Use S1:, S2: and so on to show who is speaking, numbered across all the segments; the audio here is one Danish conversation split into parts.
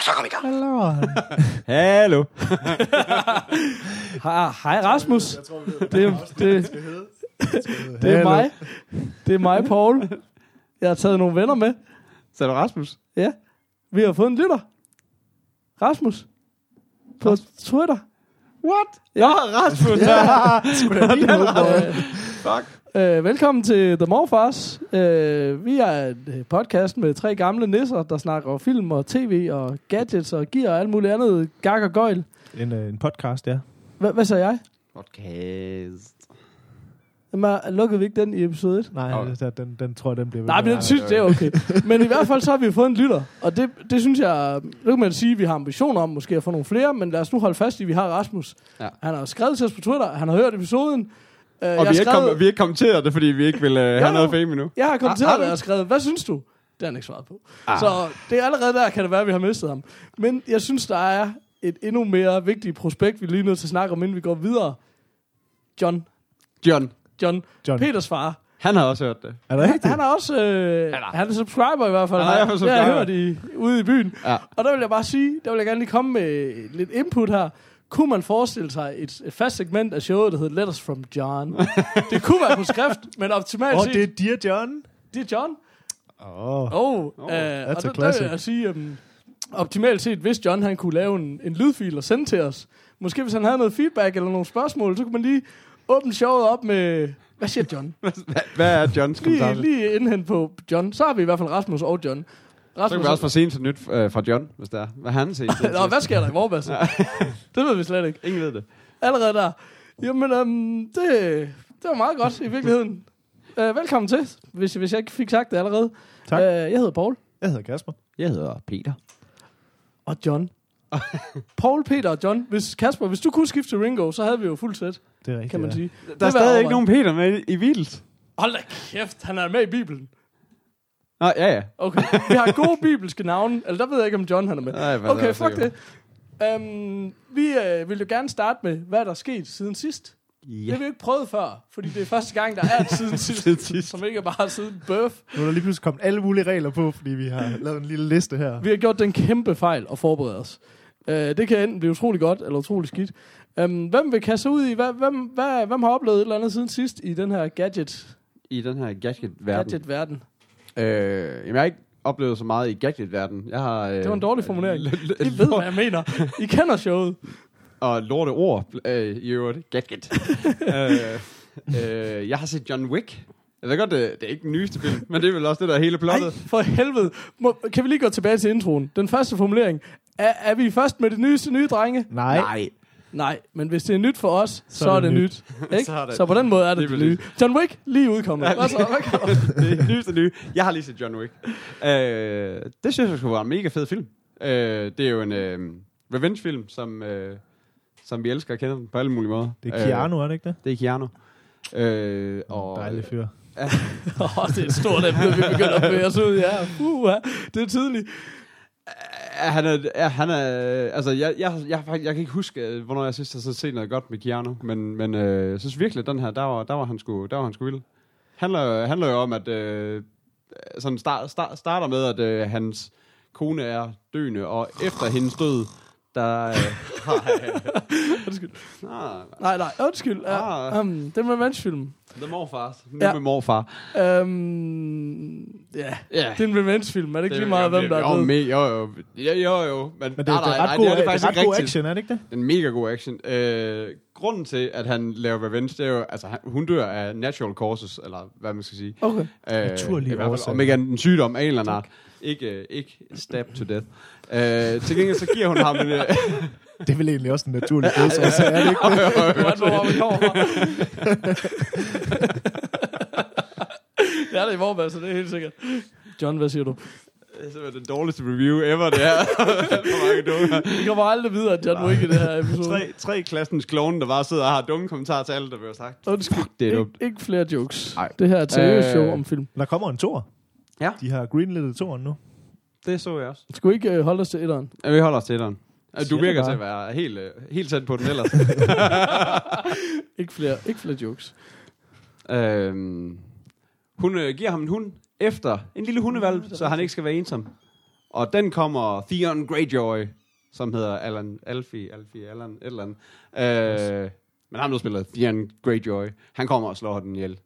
S1: Så komme i gang.
S2: Hallo.
S3: Hej, hej Rasmus. Det, det, det er mig. Det er mig, Paul. Jeg har taget nogle venner med.
S2: Så er det Rasmus.
S3: Ja. Vi har fået en lytter. Rasmus. På Twitter.
S2: What?
S3: Ja.
S2: Rasmus.
S3: Øh,
S2: Fuck.
S3: øh, velkommen til The Morfars. Øh, vi er en øh, podcast med tre gamle nisser, der snakker film og tv og gadgets og gear og alt muligt andet gag og gøjl.
S4: En, øh, en podcast, ja.
S3: Hva- Hvad sagde jeg?
S2: Podcast.
S3: Jamen, lukkede vi ikke den i episode 1?
S4: Nej,
S2: Okay.
S4: okay. den, den tror jeg, den bliver ved
S3: Nej, men den synes det er okay. Men i hvert fald så har vi fået en lytter, og det, det synes jeg, nu kan man sige, at vi har ambitioner om måske at få nogle flere, men lad os nu holde fast i, at vi har Rasmus.
S2: Ja.
S3: Han har skrevet til os på Twitter, han har hørt episoden. Uh,
S2: Og vi har, ikke kom, vi har ikke kommenteret det, fordi vi ikke vil uh, have
S3: Jo.
S2: noget fame endnu.
S3: Jeg har kommenteret
S2: har
S3: det og skrevet, hvad synes du? Det har han ikke svaret på.
S2: Ah.
S3: Så det er allerede der, kan det være, at vi har mistet ham. Men jeg synes, der er et endnu mere vigtigt prospekt, vi lige nødt til at snakke om, inden vi går videre. John.
S2: John,
S3: John.
S4: John.
S3: Peters far.
S2: han har også hørt det.
S4: Er det
S3: Han,
S4: rigtigt?
S3: han er også øh, han er subscriber i hvert fald.
S2: Han er hvert fald
S3: Det har jeg
S2: subscriber.
S3: hørt i, ude i byen.
S2: Ja.
S3: Og der vil jeg bare sige, der vil jeg gerne lige komme med lidt input her. Kunne man forestille sig et, et fast segment af showet, der hedder Letters from John? det kunne være på skrift, men optimalt
S4: Åh,
S3: set...
S4: det er Dear John.
S3: det er John.
S4: Åh, oh.
S3: Oh,
S2: Oh,
S3: uh, og
S4: a
S3: der, der
S4: classic.
S3: vil jeg sige, um, optimalt set, hvis John han kunne lave en, en lydfil og sende til os, måske hvis han havde noget feedback eller nogle spørgsmål, så kunne man lige åbne showet op med, hvad siger John?
S2: Hvad, hvad er Johns kommentar?
S3: lige, lige indhent på John. Så har vi i hvert fald Rasmus og John.
S2: Så kan vi også få sent til nyt øh, fra John, hvis der er. Hvad han set?
S3: Nå, hvad sker der i Vorbasse? det ved vi slet ikke.
S2: Ingen ved det.
S3: Allerede der. Jamen, um, det, det var meget godt i virkeligheden. Uh, velkommen til, hvis, hvis jeg ikke fik sagt det allerede.
S4: Tak.
S3: Uh, jeg hedder Paul.
S4: Jeg hedder Kasper.
S2: Jeg hedder Peter.
S3: Og John. Paul, Peter og John. Hvis, Kasper, hvis du kunne skifte til Ringo, så havde vi jo fuld sæt,
S4: Det er rigtigt,
S3: kan man
S4: ja.
S3: sige.
S2: Der er
S3: Det var
S2: stadig ikke nogen Peter med i, i Beatles.
S3: Hold da kæft, han er med i Bibelen.
S2: Nå, ja, ja.
S3: Okay, vi har gode bibelske navne. Eller der ved jeg ikke, om John han er med.
S2: Nej, er
S3: Okay,
S2: jeg
S3: fuck det. Um, vi øh, vil jo gerne starte med, hvad der er sket siden sidst. Det
S2: Ja.
S3: har vi jo ikke prøvet før, fordi det er første gang, der er et siden sidst,
S2: Siden sidst.
S3: som ikke er bare siden birth.
S4: Nu er der lige pludselig kommet alle mulige regler på, fordi vi har lavet en lille liste her.
S3: Vi har gjort den kæmpe fejl at forberede os. Uh, det kan enten blive utrolig godt, eller utrolig skidt. Um, hvem vil kaste sig ud i, hvad, hvem, hvad, hvem har oplevet et eller andet siden sidst i den her gadget,
S2: I den her gadget-verden.
S3: gadget-verden?
S2: Øh, jamen, jeg har ikke oplevet så meget i gadget-verden. Jeg har... Øh,
S3: Det var en dårlig formulering. I ved, hvad jeg mener. I kender showet.
S2: Og lorte ord øh, i øvrigt. Gadget. øh, øh, jeg har set John Wick. Jeg ved godt, det, det er ikke den nyeste film, men det er vel også det, der er hele plottet.
S3: for helvede. Må, kan vi lige gå tilbage til introen? Den første formulering. Er, er vi først med det nyeste nye, drenge?
S4: Nej.
S2: Nej.
S3: Nej, men hvis det er nyt for os, så, så er det nyt. Ikke?
S2: Så er det-
S3: så på den måde er det
S2: Det er
S3: det, nye. John Wick, lige udkommet.
S2: Ja,
S3: du?
S2: det er nyeste nye. Jeg har lige set John Wick. Øh, det synes jeg skulle være en mega fed film. Øh, det er jo en øh, revenge-film, som, øh, som vi elsker at kende den på alle mulige måder.
S4: Det er Keanu, er det ikke det?
S2: Øh, det er Keanu. Øh, og,
S4: Dejlig fyr.
S3: Oh, det er et stort emne, vi begynder at bevæge os ud. Ja, uh, det er tydeligt.
S2: Han er, ja, han er, altså, jeg, jeg, jeg, jeg, jeg kan ikke huske, øh, hvornår jeg sidst har så set noget godt med Keanu, men, men øh, jeg synes virkelig, at den her, der var, der var han sgu, der var han sgu vild. Handler, handler jo om, at øh, sådan start, start, starter med, at øh, hans kone er døende, og efter hendes død, der øh,
S3: Undskyld.
S2: ah,
S3: Nej, nej, undskyld.
S2: Ah.
S3: um, det er en revenge-film.
S2: The Morfar, nu
S3: Ja.
S2: med morfar.
S3: Um, ja,
S2: Ja.
S3: det er en revenge-film. Er det ikke lige meget, hvem der er
S2: jo,
S3: død?
S2: me, jo, jo, jo, jo, jo, men,
S4: Men det,
S2: nej,
S4: det er ret
S2: nej,
S4: god,
S2: det er det
S4: det
S2: faktisk
S4: er ret god action, er det ikke det?
S2: En mega god action. Øh, grunden til, at han laver revenge, det er jo, altså hun dør af natural causes, eller hvad man skal sige.
S3: Okay.
S2: Øh,
S4: Naturlige årsager.
S2: Om ikke en sygdom af en eller anden art. Ikke, øh, ikke stab to death. Øh, til gengæld så giver hun ham en... Øh,
S4: Det er vel egentlig også en naturlig dødsårsag, er det ikke det?
S3: Du ved, hvor vi kommer det er det i Vorbasse, det er helt sikkert. John, hvad siger du?
S2: Det er simpelthen den dårligste review ever, det her. For mange dumme.
S3: Vi kommer aldrig videre, at John Wick i det her episode.
S2: Tre, tre klassens klovne, der bare sidder og har dumme kommentarer til alt, der bliver sagt.
S3: Undskyld.
S2: det er
S3: Ik-
S2: dumt.
S3: Ikke flere jokes.
S2: Nej.
S3: Det her er et seriøst
S2: Øh.
S3: show om film.
S4: Der kommer en tor.
S2: Ja.
S4: De har greenlittet toren nu.
S2: Det så jeg også.
S3: Skal vi ikke øh, holde os til etteren?
S2: Ja, vi holder os til den. Du
S3: Siger
S2: virker
S3: det
S2: til
S3: bare.
S2: at være helt, øh, helt tæt på den ellers.
S3: Ikke flere, ikke flere jokes.
S2: øhm, hun øh, giver ham en hund efter en lille hundevalg, så han ikke skal være ensom. Og den kommer Theon Greyjoy, som hedder Alan, Alfie, Alfie, Alan, et eller andet. Øh, men ham, der spiller Theon Greyjoy, han kommer og slår den ihjel.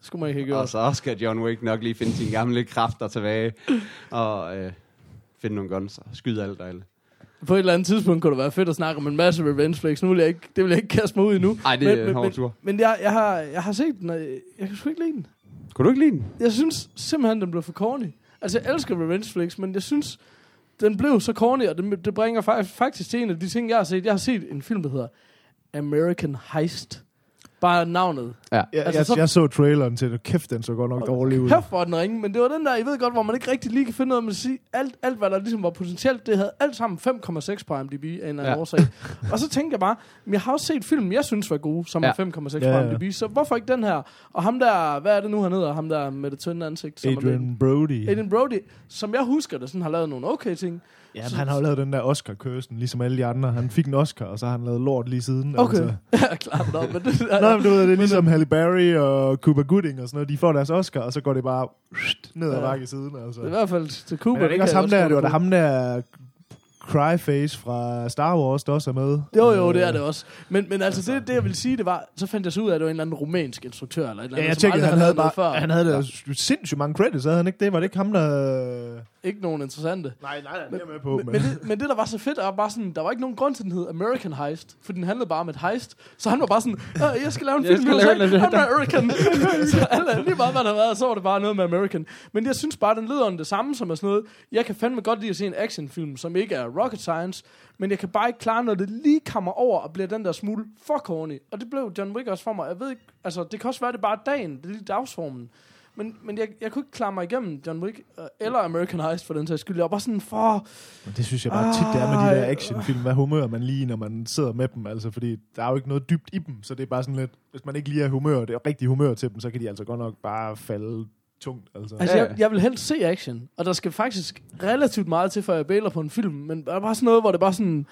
S3: Skulle man ikke have gjort.
S2: Og så skal John Wick nok lige finde sine gamle kræfter tilbage, og øh, finde nogle guns og skyde alt og alle.
S3: På et eller andet tidspunkt kunne det være fedt at snakke om en masse revenge flicks. Nu vil jeg ikke, det vil jeg ikke kaste mig ud i nu.
S2: Ej, det
S3: men,
S2: er
S3: men,
S2: hård
S3: men,
S2: tur.
S3: men jeg, jeg, har, jeg har set den, og jeg, jeg kan sgu ikke lide den.
S2: Kunne du ikke lide den?
S3: Jeg synes simpelthen, den blev for corny. Altså, jeg elsker revenge flicks, men jeg synes, den blev så corny, og det, det bringer fa- faktisk til en af de ting, jeg har set. Jeg har set en film, der hedder American Heist. Bare navnet.
S2: Ja.
S4: Jeg,
S3: Altså,
S4: jeg,
S3: så-
S4: jeg så traileren til det. Kæft, den så godt nok dårlig ud.
S3: Kæft for den ringe, men det var den der, I ved godt, hvor man ikke rigtig lige kan finde noget med at sige, alt, alt hvad der ligesom var potentielt, det havde alt sammen 5,6 på IMDb af en eller anden
S2: Ja.
S3: årsag. og så tænkte jeg bare, men jeg har også set film, jeg synes var gode, som
S2: Ja.
S3: er 5,6
S4: Ja,
S3: på
S4: ja.
S3: IMDb, så hvorfor ikke den her? Og ham der, hvad er det nu, han hedder? Ham der med det tynde ansigt. Som er med-
S4: Adrian Brody.
S3: Adrian Brody, som jeg husker det, sådan har lavet nogle okay ting.
S4: Ja, men han har jo lavet den der Oscar-køsen, ligesom alle de andre. Han fik en Oscar, og så har han lavet lort lige siden.
S3: Okay,
S4: Altså.
S3: ja, klart nok, men det,
S4: Nå, men du ved, det er ligesom Halle Berry og Cuba Gooding og sådan noget. De får deres Oscar, og så går det bare ned ad
S3: Ja.
S4: bakke siden. Altså.
S3: det er i hvert fald til Cuba.
S4: Men er det ikke også
S3: jeg
S4: ham der, det var da ham der Cryface fra Star Wars, der også er med?
S3: Jo, jo, det er
S4: Øh,
S3: det også. Men, men altså, det, det jeg vil sige, det var, så fandt jeg så ud af, at det var en eller anden rumænsk instruktør, eller et eller
S4: Ja,
S3: andet,
S4: jeg
S3: som
S4: tænkte, han havde, bare,
S3: før.
S4: han havde da sindssygt mange credits, havde han ikke det? Var det ikke ham, der...
S3: Ikke nogen interessante.
S4: Nej, nej,
S3: Men-
S4: det er med på.
S3: Men, men, det, men det, der var så fedt, var bare sådan, der var ikke nogen grund til, at den hed American Heist, for den handlede bare om et heist. Så han var bare sådan, "Øh, jeg skal lave en
S2: Jeg
S3: film
S2: skal
S3: i
S2: lave en-
S3: American. så alle, lige meget hvad der været, så var det bare noget med American. Men jeg synes bare, den lyder om det samme som er sådan noget. Jeg kan fandme godt lide at se en actionfilm, som ikke er rocket science, men jeg kan bare ikke klare, når det lige kommer over og bliver den der smule for corny. Og det blev John Wick også for mig. Jeg ved ikke, altså det kan også være, det bare dagen, det er lige dagsformen. Men, men jeg, jeg kunne ikke klare mig igennem John Wick, øh, eller American Heist for den sags skyld. Jeg var bare sådan, for...
S4: Men det synes jeg bare tit, det er med de der actionfilm. Hvad humør man lige, når man sidder med dem? Altså, fordi der er jo ikke noget dybt i dem, så det er bare sådan lidt... Hvis man ikke lige er humør, det er rigtig humør til dem, så kan de altså godt nok bare falde tungt. Altså.
S3: Altså,
S2: Ja,
S3: jeg,
S2: ja.
S3: jeg vil helst se action, og der skal faktisk relativt meget til, før jeg bailer på en film, men der er bare sådan noget, hvor det bare sådan...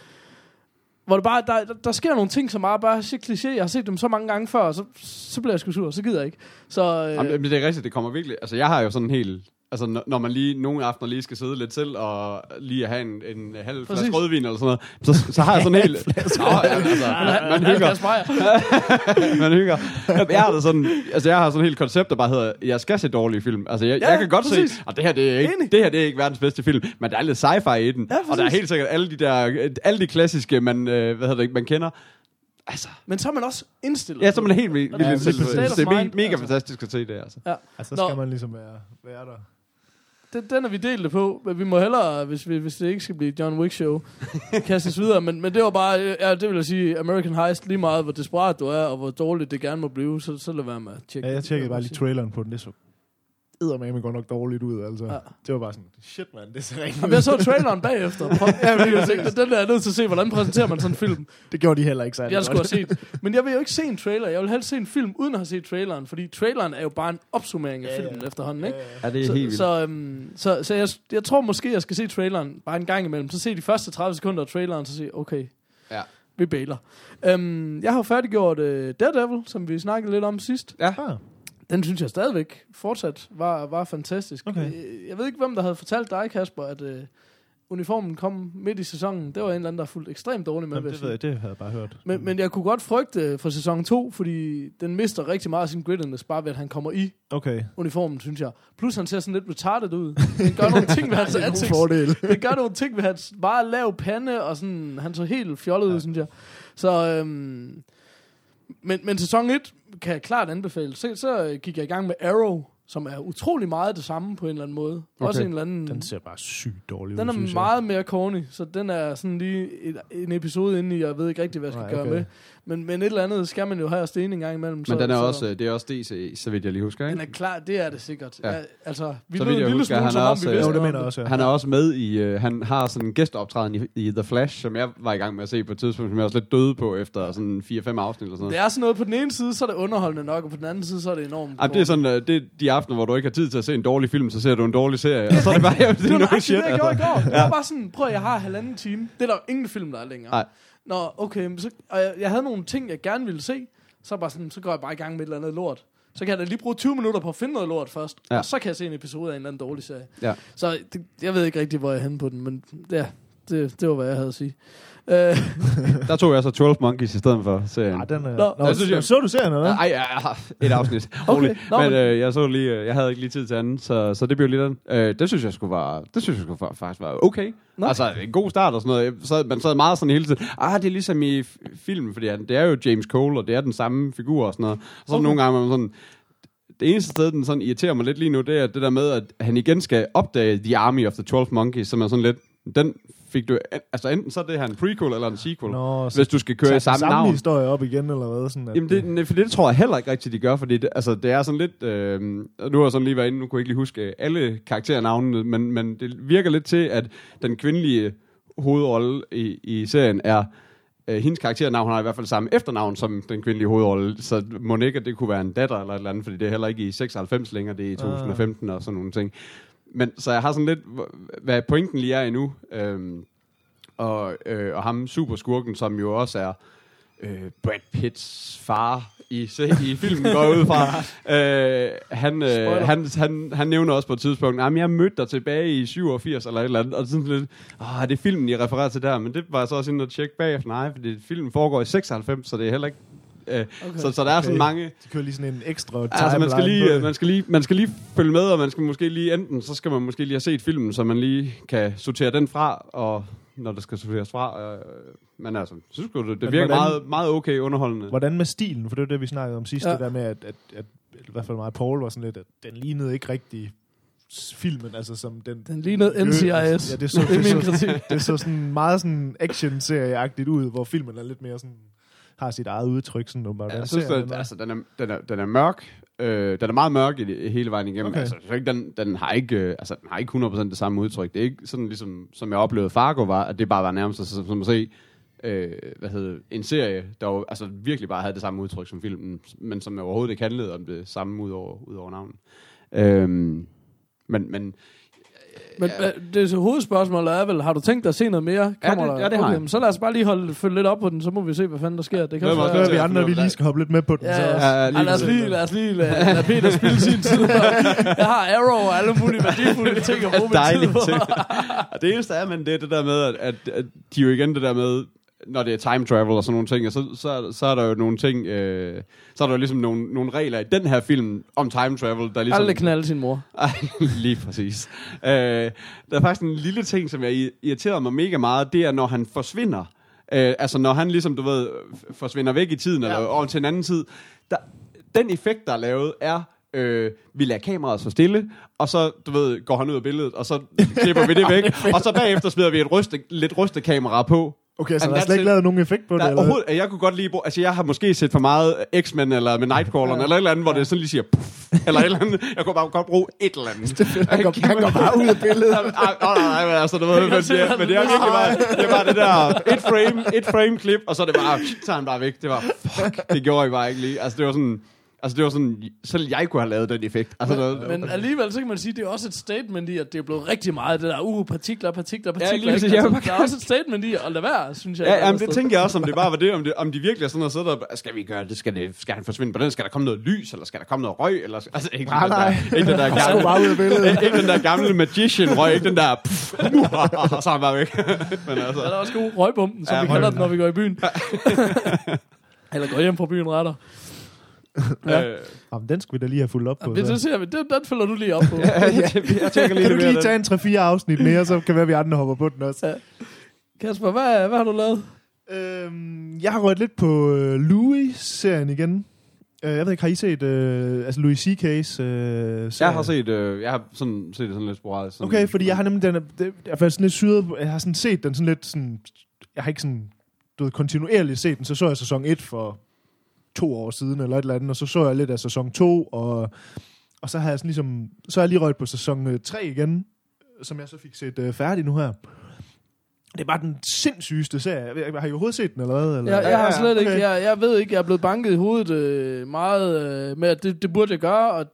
S3: Hvor det bare, der, der, der sker nogle ting, som er bare er kliché. Jeg har set dem så mange gange før, og så, så bliver jeg sgu sur, så gider jeg ikke. Så øh,
S2: Jamen, men det er rigtigt, det kommer virkelig... Altså, jeg har jo sådan en helt... Altså, når, når man lige nogle aftener lige skal sidde lidt til, og lige have en, en halv
S3: Præcis.
S2: flaske rødvin eller sådan noget, så, så har jeg sådan helt... Nå, ja, altså, man, man hygger. Man hygger. Jeg har, det sådan, altså, jeg har sådan et helt koncept, der bare hedder, jeg skal se dårlige film. Altså, jeg,
S3: Ja,
S2: ja, jeg kan godt
S3: præcis.
S2: se, og det her, det er, ikke,
S3: Enig.
S2: det her det er ikke verdens bedste film, men der er lidt sci-fi i den.
S3: Ja,
S2: og der er
S3: præcis.
S2: helt sikkert alle de der, alle de klassiske, man, øh, hvad hedder det, man kender. Altså,
S3: Men så er man også indstillet.
S2: ja, så er man helt vildt
S3: Ja,
S2: vildt
S4: lige
S2: indstillet på det. Det er me-
S3: mind,
S2: mega
S3: altså.
S2: fantastisk at se det, altså.
S3: Ja.
S4: Altså,
S3: Nå.
S4: så skal man ligesom være, være der.
S3: Den, den er vi delt det på, men vi må hellere, hvis, vi, hvis det ikke skal blive John Wick show, kastes videre. Men, men det var bare, ja, det vil jeg sige, American Heist, lige meget hvor desperat du er, og hvor dårligt det gerne må blive, så, så lad være med at tjekke.
S4: Ja, jeg tjekkede bare lige traileren på den. Det så eddermame godt nok dårligt ud, altså.
S3: Ja.
S4: Ja. Det var bare sådan, shit man, det ser rigtig
S3: Jamen, jeg så traileren bagefter. Ja, men jeg tænkte, den der er nødt til at se, hvordan præsenterer man sådan en film.
S4: Det gjorde de heller ikke særlig
S3: Jeg skulle have set. Men jeg vil jo ikke se en trailer. Jeg vil helst se en film, uden at have set traileren. Fordi traileren er jo bare en opsummering af
S4: Ja, ja.
S3: filmen efterhånden, ikke?
S2: Ja, det er
S3: Så,
S2: helt vildt.
S3: så, øhm, så, så jeg, jeg tror måske, jeg skal se traileren bare en gang imellem. Så se de første 30 sekunder af traileren, så se, okay,
S2: Ja.
S3: vi bailer. Øhm, jeg har jo færdiggjort uh, Daredevil, som vi snakkede lidt om sidst.
S2: Ja.
S3: Den synes jeg stadigvæk fortsat var, var fantastisk.
S4: Okay.
S3: Øh, Jeg ved ikke, hvem der havde fortalt dig, Kasper, at uh, uniformen kom midt i sæsonen. Det var en eller anden, der fulgte ekstremt dårligt med.
S4: Jamen, det, ved jeg, det havde jeg bare hørt.
S3: Men, men jeg kunne godt frygte for sæson 2, fordi den mister rigtig meget af sin grittiness, bare ved at han kommer i
S4: Okay.
S3: uniformen, synes jeg. Plus han ser sådan lidt retarded ud. Den gør nogle ting ved hans
S4: Det
S3: ansigt.
S4: fordel.
S3: Det gør nogle ting ved hans meget lav pande, og sådan, han så helt fjollet ud,
S4: Ja.
S3: synes jeg. Så, øhm, men, men sæson 1 kan jeg klart anbefale. Så, så øh, gik jeg i gang med Arrow, som er utrolig meget det samme på en eller anden måde. Okay. Også en eller anden...
S4: Den ser bare sygt dårlig
S3: Den
S4: ud,
S3: er
S4: synes jeg.
S3: meget mere corny, så den er sådan lige et, en episode inde i, jeg ved ikke rigtig, hvad jeg skal
S4: Nej,
S3: gøre
S4: okay.
S3: med. Men, men et eller andet skal man jo have at sten en gang imellem.
S2: Men den er også, øh, det er også DC, så vidt jeg lige husker,
S3: Den
S2: ikke?
S3: er klar, det er det sikkert.
S2: Ja.
S3: Ja. altså, vi
S2: Så vidt jeg husker,
S3: smule,
S2: han er også,
S3: vi
S4: Jo, det mener også, ja.
S2: Han er også med i, øh, han har sådan en gæsteoptræden i, i The Flash, som jeg var i gang med at se på et tidspunkt, som jeg også lidt døde på efter sådan 4-5 afsnit eller sådan noget.
S3: Det er sådan noget, på den ene side, så er det underholdende nok, og på den anden side, så er det enormt.
S2: Ej, det er sådan, øh, det de aftener, hvor du ikke har tid til at se en dårlig film, så ser du en dårlig serie, og så er det bare, jamen, det
S3: Det
S2: er
S3: var
S2: no shit,
S3: det, jeg gjorde i
S2: altså.
S3: går. Det var bare sådan, prøv at jeg har halvanden time. Det er der jo ingen film, der er længere.
S2: Nej.
S3: Nå, okay, så, og jeg, jeg havde nogle ting, jeg gerne ville se. Så, bare sådan, så går jeg bare i gang med et eller andet lort. Så kan jeg da lige bruge 20 minutter på at finde noget lort først.
S2: Ja.
S3: Og så kan jeg se en episode af en eller anden dårlig serie.
S2: Ja.
S3: Så det, jeg ved ikke rigtig, hvor jeg er henne på den, men ja, det, det var, hvad jeg havde at sige. Øh,
S2: Der tog jeg så 12 Monkeys i stedet for serien.
S4: Ja, den er...
S3: Nå,
S4: Nå,
S2: jeg synes, jeg-
S4: så du serien, eller hvad?
S2: Ej, ja, ja, et afsnit.
S3: Okay, nå,
S2: men
S3: men-
S2: øh, jeg så lige, øh, jeg havde ikke lige tid til anden, så, så det blev lige den. Øh, det synes jeg skulle var, det synes jeg skulle fa- faktisk var okay.
S3: Nå.
S2: Altså, en god start og sådan noget. Jeg sad, man sad meget sådan hele tiden, ah, det er ligesom i f- film, fordi han- det er jo James Cole, og det er den samme figur og sådan noget. Og så okay. Nogle gange, man sådan, det eneste sted, den sådan irriterer mig lidt lige nu, det er det der med, at han igen skal opdage The Army of the 12 Monkeys, som er sådan lidt, den fik du, altså enten så er det her en prequel eller en sequel,
S4: Nå,
S2: hvis du skal køre i samme,
S4: samme
S2: navn.
S4: historie op igen, eller hvad? Sådan, at
S2: Jamen, det, nej, for det tror jeg heller ikke rigtigt, de gør, fordi det, altså, det er sådan lidt... Øh, nu har jeg sådan lige været inde, nu kunne jeg ikke lige huske øh, alle karakternavnene, men, men det virker lidt til, at den kvindelige hovedrolle i, i serien er... Øh, hendes karakternavn har i hvert fald samme efternavn som den kvindelige hovedrolle, så må ikke, at det kunne være en datter eller et eller andet, fordi det er heller ikke i 96 længere, det er i 2015 og sådan nogle ting. Men så jeg har sådan lidt, hvad pointen lige er endnu, øhm, og, øh, og ham superskurken, som jo også er øh, Brad Pitts far i, i filmen, går ud fra. øh, han, øh, han, han, han nævner også på et tidspunkt, at jeg mødte dig tilbage i 87 eller et eller andet, og sådan lidt, åh, det er filmen, I refererer til der, men det var jeg så også inde og tjekke bagefter, nej, fordi filmen foregår i 96, så det er heller ikke, øh, okay. så, så der er sådan
S4: Okay.
S2: mange,
S4: De kører lige sådan en ekstra
S2: Altså, man skal, lige, øh, man, skal lige, man skal lige følge med, og man skal måske lige enten, så skal man måske lige have set filmen, så man lige kan sortere den fra, og når der skal sorteres fra. Øh, men altså, synes du, det, det
S4: Men
S2: virker
S4: hvordan-
S2: meget, meget okay underholdende.
S4: Hvordan med stilen? For det var det, vi snakkede om sidst,
S3: Ja.
S4: det der med, at, at, at, at i hvert fald mig og Paul var sådan lidt, at den lignede ikke rigtig filmen, altså som den...
S3: Den lignede NCIS.
S4: Ja, det så,
S3: Det er
S4: det, så, det så sådan meget sådan action-serieagtigt ud, hvor filmen er lidt mere sådan har sit eget udtryk, sådan åbenbart.
S2: jeg
S4: Den
S2: synes, at,
S4: den er-
S2: altså, den, er, den, er, den er mørk. Øh, den er meget mørk i hele vejen igennem.
S4: Okay.
S2: Altså, jeg ikke, den, den, har ikke, øh, altså, den har ikke 100% det samme udtryk. Det er ikke sådan, ligesom, som jeg oplevede Fargo var, at det bare var nærmest som, som at se øh, hvad hedder, en serie, der jo, altså, virkelig bare havde det samme udtryk som filmen, men som overhovedet ikke handlede om det samme ud over, ud over navnet. Øhm, men, men
S3: Men ja. det så hovedspørgsmålet er vel, har du tænkt dig at se noget mere?
S2: Ja, det- ja, det har jeg.
S3: men Så lad os bare lige holde, følge lidt op på den, så må vi se, hvad fanden der sker. Det kan
S2: Glæder
S3: også være...
S4: er vi andre, vi lige skal hoppe lidt med på den.
S3: Ja,
S4: så.
S3: ja.
S2: Ja,
S3: Ja,
S2: lige
S3: lad os lige, lad os lige lade, lade Peter spille sin tid. Jeg har Arrow og alle mulige værdifulde ting at bruge min tid på.
S2: det eneste er, men det er det der med, at, at, at de jo igen det der med, når det er time travel og sådan nogle ting, og så, så, så er der jo nogle ting, øh, så er der jo ligesom nogle, nogle regler i den her film om time travel, der ligesom...
S3: Aldrig knalde sin mor.
S2: Lige præcis. Øh, der er faktisk en lille ting, som jeg irriterer mig mega meget, det er, når han forsvinder. Øh, altså, når han ligesom, du ved, forsvinder væk i tiden, ja. eller over til en anden tid. Der, den effekt, der er lavet, er, øh, vi lader kameraet stå stille, og så, du ved, går han ud af billedet, og så klipper vi det væk, og så bagefter smider vi et ryste, lidt rystekamera på.
S4: Okay, så
S2: And
S4: der er slet ikke lavet nogen effekt på det?
S2: Der er
S4: eller
S2: overhovedet, jeg kunne godt bruge, altså jeg har måske set for meget X-Men eller med Nightcrawleren, ja. eller et eller andet, hvor det sådan lige siger, puff, eller et eller andet. Jeg kunne bare godt bruge et eller andet.
S4: Han går, han går bare ud af billedet.
S2: Nej, nej, nej, men altså, du ved, men, det,
S3: han
S2: men det er virkelig bare, det er bare det der et frame, et frame klip, og så er det bare, så er han bare væk. Det var, fuck, det gjorde jeg bare ikke lige. Altså, det var sådan, altså, det var sådan, selv jeg kunne have lavet den effekt. Altså, noget,
S3: Men alligevel, så kan man sige, det er også et statement i, at det er blevet rigtig meget, det der, uh, partikler, partikler, partikler.
S2: lige? Jeg vil
S3: altså, der er også et statement i at lade være, synes jeg.
S2: Ja, jamen, det tænker jeg også, om det bare var det, om, det, om de virkelig er sådan noget, sidder der, skal vi gøre det, skal, det, skal han forsvinde på den, skal der komme noget lys, eller skal der komme noget røg, eller, altså, ikke,
S4: Nej,
S2: den der,
S4: nej.
S2: ikke den der gamle, ikke, ikke den der gamle magician røg, ikke den der, pff, og så er han bare væk. Men altså,
S3: Ja, der er også god røgbomben, som
S2: Ja,
S3: ja, vi kalder den, når vi går i byen. Eller går hjem fra byen retter. Ja.
S2: øh,
S4: Jamen, den skulle vi da lige have fulgt op på.
S3: Men
S4: så.
S3: det ser vi, den, den følger du lige op på.
S2: jeg, jeg tænker lige,
S4: Kan du
S2: det
S4: lige tage en 3-4 afsnit mere, så kan være, at vi andre hopper på den også.
S3: Ja. Kasper, hvad, hvad har du lavet?
S4: Øhm, jeg har røget lidt på øh, Louis-serien igen. Øh, jeg ved ikke, har I set øh, altså Louis C.K.'s øh,
S2: Jeg har set, øh, jeg har sådan, set det sådan lidt sporadisk. Sådan,
S4: Okay, fordi jeg har nemlig den, er- det, jeg faktisk sådan lidt syret, jeg har sådan set den sådan lidt sådan, jeg har ikke sådan, du ved, kontinuerligt set den, så så jeg sæson 1 for to år siden, eller et eller andet, og så så jeg lidt af sæson 2, og, og så har jeg sådan ligesom, så har jeg lige røget på sæson 3 igen, som jeg så fik set øh, færdig nu her. Det er bare den sindssygeste serie. Har I overhovedet set den, eller hvad? Eller?
S3: Jeg, jeg har slet ikke,
S4: okay.
S3: jeg, jeg ved ikke, jeg er blevet banket i hovedet øh, meget øh, med, at det, det burde jeg gøre, og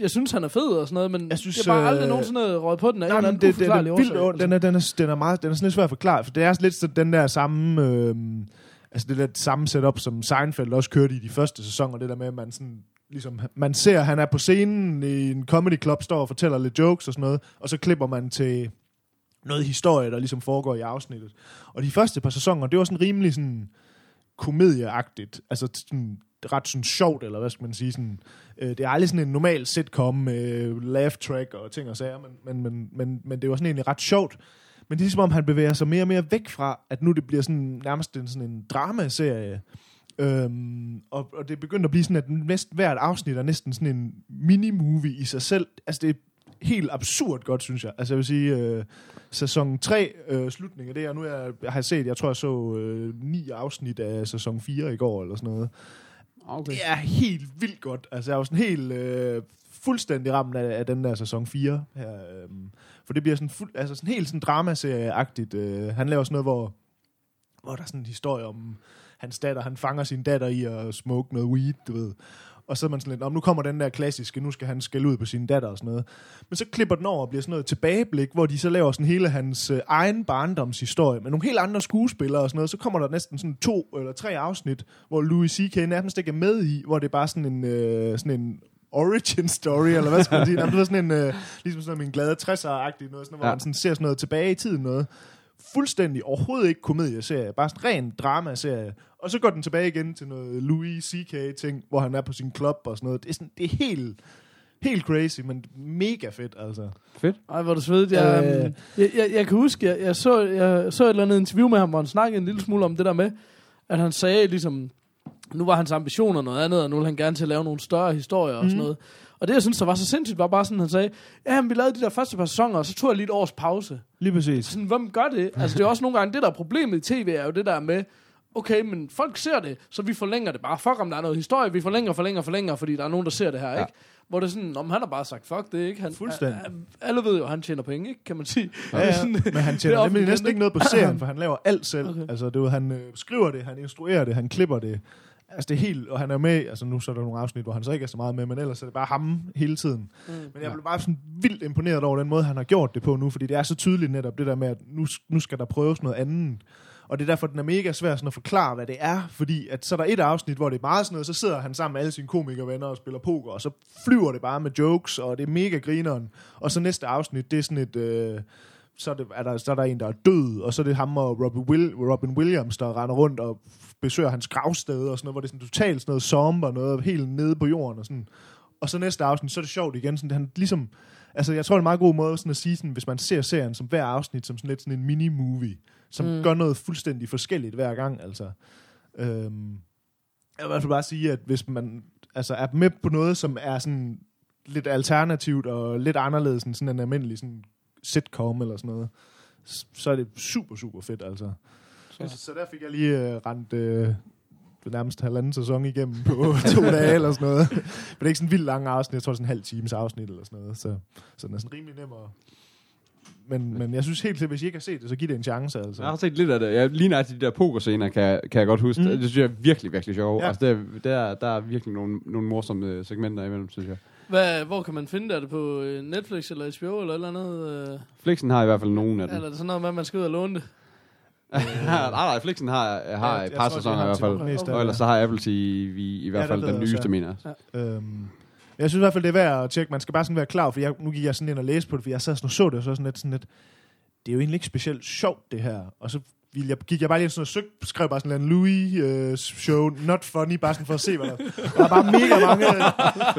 S3: jeg synes, han er fed og sådan noget, men
S4: Jeg synes,
S3: jeg har bare aldrig
S4: øh,
S3: nogensinde røget på den af en eller anden
S4: det, det, det, er vildt,
S3: årsag. altså.
S4: den, er, den, er, den, er meget, den er sådan lidt svær at forklare, for det er lidt så den der samme, øh, altså det der samme setup, som Seinfeld også kørte i de første sæsoner, det der med, at man sådan, ligesom, man ser, at han er på scenen i en comedy club, står og fortæller lidt jokes og sådan noget, og så klipper man til noget historie, der ligesom foregår i afsnittet. Og de første par sæsoner, det var sådan rimelig sådan komedieagtigt, altså sådan ret sådan sjovt, eller hvad skal man sige, sådan, øh, det er aldrig sådan en normal sitcom med laugh track og ting og sager, men, men, men, men, men det var sådan egentlig ret sjovt. Men det er ligesom om, han bevæger sig mere og mere væk fra, at nu det bliver sådan nærmest en, sådan en dramaserie. Øhm, og, og det er begyndt at blive sådan, at næsten hvert afsnit er næsten sådan en mini-movie i sig selv. Altså det er helt absurd godt, synes jeg. Altså jeg vil sige, øh, sæson 3 øh, slutning af det, og nu er, jeg, jeg har set, jeg tror jeg så øh, ni afsnit af sæson 4 i går, eller sådan noget.
S2: Okay.
S4: Det er helt vildt godt. Altså, jeg er jo sådan helt øh, fuldstændig ramt af, af den der sæson 4 her. øhm for det bliver sådan, fuld, altså sådan helt sådan dramaserieagtigt. Øh, han laver sådan noget, hvor, hvor der er sådan en historie om hans datter. Han fanger sin datter i at smoke noget weed, du ved. Og så er man sådan lidt, om nu kommer den der klassiske, nu skal han skælde ud på sin datter og sådan noget. Men så klipper den over og bliver sådan noget tilbageblik, hvor de så laver sådan hele hans øh, egen barndomshistorie med nogle helt andre skuespillere og sådan noget. Så kommer der næsten sådan to eller tre afsnit, hvor Louis C.K. nærmest ikke er med i, hvor det er bare sådan en, øh, sådan en origin story, eller hvad skal man sige? Jamen, det var sådan en, øh, ligesom sådan en glade 60'er-agtig noget, sådan, hvor
S2: Ja.
S4: man sådan ser sådan noget tilbage i tiden noget. Fuldstændig overhovedet ikke komedieserie, bare sådan ren dramaserie. Og så går den tilbage igen til noget Louis C.K. ting, hvor han er på sin klub og sådan noget. Det er, sådan, det er helt, helt crazy, men mega fedt, altså.
S2: Fedt.
S3: Ej, hvor det svedigt. Jeg,
S4: Øh.
S3: øh. jeg, jeg, jeg kan huske, jeg, jeg, så, jeg så et eller andet interview med ham, hvor han snakkede en lille smule om det der med, at han sagde ligesom, nu var hans ambitioner noget andet, og nu ville han gerne til at lave nogle større historier og sådan noget. Og det, jeg synes, der var så sindssygt, var bare sådan, han sagde, ja, men vi lavede de der første par sæsoner, og så tog jeg lige et års pause.
S4: Lige præcis.
S3: Sådan, hvem gør det? Altså, det er også nogle gange, det der er problemet i tv, er jo det der med, okay, men folk ser det, så vi forlænger det bare. Fuck, om der er noget historie, vi forlænger, forlænger, forlænger, fordi der er nogen, der ser det her,
S2: Ja.
S3: ikke? Hvor det er sådan, om han har bare sagt, fuck det, ikke? Han,
S4: Fuldstændig.
S3: a- alle ved jo, at han tjener penge, ikke? Kan man sige.
S4: Ja, ja.
S3: Sådan,
S4: Men han
S3: er
S4: tjener nemlig næsten
S3: ikke?
S4: noget på serien, for han laver alt selv.
S3: Okay.
S4: Altså, det er, han øh, skriver det, han instruerer det, han klipper det. Altså, det er helt, og han er med, altså nu så er der nogle afsnit, hvor han så ikke er så meget med, men ellers er det bare ham hele tiden.
S3: Mm.
S4: Men jeg blev bare sådan vildt imponeret over den måde, han har gjort det på nu, fordi det er så tydeligt netop det der med, at nu, nu skal der prøves noget andet. Og det er derfor, den er mega svær sådan at forklare, hvad det er, fordi at så er der et afsnit, hvor det er meget sådan noget, så sidder han sammen med alle sine komikervenner og spiller poker, og så flyver det bare med jokes, og det er mega grineren. Og så næste afsnit, det er sådan et... Øh, så er, det, er, der, så er der en, der er død, og så er det ham og Robin, Will, Robin Williams, der render rundt og besøger hans gravsted, og sådan noget, hvor det er sådan totalt sådan noget somber, noget helt nede på jorden, og sådan. Og så næste afsnit, så er det sjovt igen, sådan, det, han ligesom, altså jeg tror, det er en meget god måde sådan at sige, sådan, hvis man ser serien som hver afsnit, som sådan lidt sådan en mini-movie, som
S3: Mm.
S4: gør noget fuldstændig forskelligt hver gang, altså. Øhm, jeg vil i hvert fald bare sige, at hvis man altså, er med på noget, som er sådan lidt alternativt og lidt anderledes end sådan en almindelig sådan sitcom eller sådan noget, så er det super, super fedt, altså. Så, så der fik jeg lige øh, rent øh, nærmest halvanden sæson igennem på to dage eller sådan noget. Men det er ikke sådan vildt lange afsnit. Jeg tror, det er sådan en halv times afsnit eller sådan noget. Så, så den er sådan rimelig nem at... Men, men jeg synes helt til, hvis I ikke har set det, så giv det en chance, altså.
S2: Jeg har set lidt af det. Jeg, lige nøjagtigt de der pokerscener kan, kan jeg godt huske.
S4: Mm.
S2: Det synes jeg er virkelig, virkelig sjovt.
S4: Ja.
S2: Ja. Altså, der, der, der er virkelig nogle, nogle morsomme segmenter imellem, synes jeg.
S3: Hvad, hvor kan man finde det? Er det på øh, Netflix eller HBO eller eller andet? Øh,
S2: Flixen har i hvert fald nogen af dem.
S3: eller er det sådan noget med, at man skal ud og låne det?
S2: nej, nej, Flixen har, har
S4: Ja,
S2: et
S4: jeg
S2: par sæsoner i hvert fald.
S4: af
S2: Og ellers så har Apple TV i, i hvert
S4: Ja,
S2: fald den nyeste,
S4: ja.
S2: mener jeg.
S4: Øhm, jeg synes i hvert fald, det er værd at tjekke. Man skal bare sådan være klar, for jeg, nu gik jeg sådan ind og læste på det, for jeg sad sådan og så det, og så sådan lidt, sådan lidt, det er jo egentlig ikke specielt sjovt, det her. Og så ville jeg, gik jeg bare lige sådan og søg, skrev bare sådan en Louis øh, show, not funny, bare sådan for at se, hvad der Der er bare mega mange,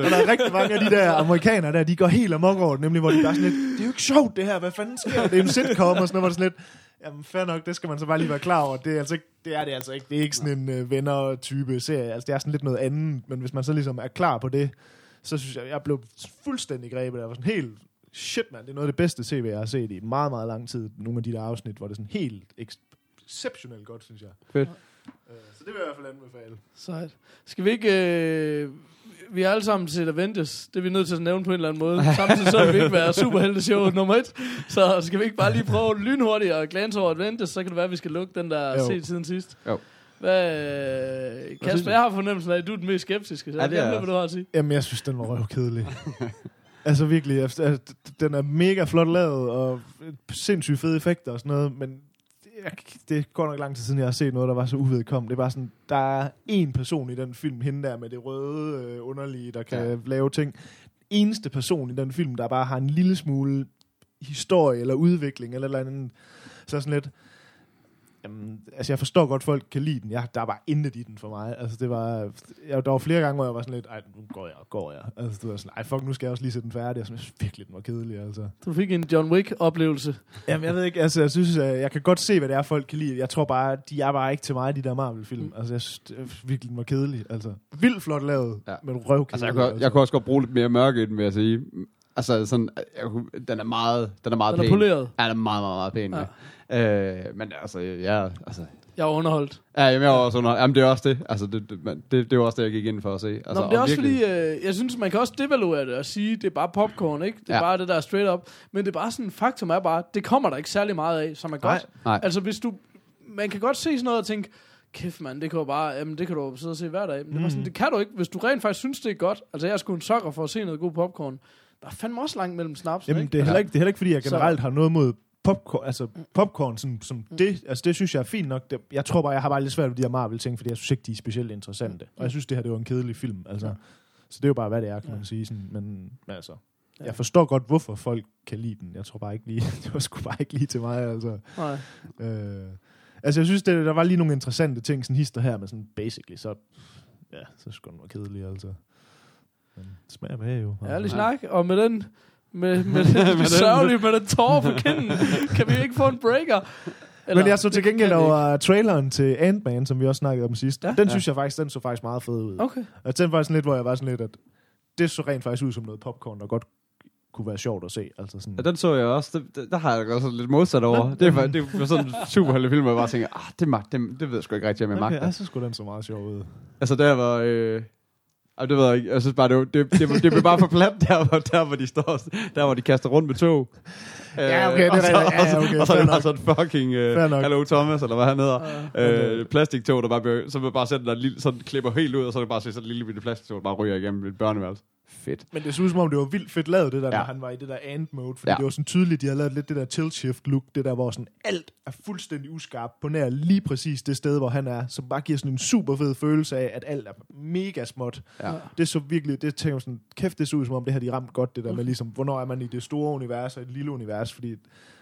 S4: der er rigtig mange af de der amerikanere der, de går helt amok over det, nemlig hvor de bare sådan lidt, det er jo ikke sjovt det her, hvad fanden sker der? Det er en sitcom og sådan noget, hvor det sådan lidt, Jamen, fair nok, det skal man så bare lige være klar over. Det er, altså ikke, det er det altså ikke. Det er ikke sådan en øh, venner-type serie. Altså, det er sådan lidt noget andet. Men hvis man så ligesom er klar på det, så synes jeg, jeg blev fuldstændig grebet. Jeg var sådan helt, shit mand, det er noget af det bedste tv, jeg har set i meget, meget lang tid. Nogle af de der afsnit, hvor det er sådan helt exceptionelt godt, synes jeg.
S2: Fedt.
S4: Øh, Så det vil jeg i hvert fald anbefale.
S3: Sejt. Skal vi ikke... Øh, vi har alle sammen set Avengers. Det er vi nødt til at nævne på en eller anden måde. Samtidig så vil vi ikke være superhelte-show nummer et. Så skal vi ikke bare lige prøve lynhurtigt at glance over Avengers, så kan det være, at vi skal lukke den der
S4: Jo.
S3: set siden sidst.
S2: Jo.
S3: Hvad,
S2: synes
S3: Kasper, jeg har fornemmelsen af, at du er den mest skeptiske. Så
S2: Ja, det er
S3: det
S2: jeg
S3: hvad du har at sige.
S4: Jamen, jeg synes, den var røvkedelig. altså virkelig, altså, den er mega flot lavet, og sindssygt fede effekter og sådan noget, men jeg, det går nok lang tid siden, jeg har set noget, der var så uvedkommende. Det bare sådan, der er en person i den film, hende der med det røde øh, underlige, der kan
S2: Ja.
S4: lave ting. Eneste person i den film, der bare har en lille smule historie eller udvikling eller eller andet. Så sådan lidt, Jamen, altså jeg forstår godt, at folk kan lide den. Jeg, der er bare intet i den for mig. Altså det var, jeg, der var flere gange, hvor jeg var sådan lidt, ej, nu går jeg, går jeg. Altså det var sådan, ej, fuck, nu skal jeg også lige se den færdig. Jeg synes virkelig, den var kedelig, altså.
S3: Du fik en John Wick-oplevelse.
S4: Jamen, jeg ved ikke, altså jeg synes, at jeg kan godt se, hvad det er, folk kan lide. Jeg tror bare, de er bare ikke til mig, de der Marvel-film.
S3: Mm.
S4: Altså jeg synes det er virkelig, den var kedelig. Altså, vildt flot lavet,
S2: Ja.
S4: men røvkedelig.
S2: Altså, jeg, kunne, jeg kunne også godt bruge lidt mere mørke i den, vil jeg sige. Altså, sådan, jeg, kunne- den er meget, den er meget
S3: Den er
S2: pæn.
S3: poleret.
S2: Ja, den er meget, meget, meget pæn. Ja. Øh, men altså, ja, altså...
S3: Jeg er underholdt.
S2: Ja, jamen, jeg var også under... Jamen, det er også det. Altså, det, det, det, det var også det, jeg gik ind for at se. Altså,
S3: Nå, men det er
S2: og
S3: også
S2: virkelig-
S3: fordi, øh, jeg synes, man kan også devaluere det og sige, det er bare popcorn, ikke? Det er
S2: Ja.
S3: bare det der straight up. Men det er bare sådan, faktum er bare, det kommer der ikke særlig meget af, som er
S4: Nej.
S3: godt.
S2: Nej.
S3: Altså, hvis du... Man kan godt se sådan noget og tænke, kæft mand, det kan jo bare, jamen, det kan du sidde og se hver dag. Men det, var sådan, det kan du ikke, hvis du rent faktisk synes, det er godt. Altså, jeg er sgu en sokker for at se noget god popcorn. Der er fandme også langt mellem snaps,
S4: Jamen,
S3: ikke?
S4: det er, heller ikke, det er heller ikke, fordi jeg
S3: Så-
S4: generelt har noget mod popcorn, altså popcorn som, som det, altså det synes jeg er fint nok. Det, jeg tror bare, jeg har bare lidt svært ved de her Marvel-ting, fordi jeg synes ikke, de er specielt interessante. Og jeg synes, det her, det var en kedelig film, altså.
S3: Ja.
S4: Så det er jo bare, hvad det er, kan man sige. Sådan, men, altså, jeg forstår godt, hvorfor folk kan lide den. Jeg tror bare ikke lige, det var sgu bare ikke lige til mig, altså.
S3: Nej.
S4: Øh, altså, jeg synes, det, der var lige nogle interessante ting, sådan hister her, men sådan basically, så, ja, så skulle den være kedelig, altså. Men det smager bag jo.
S3: Ærlig snak, og med den, med, med, med den,
S2: den-
S3: sørgelige, med den tårer på kinden, kan vi ikke få en breaker?
S4: Men jeg så til
S3: det
S4: gengæld over traileren til Ant-Man, som vi også snakkede om sidst.
S3: Ja.
S4: Den
S2: Ja.
S4: synes jeg faktisk, den så faktisk meget fed ud.
S3: Okay.
S4: Og den var sådan lidt, hvor jeg var sådan lidt, at det så rent faktisk ud som noget popcorn, der godt kunne være sjovt at se. Altså sådan,
S2: Ja, den så jeg også. Det, det, der har jeg også lidt modsat over. Det er, for- det er sådan en superheltefilm, hvor jeg bare tænker, ah, det, mag, det, det ved jeg sgu ikke rigtig, om jeg
S4: okay,
S2: magter.
S4: ja, så skulle den så meget sjov ud.
S2: Altså der var... Øh, ej, det ved jeg ikke. Jeg synes bare, det, var- det, det, det blev bare for plat, der hvor, der, hvor de står, der hvor de kaster rundt med tog.
S4: Ja, okay, det er
S2: og så,
S4: rigtigt. Ja, okay,
S2: og så er der sådan fucking uh,
S4: nok.
S2: Hello Thomas, eller hvad han hedder.
S3: Uh,
S2: Øh, plastiktog, der bare bliver, så vil bare sætte der lille, sådan klipper helt ud, og så er det bare sådan en lille bitte plastiktog, der bare ryger igennem et børneværelse. Fedt.
S4: Men det så ud som om, det var vildt fedt lavet, det der, ja. Når han var i det der ant-mode. Fordi
S2: Ja.
S4: det var sådan tydeligt, de har lavet lidt det der tilt-shift-look, det der, hvor sådan alt er fuldstændig uskarpt på nær lige præcis det sted, hvor han er, som bare giver sådan en super fed følelse af, at alt er mega småt.
S2: Ja.
S4: Det så virkelig, det tænker jeg sådan, kæft, det så ud som om, det har de ramt godt, det der med ligesom, hvornår er man i det store univers og et lille univers, fordi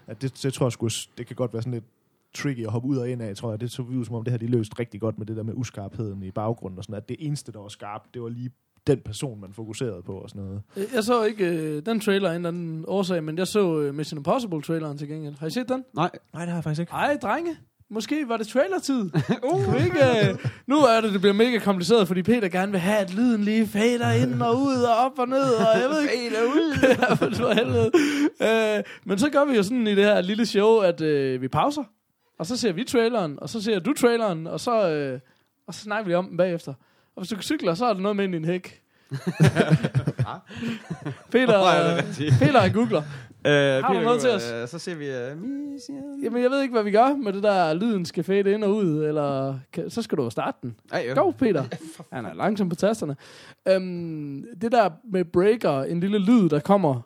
S4: at det, det tror jeg sgu, det kan godt være sådan lidt tricky at hoppe ud og ind af, tror jeg. Det så ud som om, det har de løst rigtig godt med det der med uskarpheden i baggrunden og sådan, at det eneste, der var skarpt, det var lige den person, man fokuserede på og sådan noget.
S3: Jeg så ikke øh, den trailer af en eller anden årsag, men jeg så øh, Mission Impossible-traileren til gengæld. Har I set den?
S2: Nej.
S4: Nej, det har jeg faktisk ikke.
S3: Ej, drenge. Måske var det trailertid. uh. Ikke, øh, nu er det, det bliver mega kompliceret, fordi Peter gerne vil have, at lyden lige fader ind og ud og op og ned, og jeg ved ikke. fader ud. ja. Øh, men så gør vi jo sådan i det her lille show, at øh, vi pauser, og så ser vi traileren, og så ser du traileren, og så, øh, og så snakker vi om den bagefter. Og hvis du cykler, så er der noget med ind i en hæk. Peter,
S2: Hvor er det
S3: øh,
S2: rigtigt?
S3: Peter er googler.
S2: Øh,
S3: Har du noget til os?
S2: Øh, så ser vi... Øh.
S3: Jamen, jeg ved ikke, hvad vi gør med det der, lyden skal fade ind og ud, eller kan, så skal du jo starte den.
S2: Ej, jo.
S3: Go, Peter. Han er langsom på tasterne. Øhm, det der med breaker, en lille lyd, der kommer,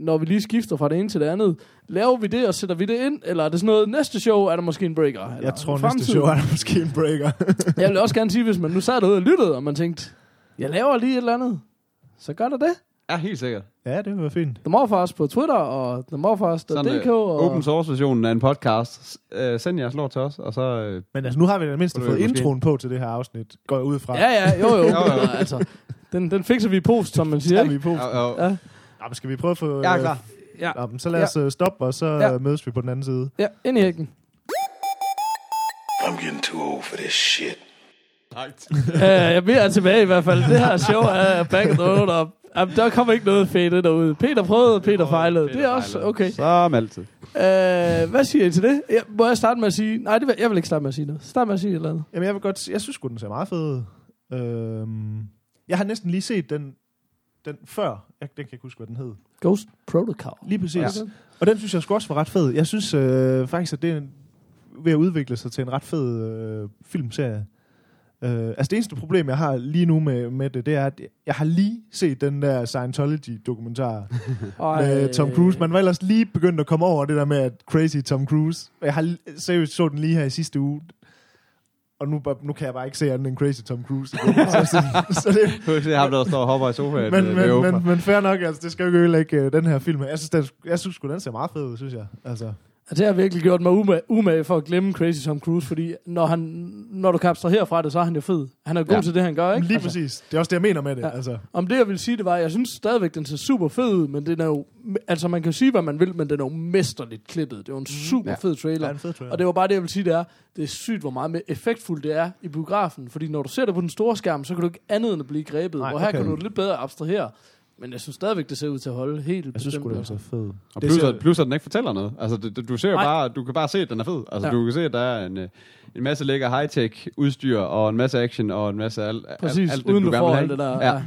S3: når vi lige skifter fra det ene til det andet. Laver vi det, og sætter vi det ind? Eller er det sådan noget, næste show er der måske en breaker? Eller
S4: Jeg tror,
S3: i
S4: næste show er der måske en breaker.
S3: Jeg vil også gerne sige, hvis man nu sad derude og lyttede, og man tænkte, jeg laver lige et eller andet, så gør der det.
S2: Ja, helt sikkert.
S4: ja, det var fint.
S3: The Morfars på Twitter, og themorfars.dk.
S2: øh,
S3: og
S2: open source versionen af en podcast. Øh, send jeres lort til os, og så... Øh,
S4: Men altså, nu har vi da mindst fået
S2: er måske-
S4: introen på til det her afsnit. Går jeg ud fra.
S3: Ja, ja, jo, jo.
S2: Jo, jo.
S3: Altså, den, den fikser vi i post, som man siger.
S4: er
S3: Ikke?
S4: vi på.
S2: og, og,
S3: Ja,
S4: Nå, men skal vi prøve at få...
S2: jeg er klar.
S3: ja,
S4: Nå, men så lad os ja. stoppe, og så
S3: Ja.
S4: ja. mødes vi på den anden side.
S3: ja, ind i hækken.
S5: I'm getting too old for this shit.
S3: Uh, jeg bliver tilbage i hvert fald. Det her show er back of the road, og um, der kommer ikke noget fedt derude. Peter prøvede, Peter fejlede. Det er også okay.
S2: Som altid.
S3: Uh, hvad siger I til det? Jeg, må jeg starte med at sige... Nej, det vil, jeg vil ikke starte med at sige noget. Start med at sige et eller andet.
S4: Jamen, jeg vil godt... Jeg synes sgu, den ser meget fed ud. Øhm, jeg har næsten lige set den, den før. Jeg, den kan ikke huske, hvad den hed.
S3: Ghost Protocol.
S4: Lige præcis.
S3: Ja.
S4: Og den synes jeg sgu også var ret fed. Jeg synes øh, faktisk, at det er en, ved at udvikle sig til en ret fed øh, filmserie. Øh, altså det eneste problem, jeg har lige nu med, med det, det er, at jeg har lige set den der Scientology-dokumentar med Tom Cruise. Man var ellers lige begyndt at komme over det der med, at crazy Tom Cruise. Jeg har seriøst så den lige her i sidste uge. Og nu, nu kan jeg bare ikke se andet end crazy Tom Cruise. så, så, så det,
S2: Du kan se ham, der står og hopper i sofaen.
S4: men,
S2: øh,
S4: men, men, men fair nok, altså, det skal jo ikke ødelægge uh, den her film. Jeg synes, den, jeg synes den ser meget fed ud, synes jeg. Altså,
S3: Altså, det har virkelig gjort mig umage, umage for at glemme Crazy Tom Cruise, fordi når, han, når du kan abstrahere fra det, så er han jo fed. Han er god
S2: Ja.
S3: til det, han gør, ikke?
S4: lige altså. præcis. Det er også det, jeg mener med det.
S3: Ja.
S4: Altså.
S3: Om det, jeg vil sige, det var, jeg synes stadigvæk, den ser super fed ud, men den er jo... Altså, man kan sige, hvad man vil, men den er jo mesterligt klippet. Det er en super
S2: Ja.
S3: fed trailer.
S4: Ja, en fed trailer.
S3: Og det var bare det, jeg vil sige, det er, det er sygt, hvor meget effektfuldt det er i biografen. Fordi når du ser det på den store skærm, så kan du ikke andet end at blive grebet.
S4: Nej,
S3: og her
S4: okay.
S3: kan du lidt bedre abstrahere. Men jeg synes stadigvæk, det ser ud til at holde helt
S4: Jeg synes sgu,
S3: bestemt,
S4: den
S3: altså.
S4: er fed.
S2: Og
S4: Det
S2: plus,
S4: ser-
S2: plus at den ikke fortæller noget. Altså, det, det- du, ser jo
S3: Nej.
S2: bare, du kan bare se, at den er fed. Altså,
S3: Ja.
S2: du kan se, at der er en, øh, en masse lækker high-tech udstyr, og en masse action, og en masse alt,
S3: Præcis,
S2: alt, alt
S3: uden du
S2: gerne
S3: får
S2: vil have,
S3: alt det der.
S2: Ja.
S3: Ja.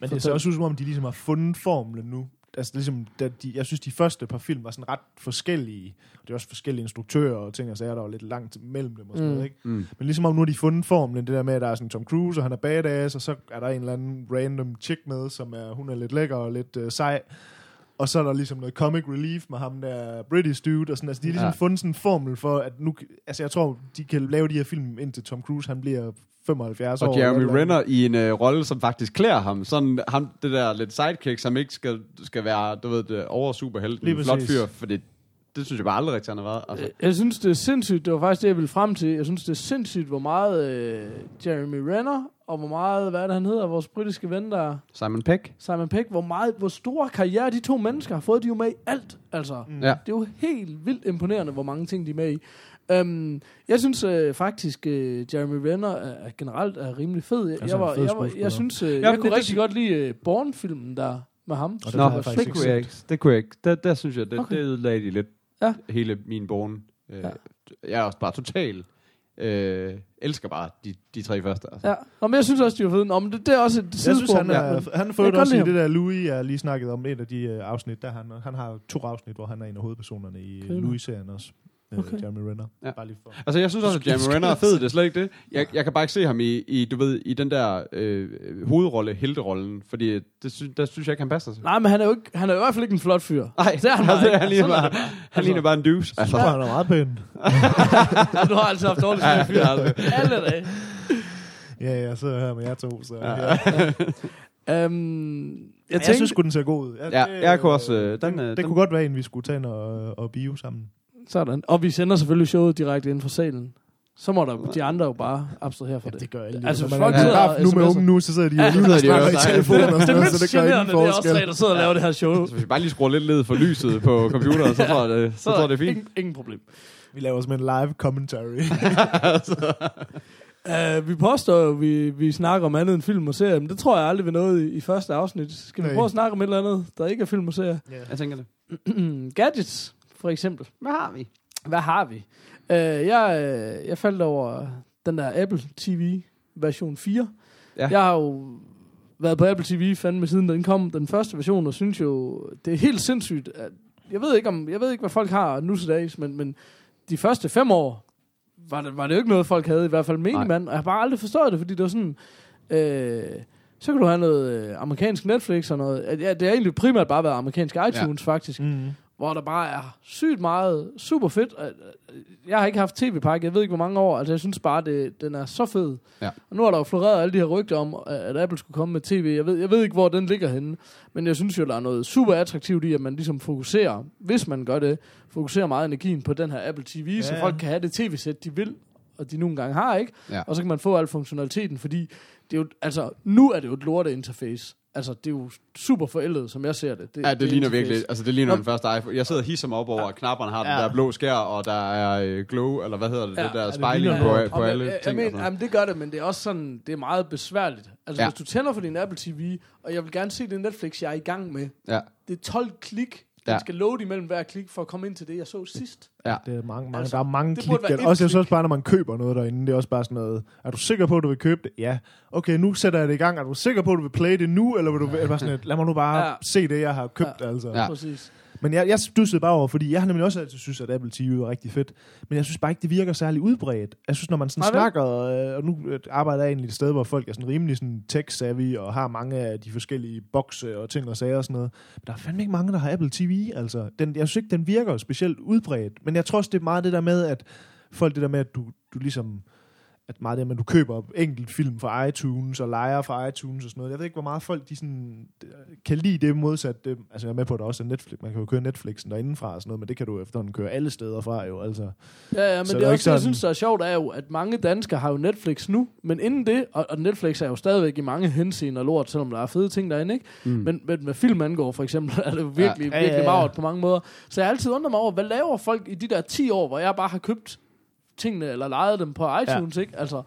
S4: Men det ser også ud som om, de ligesom har fundet formlen nu. Altså ligesom, da de, jeg synes, de første par film var sådan ret forskellige. Det er også forskellige instruktører og ting, og så er der jo lidt langt mellem dem og sådan
S3: mm.
S4: noget, ikke?
S2: Mm.
S4: Men ligesom om nu har de fundet formlen, det der med, at der er sådan Tom Cruise, og han er badass, og så er der en eller anden random chick med, som er, hun er lidt lækker og lidt øh, sej. Og så er der ligesom noget comic relief med ham der British dude, og sådan, altså de har ligesom
S2: Ja.
S4: fundet sådan en formel for, at nu, altså jeg tror, de kan lave de her film indtil Tom Cruise, han bliver 75 år.
S2: Og
S4: eller
S2: Jeremy
S4: eller.
S2: Renner i en øh, rolle, som faktisk klæder ham. Sådan ham, det der lidt sidekick, som ikke skal, skal være, du ved, det over superhelten. Flot fyr, for det, det synes jeg bare aldrig rigtig, han har været. Altså.
S3: Jeg- Jeg synes, det er sindssygt. Det var faktisk det, jeg ville frem til. Jeg synes, det er sindssygt, hvor meget øh, Jeremy Renner, og hvor meget, hvad er det, han hedder, vores britiske ven der,
S2: Simon Peck.
S3: Simon Peck, hvor meget, hvor store karriere de to mennesker har fået. De er jo med i alt, altså. Mm.
S2: Ja.
S3: Det er jo helt vildt imponerende, hvor mange ting de er med i. Um, jeg synes øh, faktisk, øh, Jeremy Renner er, er generelt er rimelig fed. Jeg,
S4: Altså,
S3: jeg, var,
S4: fed
S3: jeg, var, jeg synes, øh,
S2: men
S3: jeg
S2: det-
S3: kunne
S2: det-
S3: rigtig godt lide øh, Bourne-filmen der med ham.
S4: Og det
S2: Nå, det, det
S4: ikke
S2: kunne jeg ikke. Det kunne jeg ikke. Der, der synes jeg, det,
S3: Okay.
S2: okay. det ødelagde de lidt.
S3: Ja.
S2: Hele min born. Øh,
S3: Ja.
S2: Jeg er også bare total. Øh, elsker bare de, de tre første. Altså.
S3: Ja. Nå, men jeg synes også, de var fede. Nå, men det, det er også et
S4: Jeg synes, han er,
S3: men-
S4: han får også i det der Louis, jeg lige snakket om, et af de uh, afsnit, der han, han har to afsnit, hvor han er en af hovedpersonerne i
S3: okay.
S4: Louis-serien også.
S3: Okay.
S4: Okay. Jeremy Renner.
S2: Ja.
S4: Bare lige for.
S2: Altså, jeg synes også, at Jeremy Renner er fed. Det er slet ikke det. Jeg, jeg kan bare ikke se ham i, i du ved, i den der øh, hovedrolle, helterollen. Fordi det synes, der synes jeg ikke, han passer til.
S3: Nej, men han er jo, ikke, han er jo i hvert fald ikke en flot fyr.
S2: Nej,
S3: det er han bare
S2: altså,
S3: ikke.
S2: han ligner
S3: er
S2: bare,
S3: det bare.
S2: han ligner bare en douche. Altså.
S4: Så han er meget pæn.
S3: du har altså haft dårligt
S2: Ja, det
S3: fyr. Alle dage.
S4: Ja, jeg sidder her med jer to, så...
S2: Ja.
S4: Ja. Ja.
S3: Um, jeg,
S4: Jeg, jeg
S3: tænkte,
S4: synes sgu, den ser god ud. Ja,
S2: Ja, jeg kunne også, øh, den,
S4: den,
S2: øh,
S4: det
S2: den-
S4: kunne godt være en, vi skulle tage ind og, og bio sammen.
S3: Sådan. Og vi sender selvfølgelig showet direkte inden for salen. Så må der, de andre jo bare abstrahere for
S4: Ja,
S3: det.
S4: det gør alle.
S3: Altså,
S4: Altså,
S3: hvis
S4: man
S3: folk
S4: er
S3: sidder og
S4: nu med unge nu, så sidder de jo
S3: Ja,
S4: lige og snakker i telefonen og
S3: det
S4: sådan
S3: er
S4: noget, så
S3: mindst
S4: det gør ingen
S3: generende, det er også tre, der sidder og laver det her show.
S2: Så hvis vi bare lige skruer lidt ned for lyset på computeren, så tror jeg, det, så tror jeg, det er fint.
S3: Ingen, ingen problem.
S4: Vi laver os med en live commentary.
S3: Uh, vi påstår jo, vi, vi snakker om andet end film og serier, men det tror jeg aldrig, vi nåede i, i første afsnit. Skal vi
S4: Nej.
S3: prøve at snakke om et eller andet, der ikke er film og serier?
S2: Jeg tænker det.
S3: Gadgets, for eksempel.
S2: Hvad har vi?
S3: Hvad har vi? Uh, jeg, øh, jeg faldt over den der Apple TV version 4.
S2: Ja.
S3: Jeg har jo været på Apple TV fandme siden den kom, den første version, og synes jo, det er helt sindssygt. At, jeg, ved ikke om, jeg ved ikke, hvad folk har nu til dags, men, men de første fem år var det, var det jo ikke noget, folk havde, i hvert fald minimand, og jeg har bare aldrig forstået det, fordi det var sådan... Øh, så kan du have noget øh, amerikansk Netflix og noget. Ja, det har egentlig primært bare været amerikansk iTunes, ja. faktisk
S4: mm.
S3: Hvor der bare er sygt meget, super fedt. Øh, Jeg har ikke haft tv-pakke, jeg ved ikke hvor mange år, altså jeg synes bare, det, den er så fed.
S2: Ja.
S3: Og nu har der jo floreret alle de her rygter om, at Apple skulle komme med tv. Jeg ved, jeg ved ikke, hvor den ligger henne, men jeg synes jo, der er noget super attraktivt i, at man ligesom fokuserer, hvis man gør det, fokuserer meget energien på den her Apple TV, ja. så folk kan have det tv-sæt, de vil, og de nogle gange har, ikke?
S2: Ja.
S3: Og så kan man få al funktionaliteten, fordi det er jo, altså, nu er det jo et lorte interface. Altså, det er jo super forældet, som jeg ser det.
S2: Ja, det, det ligner
S3: interface.
S2: virkelig, altså det ligner
S3: Nå.
S2: den første iPhone. Jeg sidder hisser mig op over, at knapperne har den
S4: Ja.
S2: der blå skær, og der er øh, glow, eller hvad hedder det,
S3: Ja.
S2: det der
S3: Ja,
S4: det
S2: spejling på,
S4: noget.
S2: på alle
S3: jeg,
S2: ting.
S3: jeg
S2: sådan.
S3: jamen, det gør det, men det er også sådan, det er meget besværligt. Altså,
S2: Ja.
S3: ja. hvis du tænder for din Apple TV, og jeg vil gerne se det Netflix, jeg er i gang med,
S2: ja,
S3: det er 12 klik,
S2: Ja.
S3: skal load imellem hver klik for at komme ind til det, jeg så sidst.
S2: ja.
S4: Det er mange, mange,
S3: Altså,
S4: der er mange
S3: det
S4: klik. der- Også, jeg synes bare, når man køber noget derinde, det er også bare sådan noget, er du sikker på, at du vil købe det? Ja. Okay, nu sætter jeg det i gang. Er du sikker på, at du vil play det nu, eller vil du eller bare sådan et, lad mig nu bare
S3: Ja.
S4: se det, jeg har købt,
S3: Ja.
S4: altså.
S2: Ja.
S3: Præcis.
S4: Men jeg, jeg stussede bare over, fordi jeg har nemlig også altid synes, at Apple TV var rigtig fedt. Men jeg synes bare ikke, det virker særlig udbredt. Jeg synes, når man sådan
S3: Nej,
S4: snakker, øh, og nu øh, arbejder jeg egentlig et sted, hvor folk er sådan rimelig sådan tech-savvy, og har mange af de forskellige bokse og ting og sager og sådan noget. Men der er fandme ikke mange, der har Apple TV. Altså, den, jeg synes ikke, den virker specielt udbredt. Men jeg tror også, det er meget det der med, at folk det der med, at du, du ligesom at meget det at du køber enkelt film fra iTunes og leger fra iTunes og sådan noget. Jeg ved ikke, hvor meget folk de sådan, øh, kan lide det modsat. Det, altså jeg er med på, at der også er Netflix. Man kan jo køre Netflixen derindefra og sådan noget, men det kan du efterhånden køre alle steder fra jo. Altså.
S3: Ja, ja, men
S4: Så
S3: det er også
S4: ikke
S3: det, jeg
S4: sådan-
S3: synes, der er sjovt, er jo, at mange danskere har jo Netflix nu, men inden det, og, og Netflix er jo stadigvæk i mange henseender lort, selvom der er fede ting derinde, ikke?
S2: Mm.
S3: Men, men med film angår, for eksempel, er det jo virkelig,
S4: Ja,
S3: ja,
S4: ja,
S3: virkelig
S4: ja, ja.
S3: meget på mange måder. Så jeg har altid undret mig over, hvad laver folk i de der 10 år, hvor jeg bare har købt tingene, eller lejet dem på iTunes, ja. ikke? Altså,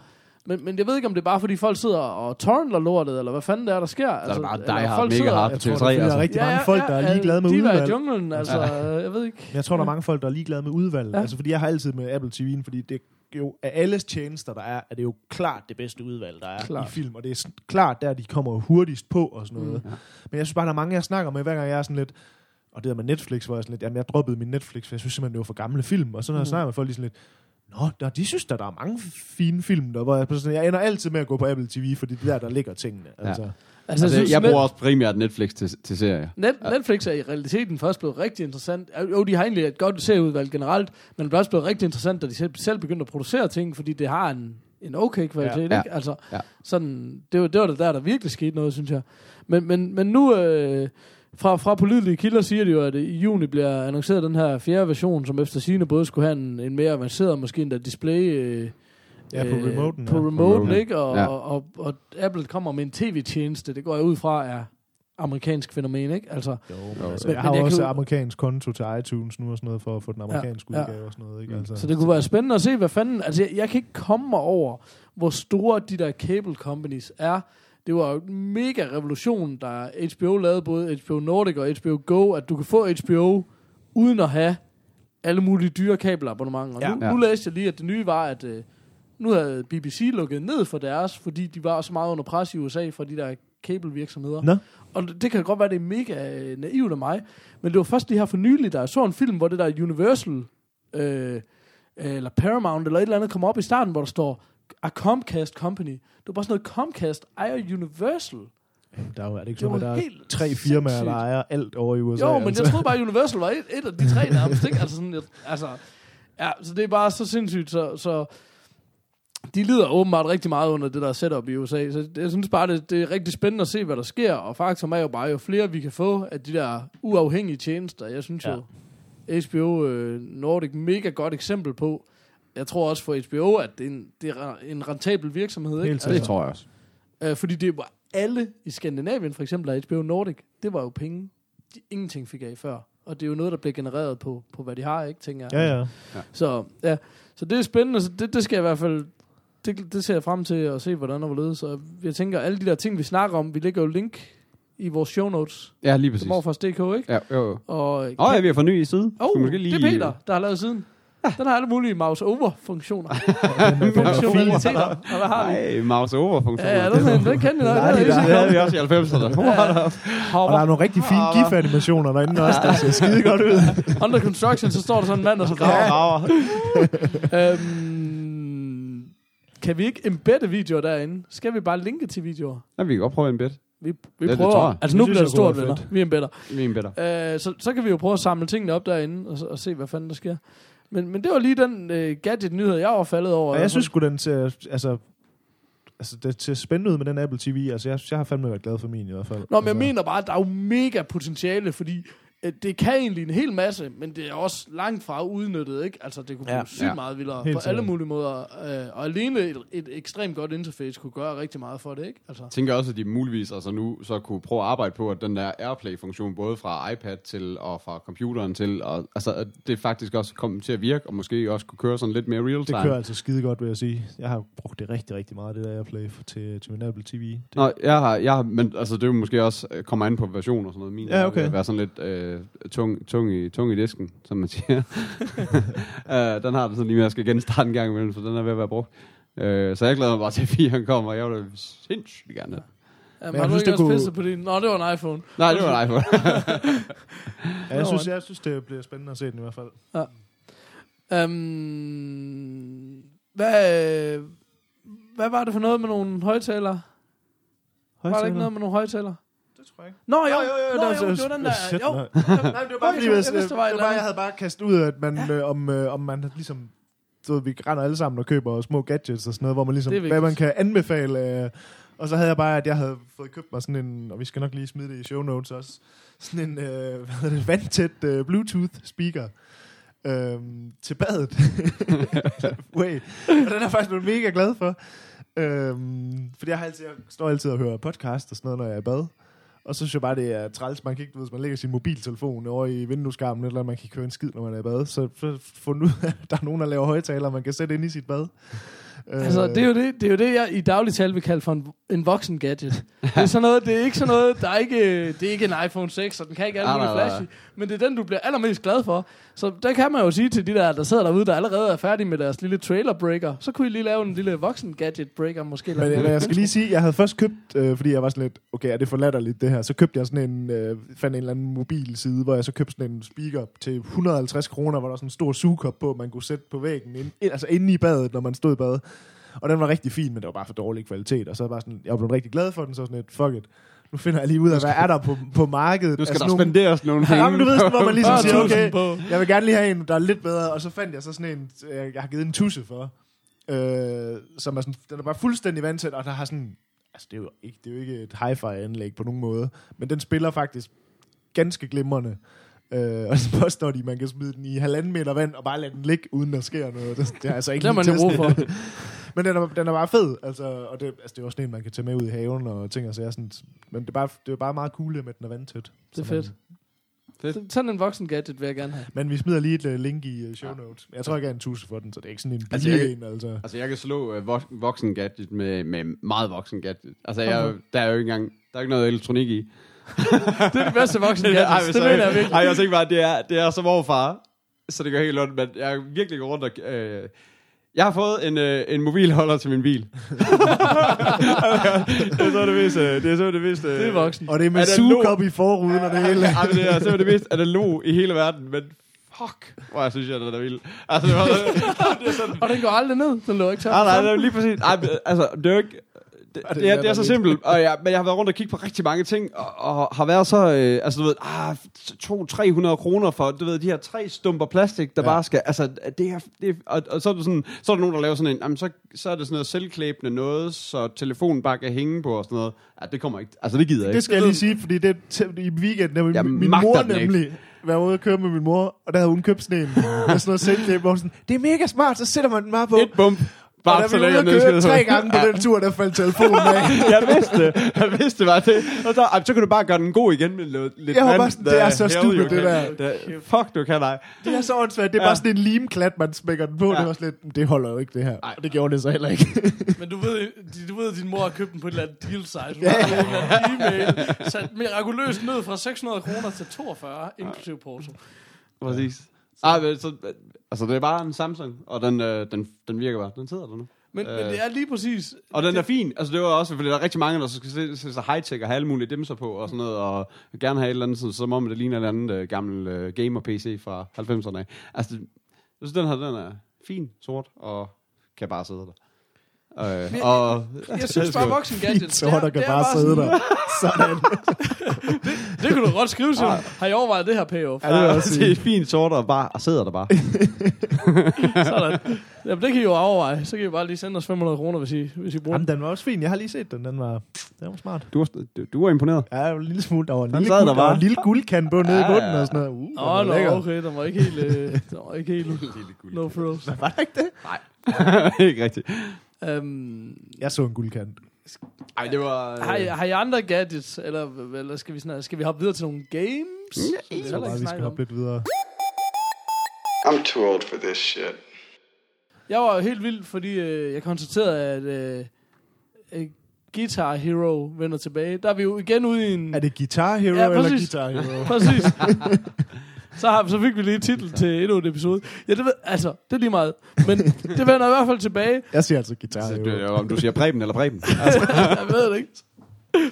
S3: men, men jeg ved ikke, om det er bare, fordi folk sidder og torrenter lortet, eller hvad fanden det er, der sker.
S2: Så er det bare Hard,
S3: folk
S2: mega
S3: sidder-
S2: hard
S4: Jeg
S2: på
S4: tror,
S2: TV3.
S4: det er, fordi der er
S2: Altså.
S4: rigtig mange folk, der er ligeglade med
S3: de
S4: udvalg.
S3: var i junglen, altså, jeg ved ikke.
S4: Jeg tror, der er mange folk, der er ligeglade med udvalg. Ja.
S3: Ja.
S4: Altså, fordi jeg har altid med Apple TV'en, fordi det er jo af alle tjenester, der er, er det jo klart det bedste udvalg, der er
S3: Klart.
S4: i film. Og det er klart der, de kommer hurtigst på og sådan noget.
S3: Mm.
S4: Men jeg synes bare, der er mange, jeg snakker med, hver gang jeg er sådan lidt... Og det der med Netflix, hvor jeg er sådan lidt... Jamen, jeg droppede min Netflix, for jeg synes simpelthen, det var for gamle film. Og så når jeg
S3: Mm.
S4: snakker med folk, de er sådan lidt... Nå, der, de synes der, der er mange fine film, der, hvor jeg, sådan, jeg ender altid med at gå på Apple TV, fordi det er der, der ligger tingene. Altså.
S3: Altså,
S2: Altså,
S3: synes,
S2: jeg
S3: Net-
S2: bruger også primært Netflix til, til serier.
S3: Net, Netflix er i realiteten først blevet rigtig interessant. Jo, de har egentlig et godt serieudvalg generelt, men det er også blevet rigtig interessant, da de selv, selv begyndte at producere ting, fordi det har en, en okay kvalitet,
S2: Ja.
S3: ikke? Altså,
S2: Ja.
S3: sådan, det var, det var det der, der virkelig skete noget, synes jeg. Men, men, men nu, øh, fra, fra pålidelige kilder siger de jo, at i juni bliver annonceret den her fjerde version, som efter sine både skulle have en, en mere avanceret, måske endda display... Øh,
S4: Ja, på remoten,
S3: På
S4: ja.
S3: remoten, ikke? Og,
S2: ja.
S3: ja. og, og, og Apple kommer med en tv-tjeneste, det går jeg ud fra er amerikansk fænomen, ikke? Altså,
S4: Jo,
S2: Jo,
S4: altså,
S3: men-
S4: jeg har
S3: men jeg
S4: også
S3: kan
S4: amerikansk konto til iTunes nu og sådan noget, for at få den amerikanske
S3: Ja, ja.
S4: udgave og sådan noget. Ikke?
S2: Mm.
S4: Altså.
S3: Så det kunne være spændende at se, hvad fanden... Altså, jeg, jeg kan ikke komme mig over, hvor store de der cable companies er. Det var en mega revolution, der HBO lavede både HBO Nordic og HBO Go, at du kan få HBO uden at have alle mulige dyre kabelabonnementer.
S4: Ja.
S3: nu,
S2: Ja.
S3: nu læste jeg lige, at det nye var, at øh, nu havde BBC lukket ned for deres, fordi de var så meget under pres i USA fra de der kabelvirksomheder.
S4: Nå.
S3: Og det kan godt være, det er mega øh, naivt af mig, men det var først lige her for nylig, der jeg så en film, hvor det der Universal, øh, eller Paramount, eller et eller andet, kommer op i starten, hvor der står, Comcast Company. Det var bare sådan noget, Comcast ejer Universal.
S4: Der er jo er det ikke sådan, at der er tre firmaer,
S3: sindssygt.
S4: der ejer alt over i USA.
S3: Jo, men
S4: altså.
S3: jeg troede bare, at Universal var et, et af de tre nærmest, ikke? Altså sådan, jeg, altså, ja, så det er bare så sindssygt, så, så de lider åbenbart rigtig meget under det der setup i USA, så jeg synes bare, det, det er rigtig spændende at se, hvad der sker, og faktum er jo bare, jo flere vi kan få af de der uafhængige tjenester, jeg synes
S4: Ja.
S3: jo, HBO øh, Nordic, mega godt eksempel på, jeg tror også for HBO, at det er en, det er en rentabel virksomhed, ikke?
S4: Helt
S2: Så det tror jeg også.
S3: Øh, fordi det var alle i Skandinavien, for eksempel af HBO Nordic, det var jo penge, de ingenting fik af før. Og det er jo noget, der bliver genereret på, på hvad de har, ikke, tænker jeg.
S4: Ja, ja.
S3: Så, ja. så det er spændende, så det, det skal jeg i hvert fald, det, det ser jeg frem til at se, hvordan og hvorledes. Så jeg tænker, alle de der ting, vi snakker om, vi lægger jo link i vores show notes,
S2: Ja, lige
S3: på
S2: præcis.
S3: morfars.dk, ikke?
S2: Ja, jo, jo.
S3: Og,
S2: oh, ja, vi har fået ny i side.
S3: oh,
S2: måske lige...
S3: det er Peter, der har lavet siden. Den har alle mulige mouse-over-funktioner.
S4: Er
S3: Funktionaliteter. Og hvad har vi?
S2: Nej, mouse over funktion.
S3: Ja, ja, den, den, den kendte jeg
S4: Nej, det
S3: Det
S4: er
S3: er
S2: Det havde vi også i 90'erne.
S4: Og der er nogle rigtig fine GIF-animationer derinde også, der ser skide godt ud.
S3: Under construction, så står der sådan en mand, og så graver. øhm, kan vi ikke embedde videoer derinde? Skal vi bare linke til videoer?
S2: Ja, vi kan godt prøve en bit.
S3: Vi, vi
S2: det
S3: prøver.
S2: tror jeg.
S3: altså nu
S4: Det
S3: bliver det stort, venner. Vi embedder.
S2: Vi er en bedre.
S3: Øh, så, så kan vi jo prøve at samle tingene op derinde, og, og se, hvad fanden der sker. Men, men det var lige den øh, gadget-nyhed, jeg var faldet over.
S4: Og jeg synes sgu, den ser, altså, altså, det ser spændende ud med den Apple TV. Altså, jeg, jeg har fandme været glad for min i hvert fald.
S3: Nå, men jeg
S4: altså,
S3: mener bare, at der er jo mega potentiale, fordi det kan egentlig en hel masse, men det er også langt fra udnyttet, ikke? Altså, det kunne
S4: Ja.
S3: blive sygt
S2: Ja.
S3: meget vildere
S4: Helt
S3: på alle mulige måder. Øh, og alene et, et ekstremt godt interface kunne gøre rigtig meget for det, ikke? Altså,
S2: Jeg tænker også, at de muligvis altså nu så kunne prøve at arbejde på, at den der AirPlay-funktion, både fra iPad til og fra computeren til, og, altså, at det faktisk også kom til at virke, og måske også kunne køre sådan lidt mere real
S4: Det kører altså skide godt, vil jeg sige. Jeg har brugt det rigtig, rigtig meget, det der Airplay for, til, til min Apple TV. Det,
S2: Nå, jeg har, jeg har, men altså, det er jo måske også øh, kommer an på version og sådan noget. Min
S4: Ja, okay.
S2: være sådan lidt øh, tung, tung, i, tung i disken, som man siger. uh, den har det sådan lige med, at jeg skal genstarte en gang imellem, så den er ved at være brugt. Uh, så jeg glæder mig bare til, at 4 kommer. Jeg vil da sindssygt gerne. have.
S3: Jamen,
S4: jeg
S3: har du
S4: synes,
S3: ikke
S4: det
S3: også
S4: kunne-
S3: pisset på din... Nå, det var en iPhone.
S2: Nej, det var en iPhone.
S4: ja, jeg, synes, jeg synes, det bliver spændende at se den i hvert fald.
S3: Um, hvad, hvad var det for noget med nogle højtalere? Var der ikke noget med nogle højtalere?
S4: Det tror jeg ikke.
S3: Nå, jo,
S4: Nå, jo, jo,
S3: Nå,
S4: der er
S3: jo,
S4: så-
S3: det var den der.
S4: shit,
S3: Jo,
S4: nej. Nej, det var bare fordi,
S3: jeg
S4: hvis,
S3: vidste,
S4: det var bare, jeg havde bare kastet ud, at man, ja. øh, om, øh, om man ligesom, så vi render alle sammen og køber små gadgets og sådan noget, hvor man ligesom, hvad man kan anbefale. Øh, og så havde jeg bare, at jeg havde fået købt mig sådan en, og vi skal nok lige smide det i show notes også, sådan en, øh, hvad hedder det, vandtæt øh, Bluetooth speaker. Øhm, til badet. Wait. Og den er jeg faktisk blevet mega glad for. Øhm, fordi jeg, har altid, jeg står altid og hører podcast og sådan noget, når jeg er i bad. Og så synes jeg bare, det er træls. Man kan ikke, du ved, hvis man lægger sin mobiltelefon over i vindueskarmen, eller man kan ikke en skid, når man er i bad. Så, så fundet ud af, at der er nogen, der laver højtaler, man kan sætte ind i sit bad.
S3: Altså, det er jo det, det, er jo det jeg i daglig tal vil kalde for en, en voksen gadget. Det er, sådan noget, det er ikke sådan noget, der er ikke, det er ikke en iPhone 6, og den kan ikke alle mulige
S2: nej, nej.
S3: flash i, men det er den, du bliver allermest glad for. Så der kan man jo sige til de der, der sidder derude, der allerede er færdige med deres lille trailer breaker, så kunne I lige lave en lille voksen gadget breaker måske.
S4: Men, men jeg skal lige sige, jeg havde først købt, øh, fordi jeg var sådan lidt, okay, er det for latterligt det her? Så købte jeg sådan en, øh, fandt en eller anden mobilside, hvor jeg så købte sådan en speaker til 150 kroner, hvor der var sådan en stor sugekop på, man kunne sætte på væggen, ind, altså inde i badet, når man stod i bad. Og den var rigtig fin, men det var bare for dårlig kvalitet. Og så var sådan, jeg var blevet rigtig glad for den, så sådan lidt, fuck it. Nu finder jeg lige ud af, hvad er der på, på markedet.
S2: Du skal
S4: Altså
S2: der
S4: nogle-
S2: spenderes nogle penge.
S4: Ja, men du ved, sådan, hvor man ligesom siger, okay, jeg vil gerne lige have en, der er lidt bedre, og så fandt jeg så sådan en, øh, jeg har givet en tusse for, øh, som er sådan, den er bare fuldstændig vandtæt, og der har sådan, altså det er jo ikke, det er jo ikke et hi-fi anlæg på nogen måde, men den spiller faktisk ganske glimrende. Øh, og så påstår de, at man kan smide den i halvanden meter vand, og bare lade den ligge, uden der sker noget. Det, det har jeg så ikke
S3: Det man brug for.
S4: Men den er, den er bare fed, altså, og det, altså, det er også sådan en, man kan tage med ud i haven og ting og sager. Sådan, men det er, bare, det er bare meget cool, med at den er vandtæt.
S3: Det er
S4: Så man-
S3: fedt.
S2: Fedt.
S3: Så- Sådan en voksen gadget vil jeg gerne have.
S4: Men vi smider lige et uh, link i uh, show notes. Jeg tror ikke, jeg er en tusse for den, så det er ikke sådan en
S2: Altså,
S4: billig
S2: jeg-
S4: en, altså.
S2: Altså, jeg kan slå uh, vok- voksen gadget med, med meget voksen gadget. Altså, jeg, der er jo ikke engang, der er ikke noget elektronik i.
S3: Det er det bedste voksen gadget.
S2: men
S3: Det
S2: så-
S3: mener jeg virkelig.
S2: Ej, jeg tænker bare, det er, det er som overfar, så det går helt ondt, men jeg er virkelig gået rundt og... Øh, jeg har fået en, øh, en mobilholder til min bil. det er så det mest... øh, Det er så det mest... øh,
S3: Det er voksen.
S4: Og det er med sugekop i forruden og det hele.
S2: Ej, men det er simpelthen det mest analog i hele verden, men fuck, hvor jeg synes, jeg, den er vild. Altså, det var, det er sådan,
S3: Og den går aldrig ned. Den lå ikke tør.
S2: nej, nej, det er lige præcis. Ej, men, altså, det er jo ikke... Det,
S4: det
S2: det, er, det er så simpelt, og jeg, men jeg har været rundt og kigge på rigtig mange ting, og, og har været så, øh, altså du ved, ah, 200-300 kroner for, du ved, de her tre stumper plastik, der
S4: Ja.
S2: ja. bare skal, altså, det er, det er og, og, så er det sådan, så er der nogen, der laver sådan en, jamen, så, så er det sådan noget selvklæbende noget, så telefonen bare kan hænge på og sådan noget. Ja, det kommer ikke, altså det gider jeg ikke.
S4: Det skal jeg lige sige, fordi det er i weekenden, der
S2: Jeg
S4: min, mor
S2: den ikke.
S4: nemlig var ude og køre med min mor, og der havde hun købt sådan en, med sådan noget selvklæb, hvor sådan, det er mega smart, så sætter man den bare på.
S2: Et bump,
S4: og
S2: bare
S4: da
S2: så
S4: vi var ude og
S2: ned.
S4: køre tre gange på den tur, der faldt telefonen af.
S2: jeg vidste det. Jeg vidste det var det. Og så, ej, så kan du bare gøre den god igen med lidt, lidt
S4: Jeg var bare sådan, det er så stupid, det der.
S2: Fuck, du kan nej.
S4: Det er så åndssvagt. Det er
S2: Ja.
S4: bare sådan en limklat, man smækker den på.
S2: Ja.
S4: Det var sådan lidt, det holder jo ikke det her. Og det gjorde det så heller ikke.
S3: Men du ved, du ved, at din mor har købt den på et eller andet deal site. Hun har fået en e-mail, sat mirakuløst ned fra 600 kroner til 42, inklusive porto.
S2: Præcis. Ej, men, så, altså, det er bare en Samsung, og den, øh, den, den virker bare. Den sidder der nu.
S3: Men,
S2: Øh.
S3: men det er lige præcis...
S2: Og den er fin. Altså, det var også, fordi der er rigtig mange, der skal se, se så high-tech og have alle mulige dimser på og sådan noget, og gerne have et eller andet, sådan, som om det ligner et eller andet øh, gammel øh, gamer-PC fra 90'erne. af. Altså, det- jeg synes, den her, den er fin, sort, og kan bare sidde der. Øh, og,
S3: Jeg synes bare, voksen gadgets,
S4: så der kan bare sidde der. Sådan.
S3: Det kan du godt skrive til ham. Har I overvejet det her payoff?
S4: Ja, det vil jeg også
S2: det er fint sort og bare og sidder der bare.
S3: Sådan. Jamen, det kan I jo overveje. Så kan I bare lige sende os 500 kroner, hvis I, hvis I bruger
S4: Jamen,
S3: den.
S4: den var også fin. Jeg har lige set den. Den var, den var smart.
S2: Du var, du, du var imponeret.
S4: Ja, det var en lille smule. Der var en lille, guld,
S2: der
S4: der var en lille guldkant på nede i
S2: Ja,
S4: bunden
S2: ja.
S4: og sådan noget. Uh, den
S3: Åh,
S4: var
S3: oh, no,
S4: lækker.
S3: okay, den var ikke helt... Øh, den var ikke helt... No frills.
S4: Var det ikke det?
S2: ikke rigtigt.
S3: Um,
S4: Jeg så en guldkant.
S2: Ej, det var...
S3: har, I, har I andre gadgets, eller, eller skal, vi sådan, skal vi hoppe videre til nogle games? Som vi
S4: Jeg tror
S3: ikke
S4: bare, vi skal hoppe lidt videre.
S5: I'm too old for this shit.
S3: Jeg var helt vild, fordi øh, jeg konstaterede, at øh, øh, Guitar Hero vender tilbage. Der er vi jo igen ude i en...
S4: Er det Guitar Hero
S3: Ja,
S4: eller. Guitar Hero?
S3: Præcis. så, har, så fik vi lige titel til endnu et episode. Ja, det ved, altså, det er lige meget. Men det vender i hvert fald tilbage.
S4: Jeg siger altså Guitar
S2: Så det er jo, om du siger Preben eller Preben.
S3: jeg ved det ikke.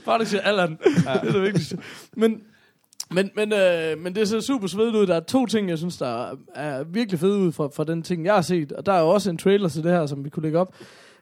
S3: Bare det siger Allan. Ja. Det er det vigtigste. Men, men, men, øh, men det ser super svedigt ud. Der er to ting, jeg synes, der er, er virkelig fede ud fra, fra den ting, jeg har set. Og der er jo også en trailer til det her, som vi kunne lægge op.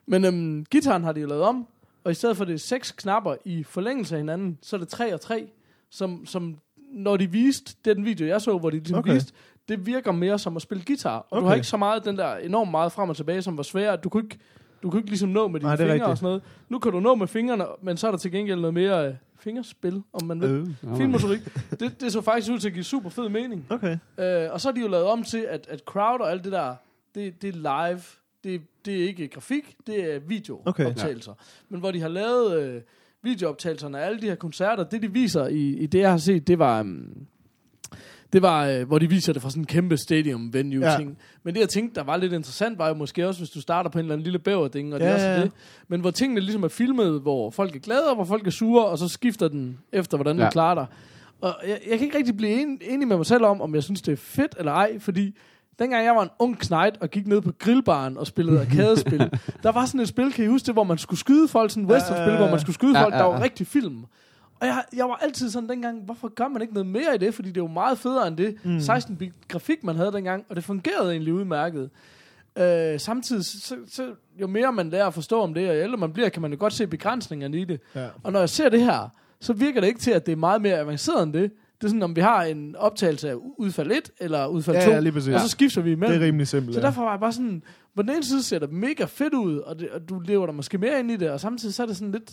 S3: Men øhm, gitaren har de jo lavet om. Og i stedet for det er seks knapper i forlængelse af hinanden, så er det tre og tre, som, som når de viste den video, jeg så, hvor de ligesom
S4: Okay.
S3: viste, det virker mere som at spille guitar. Og okay. du har ikke så meget den der enormt meget frem og tilbage, som var svært. Du kunne ikke, du kunne ikke ligesom nå med dine
S4: Nej,
S3: fingre og
S4: rigtigt.
S3: sådan noget. Nu kan du nå med fingrene, men så er der til gengæld noget mere øh, fingerspil, om man vil. Øh.
S2: Øh.
S3: Fin motorik. Det, det så faktisk ud til at give super fed mening.
S4: Okay.
S3: Øh, og så er de jo lavet om til, at, at crowd og alt det der, det, det er live. Det, det er ikke grafik, det er videooptagelser. Okay. Men hvor de har lavet øh, videooptagelserne af alle de her koncerter, det de viser i, i det, jeg har set, det var... Um, det var, øh, hvor de viser det fra sådan en kæmpe stadium venue
S4: Ja.
S3: ting. Men det jeg tænkte, der var lidt interessant, var jo måske også, hvis du starter på en eller anden lille bæverding, og det
S4: Ja,
S3: er
S4: ja.
S3: det. Men hvor tingene ligesom er filmet, hvor folk er glade, og hvor folk er sure, og så skifter den efter, hvordan. Ja. du klarer dig. Og jeg, jeg kan ikke rigtig blive en, enig med mig selv om, om jeg synes, det er fedt eller ej, fordi dengang jeg var en ung knight og gik ned på grillbaren og spillede arkadespil, der var sådan et spil, kan I huske det, hvor man skulle skyde folk, sådan et westernspil, hvor man skulle skyde folk, der var rigtig film. Og jeg, jeg var altid sådan dengang, hvorfor gør man ikke noget mere i det? Fordi det er jo meget federe end det mm. 16-bit grafik, man havde dengang, og det fungerede egentlig udmærket. Øh, samtidig, så, så, jo mere man lærer at forstå om det, og jo ældre man bliver, kan man jo godt se begrænsningerne i det.
S4: Ja.
S3: Og når jeg ser det her, så virker det ikke til, at det er meget mere avanceret end det. Det er sådan, om vi har en optagelse af udfald 1 eller udfald
S4: Ja,
S3: 2,
S4: ja, lige præcis.
S3: og så skifter vi
S4: Det
S3: imellem.
S4: er rimelig simpelt.
S3: Så
S4: ja.
S3: derfor var jeg bare sådan, på den ene side ser det mega fedt ud, og, det, og du lever der måske mere ind i det, og samtidig så er det sådan lidt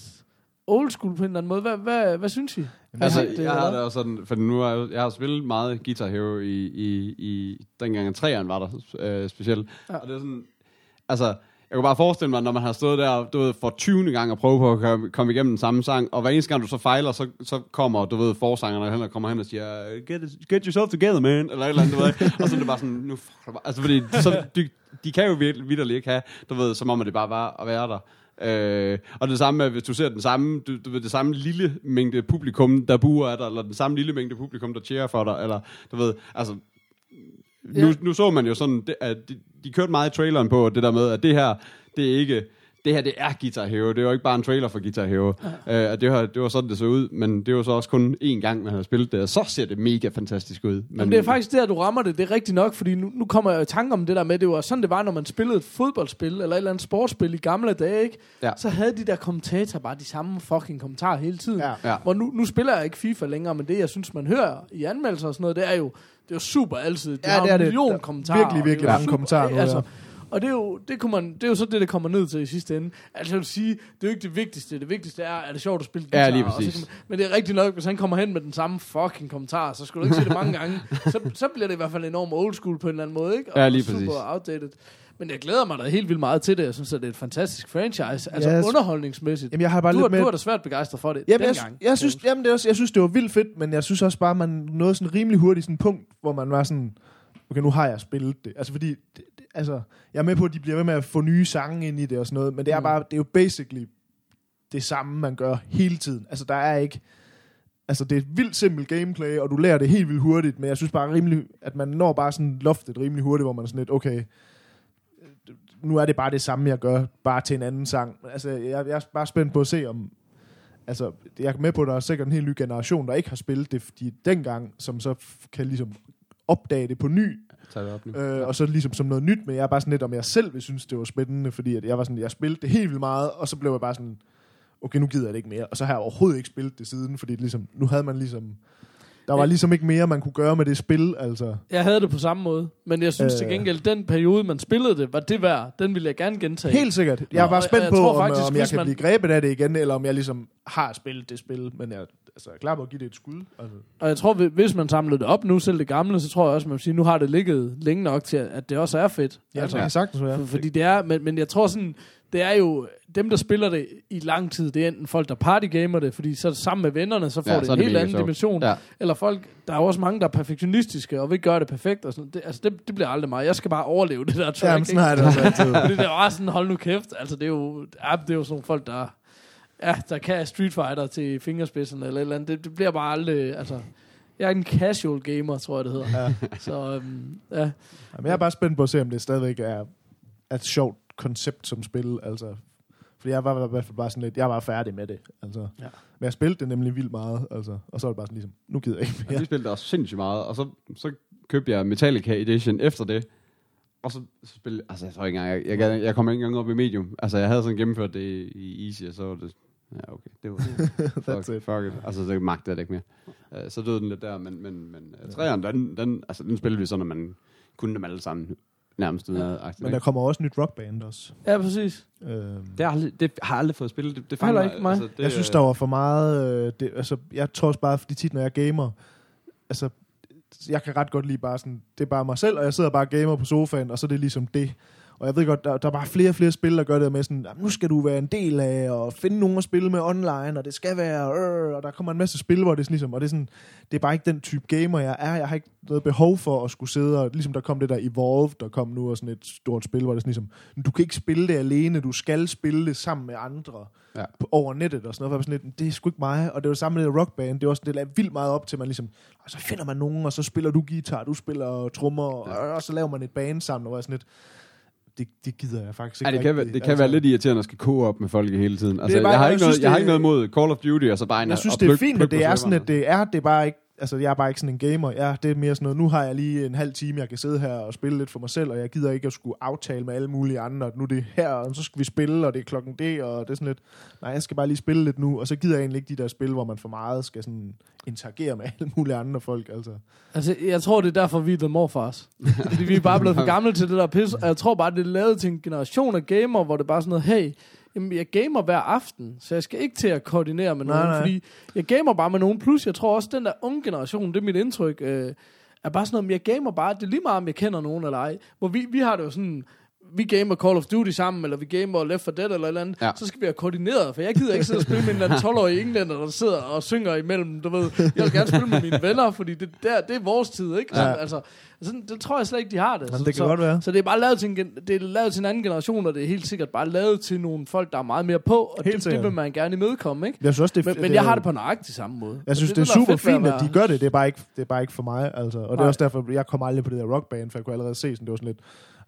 S3: old school på en eller anden måde. Hvad, hvad, hvad synes I?
S2: Altså,
S3: det,
S2: jeg har det også sådan, for nu har jeg, jeg har spillet meget Guitar Hero i, i, i dengang at træerne var der øh, specielt.
S3: Ja.
S2: Ja. Og det er sådan, altså, jeg kunne bare forestille mig, når man har stået der, du ved, for 20. gang og prøve på at komme, komme igennem den samme sang, og hver eneste gang du så fejler, så, så kommer, du ved, forsangerne hen og kommer hen og siger, get, get yourself together, man, eller et eller andet, du ved. og så er det bare sådan, nu fuck bare. Altså, fordi så, de, de kan jo virkelig vidderligt ikke have, du ved, som om at det bare var at være der. Øh, og det samme med, hvis du ser den samme, du, du ved, det samme lille mængde publikum, der buer af dig, eller den samme lille mængde publikum, der cheerer for dig, eller du ved, altså, nu,
S3: Ja.
S2: nu så man jo sådan, at de, de kørte meget i traileren på det der med, at det her, det er ikke, det her det er Guitar Hero, det er jo ikke bare en trailer for Guitar Hero. Ja. Øh, det, var, det var sådan, det så ud, men det var så også kun én gang, man havde spillet det, og så ser det mega fantastisk ud. Men,
S3: Men det er faktisk der, du rammer det. Det er rigtigt nok, fordi nu, nu kommer jeg i tanke om det der med, det var sådan, det var, når man spillede et fodboldspil, eller et eller andet sportsspil i gamle dage, ikke?
S2: Ja.
S3: Så havde de der kommentatorer bare de samme fucking kommentarer hele tiden.
S4: Ja.
S2: Ja.
S3: Hvor nu, nu spiller jeg ikke FIFA længere, men det, jeg synes, man hører i anmeldelser og sådan noget, det er jo, det er jo super altid. De
S4: Ja, det er
S3: en
S4: det.
S3: million
S4: er
S3: kommentarer.
S4: virkelig,
S3: det
S4: virkelig mange kommentarer nu,
S3: Altså,
S4: ja.
S3: og det er, jo, det, kunne man, det er jo så det, det kommer ned til i sidste ende. Altså jeg vil sige, det er jo ikke det vigtigste. Det vigtigste er, er det sjovt at spille
S2: Ja,
S3: guitar.
S2: lige
S3: og så
S2: præcis.
S3: man, men det er rigtigt nok, hvis han kommer hen med den samme fucking kommentar, så skulle du ikke se det mange gange. Så, så bliver det i hvert fald enormt old school på en eller anden måde, ikke? Og
S2: Ja, lige
S3: super
S2: præcis.
S3: outdated. Men jeg glæder mig da helt vildt meget til det. Jeg synes, at det er et fantastisk franchise. Altså
S4: Yes.
S3: underholdningsmæssigt.
S4: Jamen, jeg har bare
S3: du,
S4: lidt med...
S3: du har da svært begejstret for det
S4: Jamen, jeg,
S3: dengang.
S4: jeg, synes, jamen det er også, jeg synes, det var vildt fedt, men jeg synes også bare, man nåede sådan rimelig hurtigt sådan en punkt, hvor man var sådan, okay, nu har jeg spillet det. Altså, fordi, det, det, altså, jeg er med på, at de bliver ved med at få nye sange ind i det og sådan noget, men det er
S3: Mm.
S4: bare, det er jo basically det samme, man gør hele tiden. Altså, der er ikke, altså, det er et vildt simpelt gameplay, og du lærer det helt vildt hurtigt, men jeg synes bare rimelig, at man når bare sådan loftet rimelig hurtigt, hvor man er sådan lidt, okay, nu er det bare det samme, jeg gør, bare til en anden sang. Altså, jeg, jeg er bare spændt på at se, om... Altså, jeg er med på, at der er sikkert en helt ny generation, der ikke har spillet det, fordi dengang, som så kan ligesom opdage det på ny,
S2: tage det op nu.
S4: Øh, og så ligesom som noget nyt, men jeg er bare sådan lidt, om jeg selv vil synes, det var spændende, fordi at jeg var sådan, jeg spillede det helt vildt meget, og så blev jeg bare sådan, okay, nu gider jeg det ikke mere. Og så har jeg overhovedet ikke spillet det siden, fordi det ligesom, nu havde man ligesom, der var
S3: Ja.
S4: ligesom ikke mere, man kunne gøre med det spil, altså.
S3: Jeg havde det på samme måde, men jeg synes øh. til
S4: Øh.
S3: gengæld, den periode, man spillede det, var det værd. Den ville jeg gerne gentage.
S4: Helt sikkert. Jeg
S3: Nå, og
S4: spændt
S3: jeg
S4: på,
S3: tror
S4: om,
S3: faktisk,
S4: om jeg kan
S3: man-
S4: blive grebet af det igen, eller om jeg ligesom har spillet det spil, men jeg altså, er klar på at give det et skud. Altså.
S3: Og jeg tror, hvi- hvis man samlede det op nu, selv det gamle, så tror jeg også, man vil sige, nu har det ligget længe nok til, at det også er fedt.
S4: Ja, altså, det kan sagtens.
S3: For, fordi det er, men, men jeg tror sådan, det er jo, dem der spiller det i lang tid, det er enten folk, der partygamer det, fordi så det sammen med vennerne, så får
S2: Ja,
S3: det
S2: så
S3: en
S2: det
S3: helt anden
S2: sjovt.
S3: dimension.
S2: Ja.
S3: Eller folk, der er jo også mange, der er perfektionistiske, og vil gøre det perfekt. Og sådan. Det, altså det, det bliver aldrig mig. Jeg skal bare overleve det der track.
S4: Ja, men sådan har det også altid.
S3: Fordi det er jo også sådan, hold nu kæft. Altså, det er jo, ja, det er jo sådan nogle folk, der, ja, der kan Street Fighter til fingerspidserne eller et eller andet. Det, det bliver bare aldrig, altså... Jeg er en casual gamer, tror jeg, det hedder.
S4: Ja.
S3: Så, øhm, ja.
S4: Jamen, jeg er bare spændt på at se, om det stadigvæk er, er sjovt koncept som spil. Altså, fordi jeg var i hvert fald bare sådan lidt, jeg var færdig med det. Altså.
S3: Ja.
S4: Men jeg spillede det nemlig vildt meget. Altså, og så var det bare sådan ligesom, nu gider jeg ikke
S2: Ja.
S4: mere.
S2: Vi spillede også sindssygt meget, og så, så købte jeg Metallica Edition efter det. Og så, så spillede altså jeg tror ikke engang, jeg, jeg, jeg kom ikke engang op i medium. Altså jeg havde sådan gennemført det i, Easy, og så var det, ja okay, det var
S4: That's
S2: fuck,
S4: it.
S2: fuck it. Altså det magtede jeg det ikke mere. Uh, så døde den lidt der, men, men, men uh, træerne, den, den, altså, den spillede vi sådan, at man kunne dem alle sammen nærmest. Ja.
S4: Men der kommer også nyt rockband også.
S3: ja, præcis.
S4: Øhm,
S2: det, har aldrig, det har jeg aldrig fået spillet. Det, det fanger-
S3: ikke mig.
S2: Altså, det,
S4: jeg synes, der var for meget... Øh, det, altså, jeg tror også bare, fordi tit, når jeg gamer... Altså, jeg kan ret godt lide bare sådan... Det er bare mig selv, og jeg sidder bare og gamer på sofaen, og så er det ligesom det. Og jeg ved godt, der, der er bare flere og flere spil, der gør det med sådan, "Jamen, nu skal du være en del af, og finde nogen at spille med online, og det skal være, øh, og der kommer en masse spil, hvor det er sådan ligesom, og det er sådan, det er bare ikke den type gamer, jeg er. Jeg har ikke noget behov for at skulle sidde, og ligesom der kom det der Evolve, der kom nu, og sådan et stort spil, hvor det er sådan ligesom, du kan ikke spille det alene, du skal spille det sammen med andre
S2: Ja.
S4: på, over nettet og sådan noget. For sådan lidt, det er sgu ikke mig. Og det var det samme med det der rockband. Det var sådan, det lagde vildt meget op til, man ligesom, og så finder man nogen, og så spiller du guitar, du spiller trommer, ja. og, og, så laver man et band sammen, og var sådan lidt, det, det gider jeg faktisk ikke
S2: Ja, det kan, være,
S4: rigtig.
S2: det kan altså, være lidt irriterende at skal koge op med folk hele tiden. Altså,
S4: bare-
S2: jeg, har
S4: jeg
S2: ikke noget,
S4: synes,
S2: jeg har ikke noget mod Call of Duty, og så bare en
S4: Jeg synes,
S2: og
S4: det er fint, at det er sådan, at det er, det er bare ikke, altså jeg er bare ikke sådan en gamer. Ja, det er mere sådan noget, nu har jeg lige en halv time, jeg kan sidde her og spille lidt for mig selv, og jeg gider ikke at skulle aftale med alle mulige andre, at nu er det her, og så skal vi spille, og det er klokken det, og det er sådan lidt, nej, jeg skal bare lige spille lidt nu, og så gider jeg egentlig ikke de der spil, hvor man for meget skal sådan interagere med alle mulige andre folk, altså.
S3: Altså, jeg tror, det er derfor, vi er The Morfars. Fordi vi er bare blevet for gamle til det der pis. Og jeg tror bare, det er lavet til en generation af gamer, hvor det er bare sådan noget, hey, jamen, jeg gamer hver aften, så jeg skal ikke til at koordinere med
S4: Nej,
S3: nogen,
S4: nej.
S3: fordi jeg gamer bare med nogen. Plus, jeg tror også, den der unge generation, det er mit indtryk, øh, er bare sådan noget, jeg gamer bare, det er lige meget, om jeg kender nogen eller ej. Hvor vi, vi har det jo sådan, vi gamer Call of Duty sammen, eller vi gamer Left 4 Dead eller et eller andet,
S2: Ja.
S3: så skal vi have koordineret, for jeg gider ikke sidde og spille med en eller anden 12-årig englænder, der sidder og synger imellem, du ved. Jeg vil gerne spille med mine venner, fordi det, der, det er vores tid, ikke? Så,
S4: Ja.
S3: altså, sådan, det tror jeg slet ikke, de har det.
S4: Jamen,
S3: Så-
S4: det kan
S3: så,
S4: godt være.
S3: Så det er bare lavet til, en, det er lavet til en anden generation, og det er helt sikkert bare lavet til nogle folk, der er meget mere på, og
S4: Helt
S3: det,
S4: sikkert.
S3: det, vil man gerne imødekomme, ikke?
S4: Jeg synes også, det,
S3: Men, men jeg har det på nøjagtig samme måde.
S4: Jeg synes,
S3: Og
S4: det, er super
S3: fedt
S4: fint, at de gør det. Det er bare ikke, det er bare ikke for mig. Altså. Og det er
S3: Nej.
S4: også derfor, jeg kom aldrig på det der rockband, for jeg kunne allerede se, sådan, det var sådan lidt,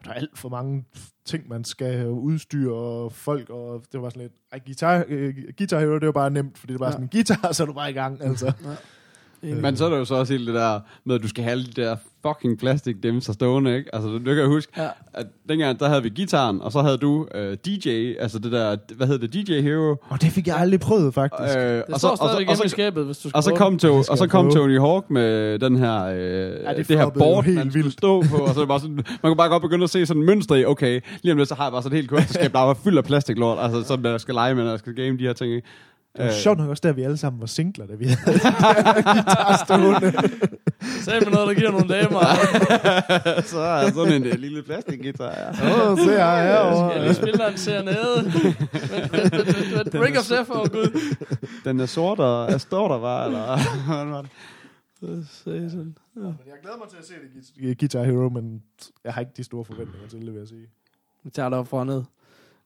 S4: der er alt for mange ting, man skal udstyre og folk, og det var sådan lidt, ej, guitar, øh, guitar Hero, det var bare nemt, fordi det var
S3: Ja.
S4: sådan en guitar, så er du bare i gang, altså.
S3: Enig.
S2: Men så er der jo så også helt det der med, at du skal have alle de der fucking plastik dimser stående, ikke? Altså, du kan jeg huske,
S3: Ja.
S2: at dengang, der havde vi gitaren, og så havde du øh, DJ, altså det der, hvad hedder det, DJ Hero.
S4: Og det fik jeg aldrig prøvet, faktisk.
S2: Øh,
S3: Det
S2: og, så,
S3: står
S2: og, så, og,
S3: hjemme i
S2: så,
S3: skabet, hvis du skal
S2: og så kom, to, og så kom. Tony Hawk med den her, øh,
S4: det
S2: det, det her board,
S4: helt
S2: man
S4: vildt.
S2: stå på, og så det bare sådan, man kunne bare godt begynde at se sådan et mønster i, okay, lige om lidt, så har jeg bare sådan et helt kunstnerskab, der var fyldt af plastiklort, altså sådan, der skal lege med, når jeg skal game de her ting, ikke?
S4: Det var
S2: Øh,
S4: sjovt nok også, der vi alle sammen var singler, da vi havde guitar stående.
S3: Sagde med noget, der giver nogle damer.
S2: så er der sådan en øh, lille plastikgitar, ja.
S4: Åh, oh, se her
S3: Jeg
S4: herovre.
S3: lige spiller en serenade. Break of Death, åh gud.
S2: Den er sort og er stor der var, eller hvordan var det?
S3: Satan.
S4: Men jeg glæder mig til at se det Guit- Guitar Hero, men jeg har ikke de store forventninger til det, vil jeg sige.
S3: Vi tager det op fra ned.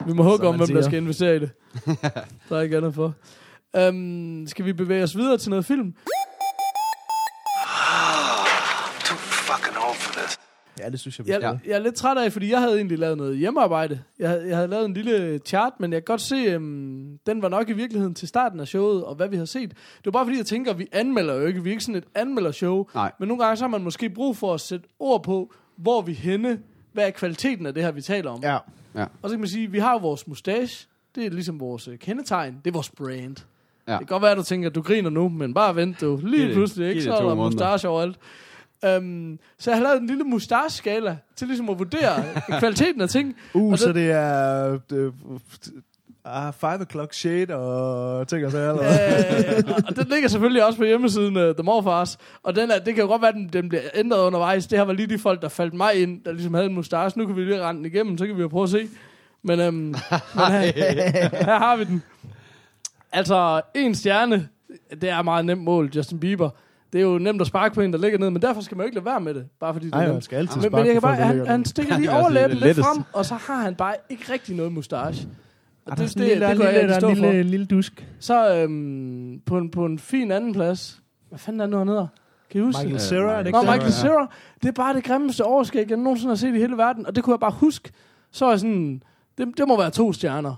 S3: Vi må hugge
S4: Som
S3: om,
S4: man
S3: hvem der
S4: siger.
S3: skal investere i det. der er ikke andet for. Um, skal vi bevæge os videre til noget film?
S5: Too fucking old for this.
S4: Ja, det synes jeg, vi
S3: Jeg,
S4: skal.
S3: jeg er lidt træt af, fordi jeg havde egentlig lavet noget hjemmearbejde. Jeg, havde- jeg havde lavet en lille chart, men jeg kan godt se, um, den var nok i virkeligheden til starten af showet, og hvad vi har set. Det var bare fordi, jeg tænker, at vi anmelder jo ikke. Vi er ikke sådan et anmeldershow.
S2: Nej.
S3: Men nogle gange så har man måske brug for at sætte ord på, hvor vi henne, hvad er kvaliteten af det her, vi taler om.
S4: Ja.
S3: Og så kan man sige, vi har jo vores mustache, det er ligesom vores øh, kendetegn, det er vores brand.
S2: Ja.
S3: Det kan godt være, at du tænker, at du griner nu, men bare vent du. Lige
S2: det-
S3: pludselig, ikke? Så er der mustache overalt. Um, så jeg har lavet en lille mustache-skala til ligesom at vurdere kvaliteten af ting.
S4: Uh,
S3: Og
S4: så
S3: det-
S4: det er... Det, ah, five o'clock shade og ting og hvad?
S3: øh, og den ligger selvfølgelig også på hjemmesiden uh, The Morfars. Og den er, det kan jo godt være, at den, den bliver ændret undervejs. Det her var lige de folk, der faldt mig ind, der ligesom havde en mustache. Nu kan vi lige rende den igennem, så kan vi jo prøve at se. Men, øhm, men her, her har vi den. Altså, en stjerne, det er meget nemt mål, Justin Bieber. Det er jo nemt at sparke på en, der ligger ned, men derfor skal man jo ikke lade være med det. Bare fordi det
S4: Nej,
S3: er nemt.
S4: skal altid
S3: Men,
S4: sparke
S3: men jeg kan
S4: folk,
S3: bare, han, han stikker
S2: Det
S3: lige
S2: er
S3: overlæben
S2: det
S3: lidt
S2: letteste.
S3: frem, og så har han bare ikke rigtig noget mustache. Og det, det,
S4: lille,
S3: det, går
S4: er
S3: jeg
S4: lille, lille, lille dusk.
S3: Så øhm, på, en, på en fin anden plads. Hvad fanden er det nu, han hedder? Kan I huske
S4: Michael
S3: det?
S4: Cera, er det ikke
S3: Nå,
S4: det?
S3: Michael Cera. Det er bare det grimmeste overskæg, jeg nogensinde har set i hele verden. Og det kunne jeg bare huske. Så er sådan, det, det må være to stjerner.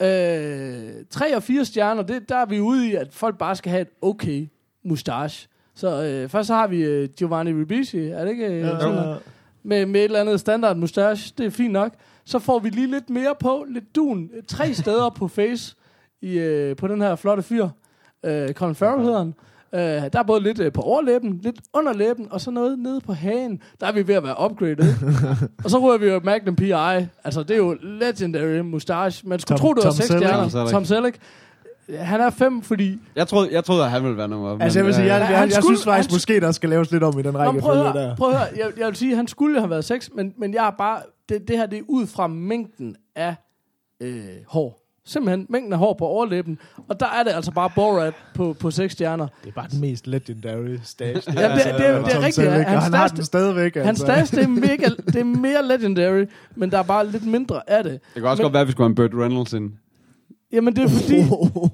S3: Øh, tre og fire stjerner, det, der er vi ude i, at folk bare skal have et okay mustache. Så øh, først så har vi øh, Giovanni Ribisi, er det ikke? Øh,
S4: Ja,
S3: sådan
S4: ja.
S3: med, med et eller andet standard mustache. Det er fint nok. Så får vi lige lidt mere på, lidt dun. Tre steder på face i, øh, på den her flotte fyr. Øh, Colin Farrell hedder han. Øh, der er både lidt øh, på overlæben, lidt under læben, og så noget nede på hagen. Der er vi ved at være upgraded. og så ryger vi jo Magnum P.I. Altså, det er jo legendary mustache. Man skulle
S4: Tom-
S3: tro, det var
S4: Tom
S3: seks stjerner.
S2: Tom Selleck.
S3: Tom Selleck. Han er fem, fordi...
S2: Jeg troede, jeg troede, at han ville være nummer.
S4: Altså, jeg vil sige, jeg,
S3: Han
S4: jeg, jeg
S3: skulle-
S4: synes faktisk
S3: han-
S4: måske, der skal laves lidt om i den række
S3: prøv, at
S4: der.
S3: høre, prøv at høre. Jeg, jeg vil sige, at han skulle have været seks, men, men jeg er bare... Det, det her, det er ud fra mængden af øh, hår. Simpelthen mængden af hår på overlæben. Og der er det altså bare Borat på, på seks stjerner.
S4: Det er bare den mest legendary stage.
S3: det- det er- det er
S4: Tom
S3: rigtigt,
S4: Selleck,
S3: ja.
S4: og
S3: Hans
S4: han har den stadigvæk.
S3: Hans
S4: altså.
S3: stash, det er, mega, det er mere legendary, men der er bare lidt mindre af det.
S2: Det kan også
S3: Men-
S2: godt være, at vi skulle have en Burt Reynolds ind.
S3: Jamen, det er fordi...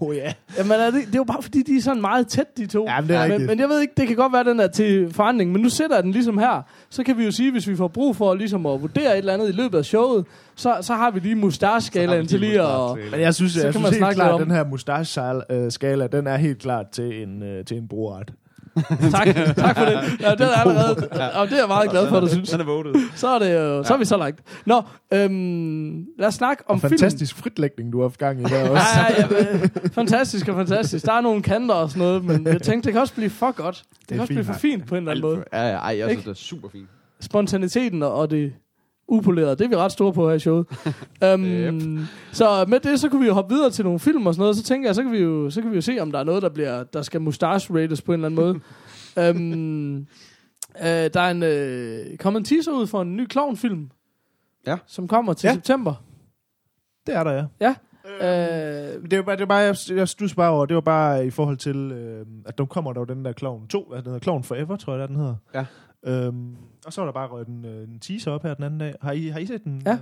S4: Oh, ja.
S3: Jamen, er det, det er jo bare fordi, de er sådan meget tæt, de to.
S4: Ja, men det er
S3: men,
S4: rigtigt.
S3: men jeg ved ikke, det kan godt være, den er til forandring. Men nu sætter jeg den ligesom her. Så kan vi jo sige, hvis vi får brug for ligesom at vurdere et eller andet i løbet af showet, så, så har vi lige mustache-skalaen til lige at...
S4: Men jeg synes,
S3: Så
S4: jeg
S3: kan
S4: synes
S3: man
S4: helt
S3: snakke
S4: klart, at
S3: om-
S4: den her mustache-skala, den er helt klart til en, øh, til en brugret.
S3: Tak, tak for det. Ja, det er allerede, og det er jeg meget glad for, du synes.
S2: Den er votet.
S3: Så er, det jo, så er vi så langt. Nå, øhm, lad os snakke om
S4: Og
S3: film.
S4: fantastisk fritlægning, du har haft gang i der også.
S3: Ja, ja, ja, fantastisk og fantastisk. Der er nogle kanter og sådan noget, men jeg tænkte, det kan også blive for godt. Det, det
S4: er
S3: kan også
S4: fint.
S3: blive for fint på en eller anden måde.
S2: Ja, ja, ej, jeg synes,
S3: Ikke?
S2: det er super fint.
S3: Spontaniteten og det upolerede, det er vi ret store på her i showet. um, så med det, så kunne vi jo hoppe videre til nogle film og sådan noget. Så tænker jeg, så kan vi jo, så kan vi jo se, om der er noget, der, bliver, der skal mustache-rates på en eller anden måde. um, uh, der er en, uh, kommet en teaser ud for en ny klovnfilm.
S2: Ja.
S3: Som kommer til
S4: Ja.
S3: september.
S4: Det er der, ja.
S3: Ja.
S4: Øh, det var bare, det var bare jeg, jeg studser bare over, det var bare i forhold til, øh, at der kommer der jo den der Clown 2, hvad den hedder, Clown Forever, tror jeg, det er, den hedder.
S2: Ja.
S4: Øhm, og så var der bare røget en, øh, en teaser op her den anden dag. Har I, har I set den?
S3: Ja.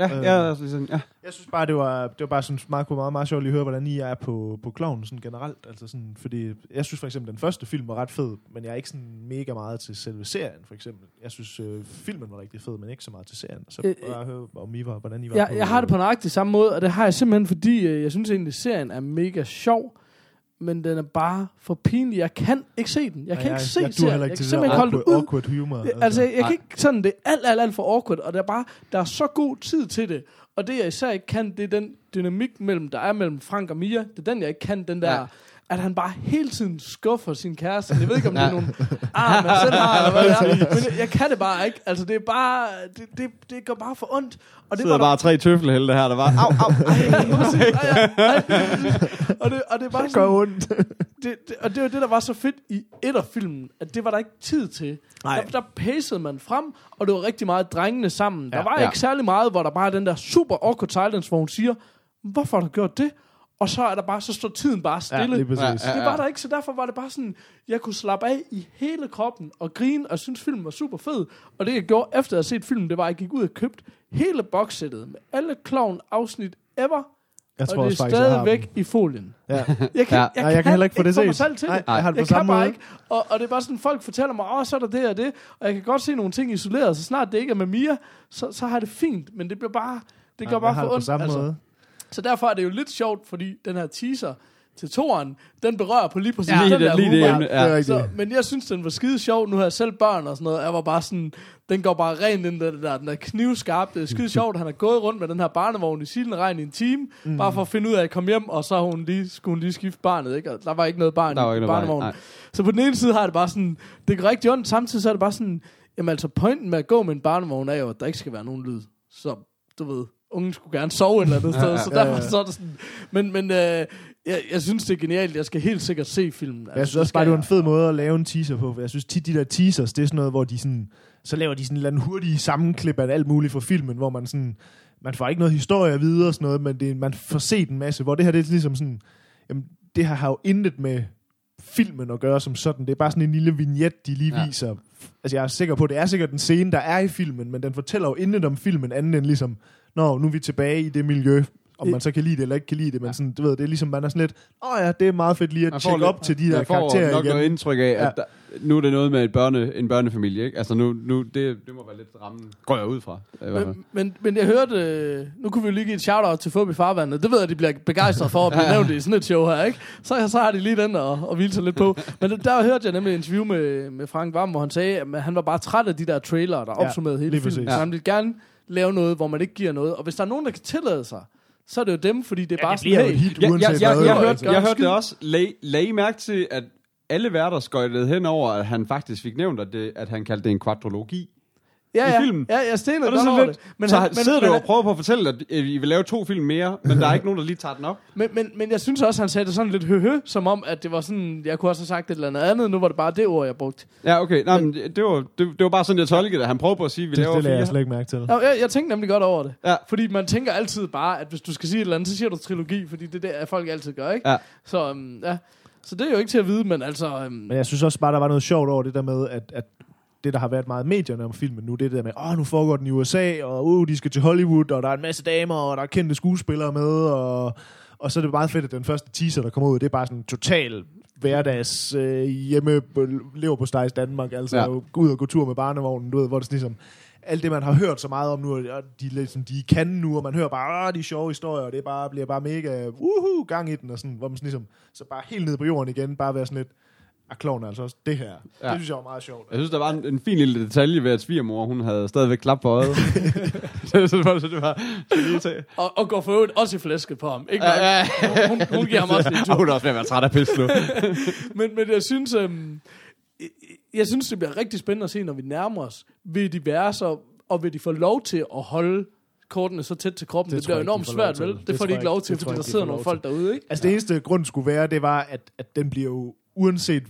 S2: Ja,
S4: Øh.
S2: ja, altså, sådan, ja.
S4: Jeg synes bare, det var, det var bare sådan meget, meget, meget sjovt lige at høre, hvordan I er på, på clown sådan generelt. Altså sådan, fordi jeg synes for eksempel, den første film var ret fed, men jeg er ikke sådan mega meget til selve serien, for eksempel. Jeg synes, øh, filmen var rigtig fed, men ikke så meget til serien. Så
S3: Øh,
S4: bare høre, om I var, hvordan I var
S3: Jeg,
S4: på...
S3: jeg har det på nøjagtig samme måde, og det har jeg simpelthen, fordi øh, jeg synes egentlig, serien er mega sjov, men den er bare for pinlig. Jeg kan ikke se den. Jeg kan
S4: Nej,
S3: ikke se
S4: jeg, jeg,
S3: Jeg
S4: ikke
S3: kan simpelthen holde det ud.
S4: awkward humor.
S3: Det- Altså, jeg kan ikke sådan, det er alt, alt, alt for awkward, og der er bare, der er så god tid til det. Og det, jeg især ikke kan, det er den dynamik, mellem, der er mellem Frank og Mia. Det er den, jeg ikke kan, den der,
S2: Ja.
S3: At han bare hele tiden skuffer sin kæreste. Jeg ved ikke, om det er nogle ar, man selv har, eller hvad det er. Men jeg, jeg kan det bare ikke. Altså, det er bare, det, det, det går bare for ondt. Og det
S2: sidder
S3: var der-
S2: bare tre tøffelhelte her, der var, au, au,
S3: Ja, præcis. Ja, ja. og, det, og det er bare
S4: Det gør
S3: sådan,
S4: ondt.
S3: det, det, og det var det, der var så fedt i etterfilmen, at det var der ikke tid til.
S4: Nej.
S3: Der, der pacede man frem, og det var rigtig meget drengene sammen. Der
S4: Ja.
S3: var
S2: Ja.
S3: ikke særlig meget, hvor der bare er den der super awkward silence, hvor hun siger, hvorfor har du gjort det? Og så er der bare, så står tiden bare
S4: Ja,
S3: stille.
S4: lige præcis.
S2: Ja,
S3: Det var der ikke, så derfor var det bare sådan, jeg kunne slappe af i hele kroppen og grine, og synes filmen var super fed. Og det jeg gjorde efter at have set filmen, det var, at jeg gik ud og købte hele boxsættet med alle clown afsnit ever,
S4: Jeg
S3: og
S4: tror
S3: det
S4: også
S3: er
S4: faktisk, har
S3: stadigvæk i folien.
S4: Ja.
S3: Jeg kan,
S2: Ja.
S3: jeg,
S4: Nej, jeg kan heller ikke få det set.
S3: selv til
S4: Nej,
S3: det.
S4: jeg har det på
S3: Jeg
S4: samme
S3: kan bare
S4: måde.
S3: ikke. Og, og det er bare sådan, folk fortæller mig, åh, så er der det og det, og jeg kan godt se nogle ting isoleret, så snart det ikke er med Mia, så, så har det fint, men det bliver bare, det
S4: Ja,
S3: går
S4: jeg
S3: bare
S4: har
S3: for
S4: det på
S3: ondt.
S4: samme
S3: altså.
S4: måde.
S3: Så derfor er det jo lidt sjovt, fordi den her teaser, til toren, den berører på lige præcis
S2: Ja,
S3: den
S2: lige det-
S3: der
S2: lige det emne, ja.
S4: Det er.
S3: Så, men jeg synes, den var skide sjov. Nu har jeg selv børn og sådan noget. Jeg var bare sådan, den går bare rent ind, den der, den er knivskarp. Det er skide sjovt. Han har gået rundt med den her barnevogn i silende regn i en time, mm. bare for at finde ud af at komme hjem, og så har hun lige, skulle hun lige skifte barnet, ikke? Og der var ikke noget barn
S2: Der var
S3: i
S2: ikke barn,
S3: barnevognen.
S2: nej.
S3: Så på den ene side har det bare sådan, det går rigtig ondt, samtidig så er det bare sådan, jamen altså pointen med at gå med en barnevogn er jo, at der ikke skal være nogen lyd. Så du ved, ungen skulle gerne sove et eller andet sted, så derfor
S4: ja.
S3: så er det sådan, men, men øh, jeg, jeg synes det er genialt, jeg skal helt sikkert se filmen. Altså,
S4: Jeg synes også bare, det var en fed måde at lave en teaser på, for jeg synes tit, de der teasers, det er sådan noget, hvor de sådan, så laver de sådan en eller anden hurtig sammenklip af alt muligt fra filmen, hvor man sådan, man får ikke noget historie at vide og sådan noget, men det, man får set en masse, hvor det her, det er ligesom sådan, jamen, det her har jo intet med filmen at gøre som sådan. Det er bare sådan en lille vignet, de lige
S2: Ja.
S4: viser. Altså, jeg er sikker på, det er sikkert den scene, der er i filmen, men den fortæller jo intet om filmen, andet end ligesom, nå, nu er vi tilbage i det miljø, om man så kan lide det eller ikke kan lide det, men sådan, du ved, det er ligesom, man er sådan lidt, åh ja, det er meget fedt lige at
S2: får
S4: tjekke
S2: lidt-
S4: op til de der
S2: man får
S4: karakterer
S2: nok
S4: igen.
S2: noget indtryk af, at
S4: Ja.
S2: der, nu er det noget med et børne, en børnefamilie, ikke? Altså nu, nu det, det må være lidt rammen, går jeg ud fra. I hvert fald.
S3: Men, men, men jeg hørte, øh, nu kunne vi jo lige give et shout-out til Fubi Farvandet. Det ved jeg, de bliver begejstret for at blive nævnt i sådan et show her, ikke? Så, så har de lige den at, at hvile sig lidt på. Men der hørte jeg nemlig et interview med, med Frank Vam, hvor han sagde, at han var bare træt af de der trailere, der
S4: Ja,
S3: opsummerede hele filmen. Så han ville gerne lave noget, hvor man ikke giver noget. Og hvis der er nogen, der kan tillade sig, så er det jo dem, fordi det er
S4: Ja,
S3: bare
S4: det
S3: sådan, hey,
S4: hit,
S2: Ja,
S4: uanset
S2: jeg, jeg, hørte,
S3: altså.
S2: jeg hørte det også. Lag, lag mærke til, at alle værter skøjtede hen over, at han faktisk fik nævnt, at, det, at han kaldte det en kvadrologi.
S3: Ja,
S2: i
S3: ja,
S2: filmen.
S3: Ja, jeg stenede
S2: Og det er
S3: godt over
S2: lidt,
S3: det.
S2: men så
S3: han-
S2: han, sidder
S3: men,
S2: du og prøver på at fortælle, at øh, I vil lave to film mere, men der er ikke nogen, der lige tager den op.
S3: Men, men, men jeg synes også, han sagde det sådan lidt høhø, som om, at det var sådan, jeg kunne også have sagt et eller andet andet, nu var det bare det ord, jeg brugte.
S2: Ja, okay. Nej, men det, var, det, det var bare sådan, jeg tolkede det. Han prøvede på at sige, at vi
S4: Det,
S2: laver
S4: det lader jeg
S2: fire.
S4: slet ikke mærke til.
S3: Ja, jeg, jeg tænkte nemlig godt over det.
S2: Ja.
S3: Fordi man tænker altid bare, at hvis du skal sige et eller andet, så siger du trilogi, fordi det er det, folk altid gør, ikke?
S2: Ja.
S3: Så, um, ja. så det er jo ikke til at vide, men altså... Um,
S4: Men jeg synes også bare, der var noget sjovt over det der med, at, at det, der har været meget medierne om filmen nu, det er det der med, åh, nu foregår den i USA, og uh, de skal til Hollywood, og der er en masse damer, og der er kendte skuespillere med, og, og så er det meget fedt, at den første teaser, der kommer ud, det er bare sådan total hverdags øh, hjemme lever på Stejs Danmark, altså
S2: Ja.
S4: ud og gå tur med barnevognen, du ved, hvor det sådan ligesom, alt det, man har hørt så meget om nu, og de, ligesom, de kan nu, og man hører bare, de sjove historier, og det bare, bliver bare mega, woohoo, gang i den, og sådan, hvor man sådan ligesom, så bare helt ned på jorden igen, bare være sådan lidt, ah, kloven er altså også det her.
S2: Ja.
S4: Ja. Det synes jeg var meget sjovt.
S2: Jeg synes, der var en, en fin lille detalje ved, at svigermor, hun havde stadigvæk klap på øjet. så, så, så, så det var... Så lige til.
S3: og, og går for øvrigt også i flæsket på ham. Ikke?
S2: Ja, ja,
S3: Hun, hun, hun giver ham også lidt
S2: Og hun er også ved at være træt af pis nu.
S3: men, men jeg synes, øhm, jeg, synes, det bliver rigtig spændende at se, når vi nærmer os. Vil de være så, og vil de få lov til at holde kortene så tæt til kroppen? Det,
S4: Det
S3: det bliver enormt
S4: ikke, de
S3: svært, vel?
S4: Det
S3: Det, får de ikke lov til,
S4: Det
S3: fordi der sidder nogle folk derude, ikke?
S4: Altså det eneste grund skulle være, det var, at, at den bliver jo, uanset,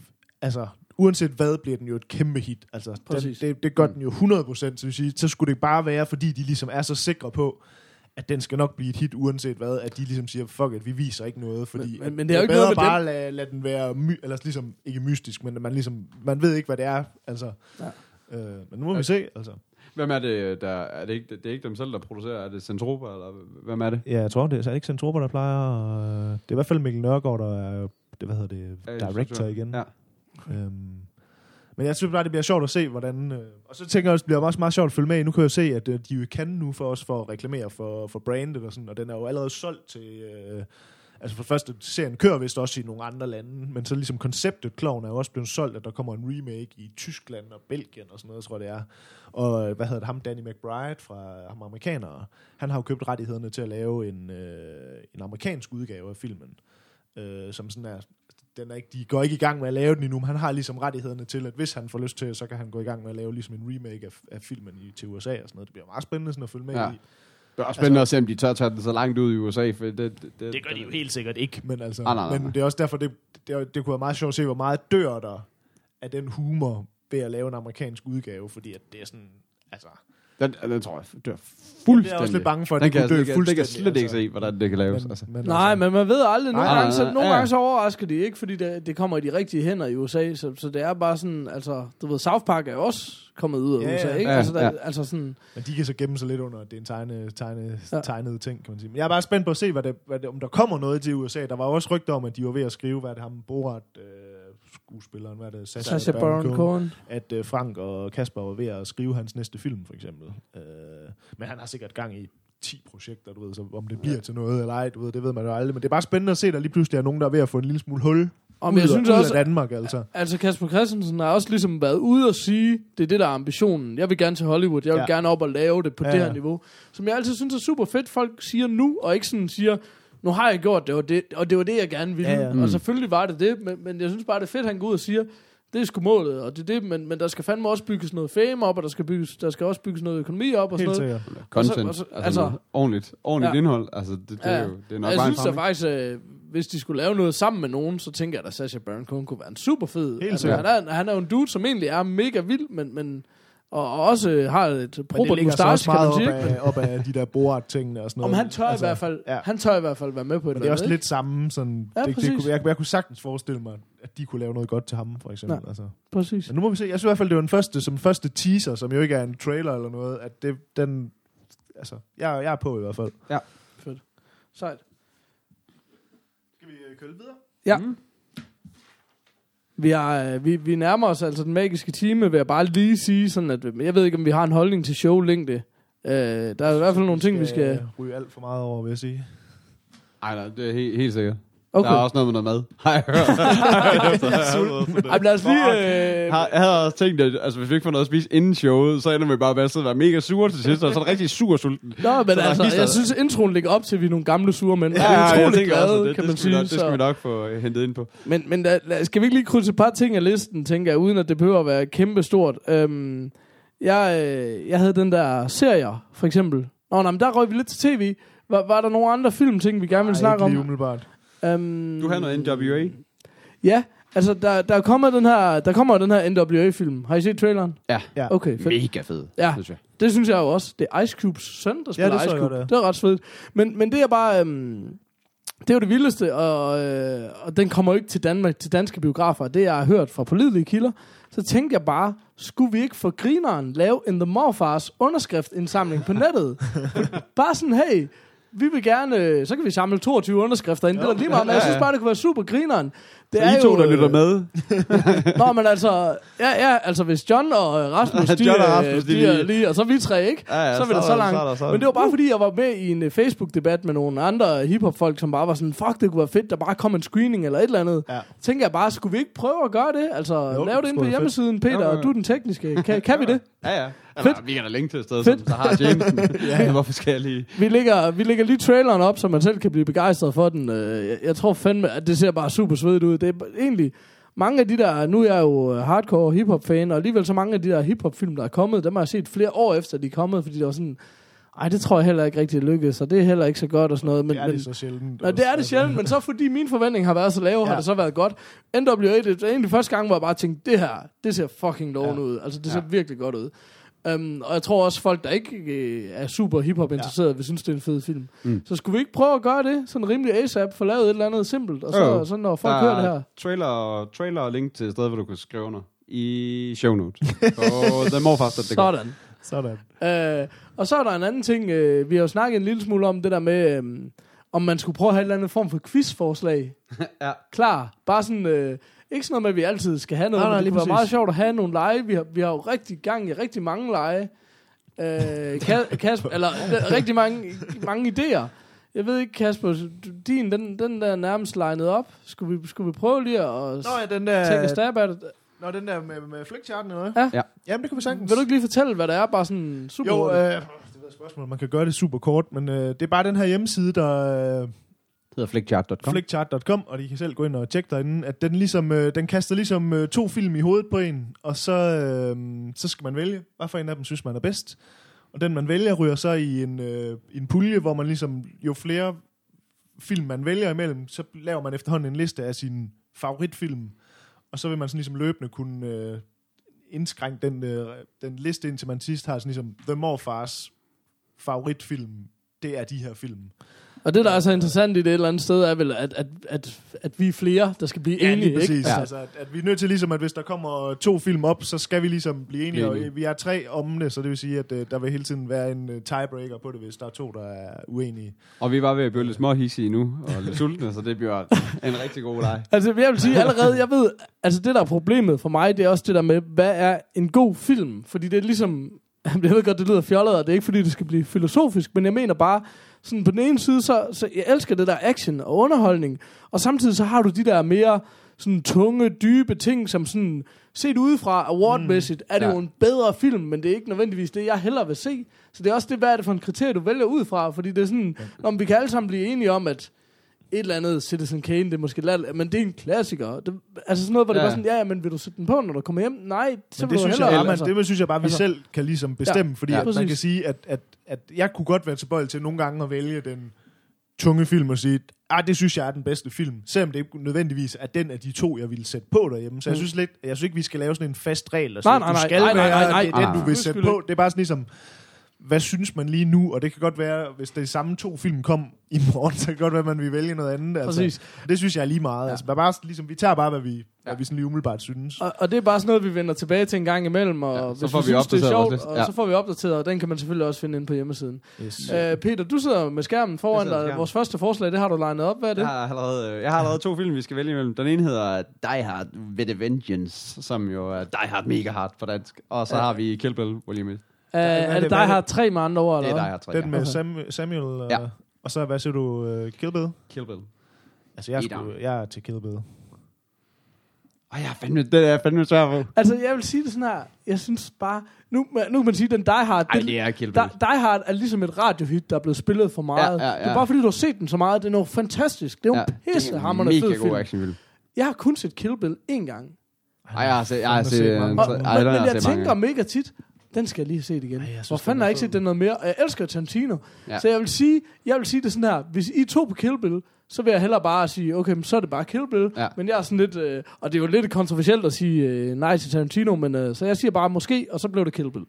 S4: altså, uanset hvad, bliver den jo et kæmpe hit. Altså, den, det, det gør den jo 100%, så, vil sige, så skulle det bare være, fordi de ligesom er så sikre på, at den skal nok blive et hit, uanset hvad, at de ligesom siger, fuck it, vi viser ikke noget, fordi
S3: Men- men- men det er jo ikke
S4: bedre
S3: noget med
S4: bare lade, lade den være, my, eller ligesom, ikke mystisk, men man ligesom, man ved ikke, hvad det er, altså.
S3: Ja.
S4: Øh, men nu må vi se, altså.
S2: Hvem er det, der... Er det, ikke, det er ikke dem selv, der producerer? Er det Centropa, eller hvem er det?
S4: Ja, jeg tror, det er ikke Centropa, der plejer. øh, Det er i hvert fald Mikkel Nørgaard, der er det, hvad hedder det, director igen.
S2: Ja.
S4: Øhm, men jeg synes bare, det bliver sjovt at se, hvordan... Øh, og så tænker jeg også, det bliver også meget sjovt at følge med i. Nu kan jeg jo se, at øh, de jo kan nu for os for at reklamere for, for brandet og sådan, og den er jo allerede solgt til... Øh, altså for det første, serien kører vist også i nogle andre lande, men så ligesom konceptet Kloven er jo også blevet solgt, at der kommer en remake i Tyskland og Belgien og sådan noget, tror jeg det er. Og øh, hvad hedder det, ham Danny McBride fra ham amerikanere, han har jo købt rettighederne til at lave en, øh, en amerikansk udgave af filmen, øh, som sådan er den er ikke, de går ikke i gang med at lave den endnu, men han har ligesom rettighederne til, at hvis han får lyst til, så kan han gå i gang med at lave ligesom en remake af, af filmen i, til USA og sådan noget. Det bliver meget spændende sådan at følge med
S2: Ja.
S4: i.
S2: Det er også spændende at se, om de tør tage den så langt ud i USA, for det... Det, det,
S4: Det gør de jo helt sikkert ikke, men altså,
S2: Ah, nej, nej, nej.
S4: men det er også derfor, det, det, er- det kunne være meget sjovt at se, hvor meget dør der af den humor ved at lave en amerikansk udgave, fordi at det er sådan, altså,
S2: Den, den tror jeg dør
S4: jeg
S2: fuldstændig.
S4: er også lidt bange for, at
S2: den
S4: det
S2: kan,
S4: kunne dø
S2: jeg, det, kan, det kan jeg
S4: fuldstændig.
S2: slet ikke
S4: altså.
S2: se, hvordan det kan laves.
S4: Men,
S2: altså.
S4: men
S3: Nej,
S4: altså,
S3: men man ved aldrig. Nogle,
S2: Nej,
S3: gange, så, nogle
S2: ja.
S3: gange så overrasker de ikke, fordi det, det kommer i de rigtige hænder i USA. Så, så det er bare sådan, altså, du ved, South Park er jo også kommet ud af
S4: Ja,
S3: USA,
S4: ja.
S3: ikke?
S2: Ja,
S3: altså, der,
S2: ja.
S3: altså sådan,
S4: Men de kan så gemme sig lidt under, at det er en tegne, tegne,
S3: Ja.
S4: tegnet ting, kan man sige. Men jeg er bare spændt på at se, hvad det, hvad det, om der kommer noget til USA. Der var også rygter om, at de var ved at skrive, hvad det ham, Borat, øh, skuespilleren, hvad er det, Sacha,
S3: Sacha Baron Cohen.
S4: at øh, Frank og Kasper var ved at skrive hans næste film, for eksempel. Øh, men han har sikkert gang i 10 projekter, du ved, så om det bliver til noget eller ej, du ved, det ved man jo aldrig. Men det er bare spændende at se, at der lige pludselig er nogen, der er ved at få en lille smule hul
S3: Og
S4: ud,
S3: jeg synes
S4: ud
S3: også,
S4: af Danmark, altså.
S3: Altså Kasper Christensen har også ligesom været ude og sige, det er det, der er ambitionen. Jeg vil gerne til Hollywood, jeg vil
S4: Ja.
S3: ja. gerne op og lave det på
S4: Ja,
S3: ja, det her
S4: ja.
S3: niveau. Som jeg altid synes er super fedt, folk siger nu, og ikke sådan siger, nu har jeg gjort det, og det, og det var det, jeg gerne ville.
S4: Ja, ja.
S3: Ja,
S4: Mm.
S3: Og selvfølgelig var det det, men, men jeg synes bare, det er fedt, at han går ud og siger, det er sgu målet, og det er det, men, men der skal fandme også bygges noget fame op, og der skal, bygges, der skal også bygges noget økonomi op og
S4: Helt
S3: sådan noget.
S4: sikkert.
S2: Content.
S3: og så-
S2: altså,
S3: altså-
S2: altså ordentligt, ordentligt
S3: Ja.
S2: indhold. Altså, det, det,
S3: Ja,
S2: er jo det er
S3: Og
S2: nok
S3: jeg
S2: bare en
S3: synes da faktisk, øh, hvis de skulle lave noget sammen med nogen, så tænker jeg at Sacha Baron Cohen kunne være en super fed.
S4: Helt
S3: altså,
S4: sikkert.
S3: han, er, han er jo en dude, som egentlig er mega vild, men, men og, og også øh, har et
S4: det så
S3: mustache, kan
S4: meget
S3: man
S4: op
S3: sige.
S4: af, op af de der Borat-tingene og sådan noget.
S3: Om han tør altså, i hvert fald,
S4: Ja.
S3: ja. han tør i hvert fald være med på et
S4: Men det er også
S3: andet,
S4: lidt samme, sådan,
S3: Ja,
S4: det, det kunne, jeg, jeg kunne sagtens forestille mig, at de kunne lave noget godt til ham, for eksempel.
S3: Ja.
S4: Altså.
S3: ikke? Præcis.
S4: Men nu må vi se. Jeg synes i hvert fald, det var den første, som første teaser, som jo ikke er en trailer eller noget, at det, den, altså, jeg, jeg er på i hvert fald.
S3: Fedt. Sejt.
S4: Skal vi køle videre?
S3: Ja. Mm. Vi, er, øh, vi, vi nærmer os altså den magiske time, vil jeg bare lige sige sådan, at øh, jeg ved ikke, om vi har en holdning til showlængde. Øh, der er i hvert fald nogle ting, vi skal...
S4: ryge alt for meget over, vil jeg sige.
S2: Ej, nej, det er helt, helt sikkert.
S3: Okay.
S2: Der er også noget med noget mad. Har jeg hørt.
S3: Ej, men lad os lige... Øh,
S2: Har, jeg havde også tænkt, at altså, hvis vi ikke får noget at spise inden showet, så ender vi bare med at sidde og være mega sure til sidst, og så er det rigtig sur sulten.
S3: Nå, men altså, jeg synes, introen ligger op til, at vi er nogle gamle sure mænd.
S2: Ja,
S3: Ja, er
S2: jeg tænker
S3: glade,
S2: også, det,
S3: kan
S2: det,
S3: man sige.
S2: nok, det skal
S3: så-
S2: vi nok få øh, hentet ind på.
S3: Men, men da, lad, skal vi ikke lige krydse et par ting af listen, tænker jeg, uden at det behøver at være kæmpe stort. Øhm, jeg, øh, jeg havde den der serier, for eksempel. Nå, nej, men der røg vi lidt til tv. Var, var der nogle andre filmting, vi gerne ville
S4: Nej,
S3: snakke
S4: ikke lige
S3: om?
S4: umiddelbart.
S3: Um,
S2: Du har noget NWA.
S3: Ja, altså der, der, kommer den her, der kommer den her NWA-film. Har I set traileren?
S2: Ja.
S4: Ja.
S3: Okay, fedt.
S2: Mega fed,
S3: Ja.
S2: synes jeg.
S3: Det synes jeg jo også. Det er Ice Cubes søn, der spiller
S4: det så
S3: Ice Cube.
S4: godt,
S3: Det er ret fedt. Men, men det er bare... Øhm, det er jo det vildeste, og, øh, og den kommer jo ikke til Danmark, til danske biografer. Det jeg har hørt fra pålidelige kilder. Så tænkte jeg bare, skulle vi ikke for grineren lave en The Morfars underskriftindsamling på nettet? bare sådan, hey, vi vil gerne, øh, så kan vi samle 22 underskrifter ind. Det er lige meget, men jeg synes bare, det kunne være super grineren. Det
S2: Så I to, der
S3: øh,
S2: lytter med,
S3: Nå, men altså, ja, ja, altså hvis John og øh, Rasmus, de,
S2: John og
S3: øh,
S2: Rasmus, de
S3: de, er
S2: lige-
S3: og så vi tre, ikke?
S2: Ja, ja,
S3: så er vi
S2: så
S3: da
S2: er
S3: så
S2: der-
S3: langt.
S2: så er der så-
S3: Men det var bare fordi, jeg var med i en Facebook-debat med nogle andre hiphop-folk, som bare var sådan, fuck, det kunne være fedt, der bare kom en screening eller et eller andet.
S4: Ja.
S3: Tænker jeg bare, skulle vi ikke prøve at gøre det? Altså,
S4: Jo,
S3: lave
S4: det
S3: det ind på hjemmesiden, Peter,
S2: Jo, jo, jo.
S3: og du er den tekniske. Kan, kan vi det?
S2: Ja, ja. Eller,
S3: Fedt.
S2: vi kan da længe til et sted,
S3: Fedt.
S2: som så har Jameson. ja. Hvorfor skal jeg lige...
S3: Vi lægger, vi lægger lige traileren op, så man selv kan blive begejstret for den. Øh, Jeg, jeg tror fandme, at det ser bare super svedigt ud. Det er egentlig mange af de der, nu er jeg jo øh, hardcore hiphop-fan, og alligevel så mange af de der hiphop-film, der er kommet, dem har jeg set flere år efter, de er kommet, fordi det var sådan, ej, det tror jeg heller ikke rigtig lykkedes, og det er heller ikke så godt og sådan noget. Men,
S4: Det er
S3: men,
S4: det så sjældent.
S3: Nå, det er det sjældent, men så fordi min forventning har været så lave, ja. har
S4: Ja.
S3: det så været godt. NWA, det er egentlig første gang, hvor jeg bare tænkte, det her, det ser fucking lovende
S4: Ja.
S3: ud. Altså, det
S2: Ja.
S3: ser virkelig godt ud. Um, og jeg tror også, folk, der ikke øh, er super hiphop interesserede, vil synes, det er en fed film.
S2: Mm.
S3: Så skulle vi ikke prøve at gøre det, sådan rimelig ASAP, få lavet et eller andet simpelt, og så,
S2: Jo.
S3: så når folk
S2: Der
S3: hører det her.
S2: er Trailer, trailer og link til et sted, hvor du kan skrive under. I show notes. På The Morfast, det går.
S3: Sådan.
S4: Sådan.
S3: Øh, og så er der en anden ting, øh, vi har jo snakket en lille smule om det der med, øh, om man skulle prøve at have en eller anden form for quizforslag.
S2: Ja.
S3: Klar. Bare sådan, øh, ikke sådan noget med, at vi altid skal have noget,
S4: Nej, nej,
S3: men det kunne være meget sjovt at have nogle lege. Vi har, vi har jo rigtig gang i rigtig mange lege. Øh, Ka- Kasper, eller rigtig mange, mange idéer. Jeg ved ikke, Kasper, din, den, den der nærmest legnet op. Skulle vi, skulle vi prøve lige at
S4: Nå ja, den der...
S3: tage en stab af det?
S4: Nå, den der med, med flickcharten eller noget?
S3: Ja.
S2: Ja.
S4: Jamen, det kan vi sagtens.
S3: Vil du ikke lige fortælle, hvad det er? Bare sådan super
S4: Jo, øh, det er et spørgsmål. Man kan gøre det super kort, men øh, det er bare den her hjemmeside, der øh,
S2: hedder flickchart.com.
S4: flickchart.com, og de kan selv gå ind og tjekke derinde, at den ligesom, øh, den kaster ligesom øh, to film i hovedet på en, og så, øh, så skal man vælge, hvad for en af dem synes man er bedst. Og den man vælger ryger så i en, øh, en pulje, hvor man ligesom, jo flere film man vælger imellem, så laver man efterhånden en liste af sine favoritfilm, og så vil man sådan ligesom løbende kunne øh, indskrænke den, øh, den liste, indtil man sidst har sådan ligesom The Morfars favoritfilm, det er de her film.
S3: Og det, der er så interessant i det et eller andet sted, er vel, at, at, at, at vi er flere, der skal blive
S4: Ja,
S3: enige.
S4: lige præcis.
S3: Ikke?
S4: Ja. Altså, at, at vi er nødt til ligesom, at hvis der kommer to film op, så skal vi ligesom blive enige.
S2: Blive
S4: Og
S2: enige.
S4: vi er tre om det, så det vil sige, at uh, der vil hele tiden være en uh, tiebreaker på det, hvis der er to, der er uenige.
S2: Og vi var ved at blive lidt småhissige nu, og lidt sultne, så det bliver en rigtig god leg.
S3: Altså, jeg vil sige allerede, jeg ved, altså det der er problemet for mig, det er også det der med, hvad er en god film? Fordi det er ligesom, jeg ved godt, det lyder fjollet, og det er ikke fordi, det skal blive filosofisk, men jeg mener bare, sådan på den ene side, så, så jeg elsker det der action og underholdning, og samtidig så har du de der mere sådan tunge, dybe ting, som sådan, set udefra awardmæssigt, er det
S2: Ja.
S3: jo en bedre film, men det er ikke nødvendigvis det, jeg hellere vil se. Så det er også det, hvad er det for en kriterie, du vælger ud fra, fordi det er sådan, om vi kan alle sammen blive enige om, at et eller andet Citizen Kane, det er måske lat, men det er en klassiker. Det, altså sådan noget, hvor det
S2: Ja.
S3: var sådan, ja, ja, men vil du sætte den på, når du kommer hjem? Nej, så
S4: Men
S3: vil
S4: det
S3: du
S4: synes, jeg,
S3: hellere.
S4: bare,
S3: altså.
S4: man, det synes jeg bare, vi
S3: Altså-
S4: selv kan ligesom bestemme,
S3: Ja,
S4: fordi
S2: ja,
S4: at man kan sige, at, at, at jeg kunne godt være tilbøjelig til nogle gange at vælge den tunge film og sige, ah, det synes jeg er den bedste film, selvom det ikke nødvendigvis er den af de to, jeg ville sætte på derhjemme. Så jeg
S3: Mm.
S4: synes lidt, jeg synes ikke, vi skal lave sådan en fast regel, og
S3: Nej,
S4: sige,
S3: nej,
S4: du
S3: nej,
S4: skal
S3: nej, nej,
S4: være
S3: nej, nej.
S4: det er den, du vil sætte på. Det er bare sådan ligesom, hvad synes man lige nu? Og det kan godt være, hvis de samme to film kom i morgen, så kan det godt være, at man vil vælge noget andet. Altså,
S3: Præcis.
S4: det synes jeg er lige meget. Ja. Altså, bare, ligesom, vi tager bare, hvad vi, ja. hvad vi sådan lige umiddelbart synes.
S3: Og, og det er bare sådan noget, vi vender tilbage til en gang imellem, og
S2: Ja, så får
S3: vi
S2: vi
S3: synes, det er
S2: opdateret
S3: sjovt, og
S2: Ja.
S3: så får vi opdateret, og den kan man selvfølgelig også finde inde på hjemmesiden.
S4: Yes.
S3: Uh, Peter, du sidder med skærmen foran dig.
S2: skærmen.
S3: Vores første forslag, det har du legnet op. Hvad er det?
S2: Jeg har, allerede, øh, jeg har allerede to film, vi skal vælge imellem. Den ene hedder Die Hard with a Vengeance, som jo er Die Hard Mega Hard på dansk. Og så
S3: Ja.
S2: har vi Kill Bill 1.
S3: Uh, er det
S4: det-
S3: dig,
S4: er
S3: har tre med andre ord,
S2: Det
S3: eller
S2: er? Die Hard 3.
S4: Den med
S3: Okay.
S4: Sam, Samuel,
S2: Ja.
S4: ja. og så hvad siger du, uh, Kill Bill?
S2: Kill Bill.
S4: Altså, jeg, er sgu, jeg er til Kill Bill.
S2: Ej, jeg er fandme, det er fandme svært på.
S3: Altså, jeg vil sige det sådan her. Jeg synes bare... Nu, nu kan man sige, den Die Hard...
S2: Ej, det er Kill Bill.
S3: Die Hard er ligesom et radiohit, der er blevet spillet for meget.
S2: Ja, ja, ja.
S3: Det er bare fordi, du har set den så meget. Det er noget fantastisk. Det er jo en pissehammerende
S2: mega
S3: fed
S2: god
S3: film.
S2: actionfilm.
S3: Jeg har kun set Kill Bill én gang.
S2: Ej, jeg har set, jeg har set,
S4: set mange.
S2: en-
S3: Og,
S2: ej,
S3: men,
S2: den har
S3: men jeg
S2: set mange
S3: tænker
S2: gange.
S3: mega tit, den skal jeg lige have set igen.
S4: Ej, synes,
S3: Hvor
S4: den
S3: fanden
S4: er
S3: har jeg ikke set den noget mere? Og jeg elsker Tarantino.
S2: Ja.
S3: Så jeg vil sige, jeg vil sige det sådan her. Hvis I to på Kill Bill, så vil jeg hellere bare sige, okay, men så er det bare Kill Bill.
S2: Ja.
S3: Men jeg er sådan lidt, øh, og det er jo lidt kontroversielt at sige øh, nej til Tarantino, men øh, så jeg siger bare måske, og så blev det Kill Bill.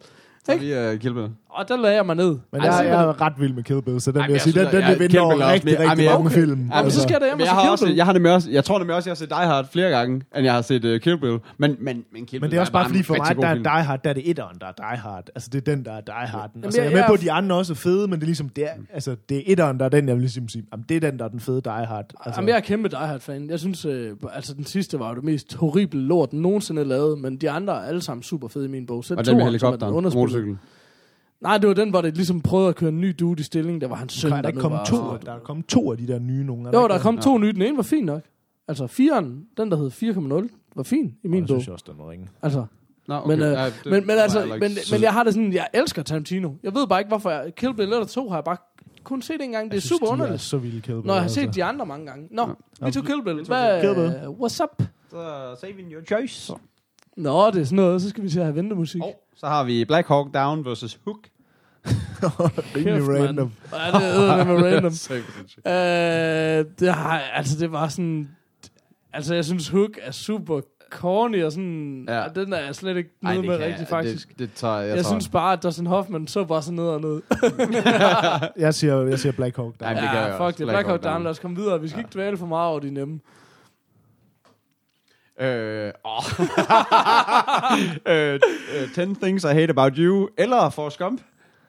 S2: Så vi er Kill Bill.
S3: Og der lagde jeg mig ned.
S4: Men jeg,
S3: se,
S4: jeg er ret vild med Kill Bill, så den
S2: Ej,
S4: vil jeg sige, den, den
S2: jeg-
S4: vil vinde over
S2: er
S4: rigtig, rigtig mange film.
S3: Men så skal jeg da hjem
S2: Men
S3: og
S2: jeg har,
S3: Kill
S2: også,
S3: Bill.
S2: jeg har det med også, jeg tror nemlig også, jeg har set Die Hard flere gange, end jeg har set uh, Kill Bill. Men, men, men Kill
S4: Men
S2: Bill
S4: det er også bare fordi for mig, der er. Die Hard, der er det etteren, der er Die Hard. Altså det er den, der er Die Hard. Altså, jeg er med på, at de andre også er fede, men det er ligesom, det er, altså, det er etteren, der er den, jeg vil ligesom sige, jamen, det er den, der er den fede Die Hard. Altså,
S3: Jamen, jeg er kæmpe Die Hard-fan. Jeg synes, øh, altså den sidste var jo det mest horrible lort, nogensinde lavet, men de andre er alle sammen super fede i min bog. Selv
S2: Og den med
S3: er
S2: helikopteren, motorcyklen.
S3: Nej, det var den, hvor det ligesom prøvede at køre en ny dude i stilling. Der var hans søn,
S4: der er der ikke kommet
S3: var-
S4: to, der er kommet to af de der nye nogen.
S3: Jo, der er kommet to nye. Den ene var fin nok. Altså, firen, den der hed 4,0, var fin i min
S4: Det
S3: bog.
S4: synes jeg også, den var ringe.
S3: Altså,
S2: Nå, okay.
S3: men, øh,
S2: Ja, det
S3: men, men, altså, men, men jeg har det sådan, jeg elsker Tarantino. Jeg ved bare ikke, hvorfor jeg... Kill Bill eller 2 har jeg bare kun set en gang. Det er
S4: Jeg synes,
S3: super
S4: de
S3: underligt.
S4: er så vilde Kill Bill.
S3: Når jeg har
S4: altså.
S3: set de andre mange gange. Nå,
S4: Ja.
S3: vi tog Kill Bill. Hvad,
S4: Kill Bill.
S3: what's up?
S2: Så saving your choice.
S3: Nå, det er sådan noget. Så skal vi til at have ventemusik.
S2: Og så har vi Black Hawk Down versus Hook.
S4: Rimelig
S3: mand.
S4: random.
S3: Ja, det er med random. Øh, det har, altså, det var sådan... Altså, jeg synes, Hook er super corny, og sådan...
S2: Ja.
S3: Ja. Den er jeg slet ikke
S2: Ej,
S3: noget
S2: det
S3: med
S2: kan
S3: rigtig,
S2: jeg-
S3: faktisk.
S2: Det, det tager jeg,
S3: Jeg,
S2: tror.
S3: synes bare, at Dustin Hoffman så bare sådan ned og ned.
S4: Jeg siger, jeg siger Black Hawk. Der.
S2: Ej, men det gør
S3: ja,
S2: jeg
S3: fuck
S2: også.
S3: det.
S2: Black
S3: Black Hawk
S2: Hawk
S3: Down.
S2: Down.
S3: Lad os komme videre. Vi skal ikke dvæle for meget over de nemme.
S2: Øh, åh. øh, øh, 10 Things I Hate About You, eller Forrest Gump.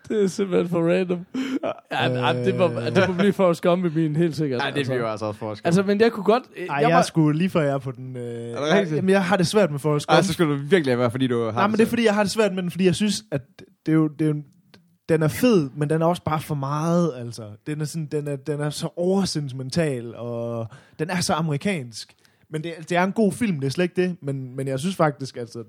S3: Det er simpelthen for random. Ja, øh, det, må, det må blive for skum i min, helt sikkert.
S2: Nej, det bliver altså også Forrest Gump.
S3: Altså, men jeg kunne godt... øh,
S4: Ej,
S3: jeg
S4: jeg
S3: var,
S4: er sgu lige før jeg er på den... Øh,
S2: det rigtigt?
S4: jamen, jeg har det svært med Forrest Gump.
S2: Ej, så skulle du virkelig være, fordi du har
S4: Nej, men det er fordi, jeg har det svært med den, fordi jeg synes, at det er jo, det er jo den er fed, men den er også bare for meget, altså. Den er, sådan, den er, den er så oversentimental, og den er så amerikansk. Men det, det er en god film, det er slet ikke det. Men, men jeg synes faktisk, altså,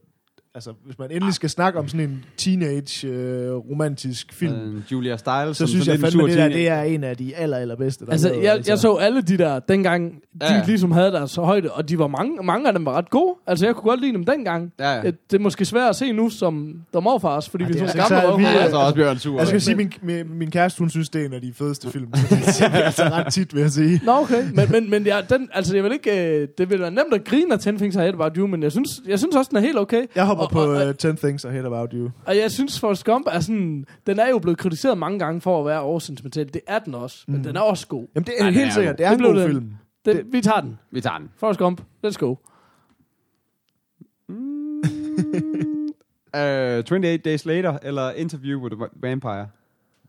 S4: altså, hvis man endelig skal snakke om sådan en teenage øh, romantisk film,
S2: Øh, Julia Stiles.
S4: så synes jeg fandme, det der det er en af de aller, allerbedste. Der er
S3: Altså,
S4: lavet,
S3: jeg, jeg så alle de der, dengang de
S2: Ja,
S3: ja.
S2: ja.
S3: ligesom havde deres højde, og de var mange, mange af dem var ret gode. Altså, jeg kunne godt lide dem dengang.
S2: Ja, ja.
S3: Ja. Det er måske svært at se nu som der morfars, fordi
S4: Ej,
S3: vi
S4: det
S3: er
S4: er
S3: så
S4: altså
S3: gamle røvhuller.
S4: vi er-
S2: Altså også Bjørn Sur.
S4: Jeg skal sige, min, min, min kæreste, hun synes, det er en af de fedeste film. Så det vi altså ret tit, vil jeg sige.
S3: Nå, okay. Men, men, men ja, den, altså, jeg vil ikke, øh, det vil være nemt at grine af 10 Things I Hate About You, men jeg synes, jeg synes også, den er helt okay.
S4: Jeg
S3: Og-
S4: på
S3: og- og-
S4: uh, 10 Things I Hate About You.
S3: Og jeg synes, Forrest Gump er sådan... Den er jo blevet kritiseret mange gange for at være oversentimental. Det er den også, men
S4: Mm.
S3: den er også god.
S4: Jamen, det er
S2: Ej, den
S4: helt
S2: er
S4: sikkert. Det er
S3: Det
S4: en god
S3: den.
S4: film.
S3: Den, vi tager den.
S2: Vi tager den.
S3: Forrest Gump, let's go.
S2: Uh, 28 Days Later, eller Interview with a Vampire.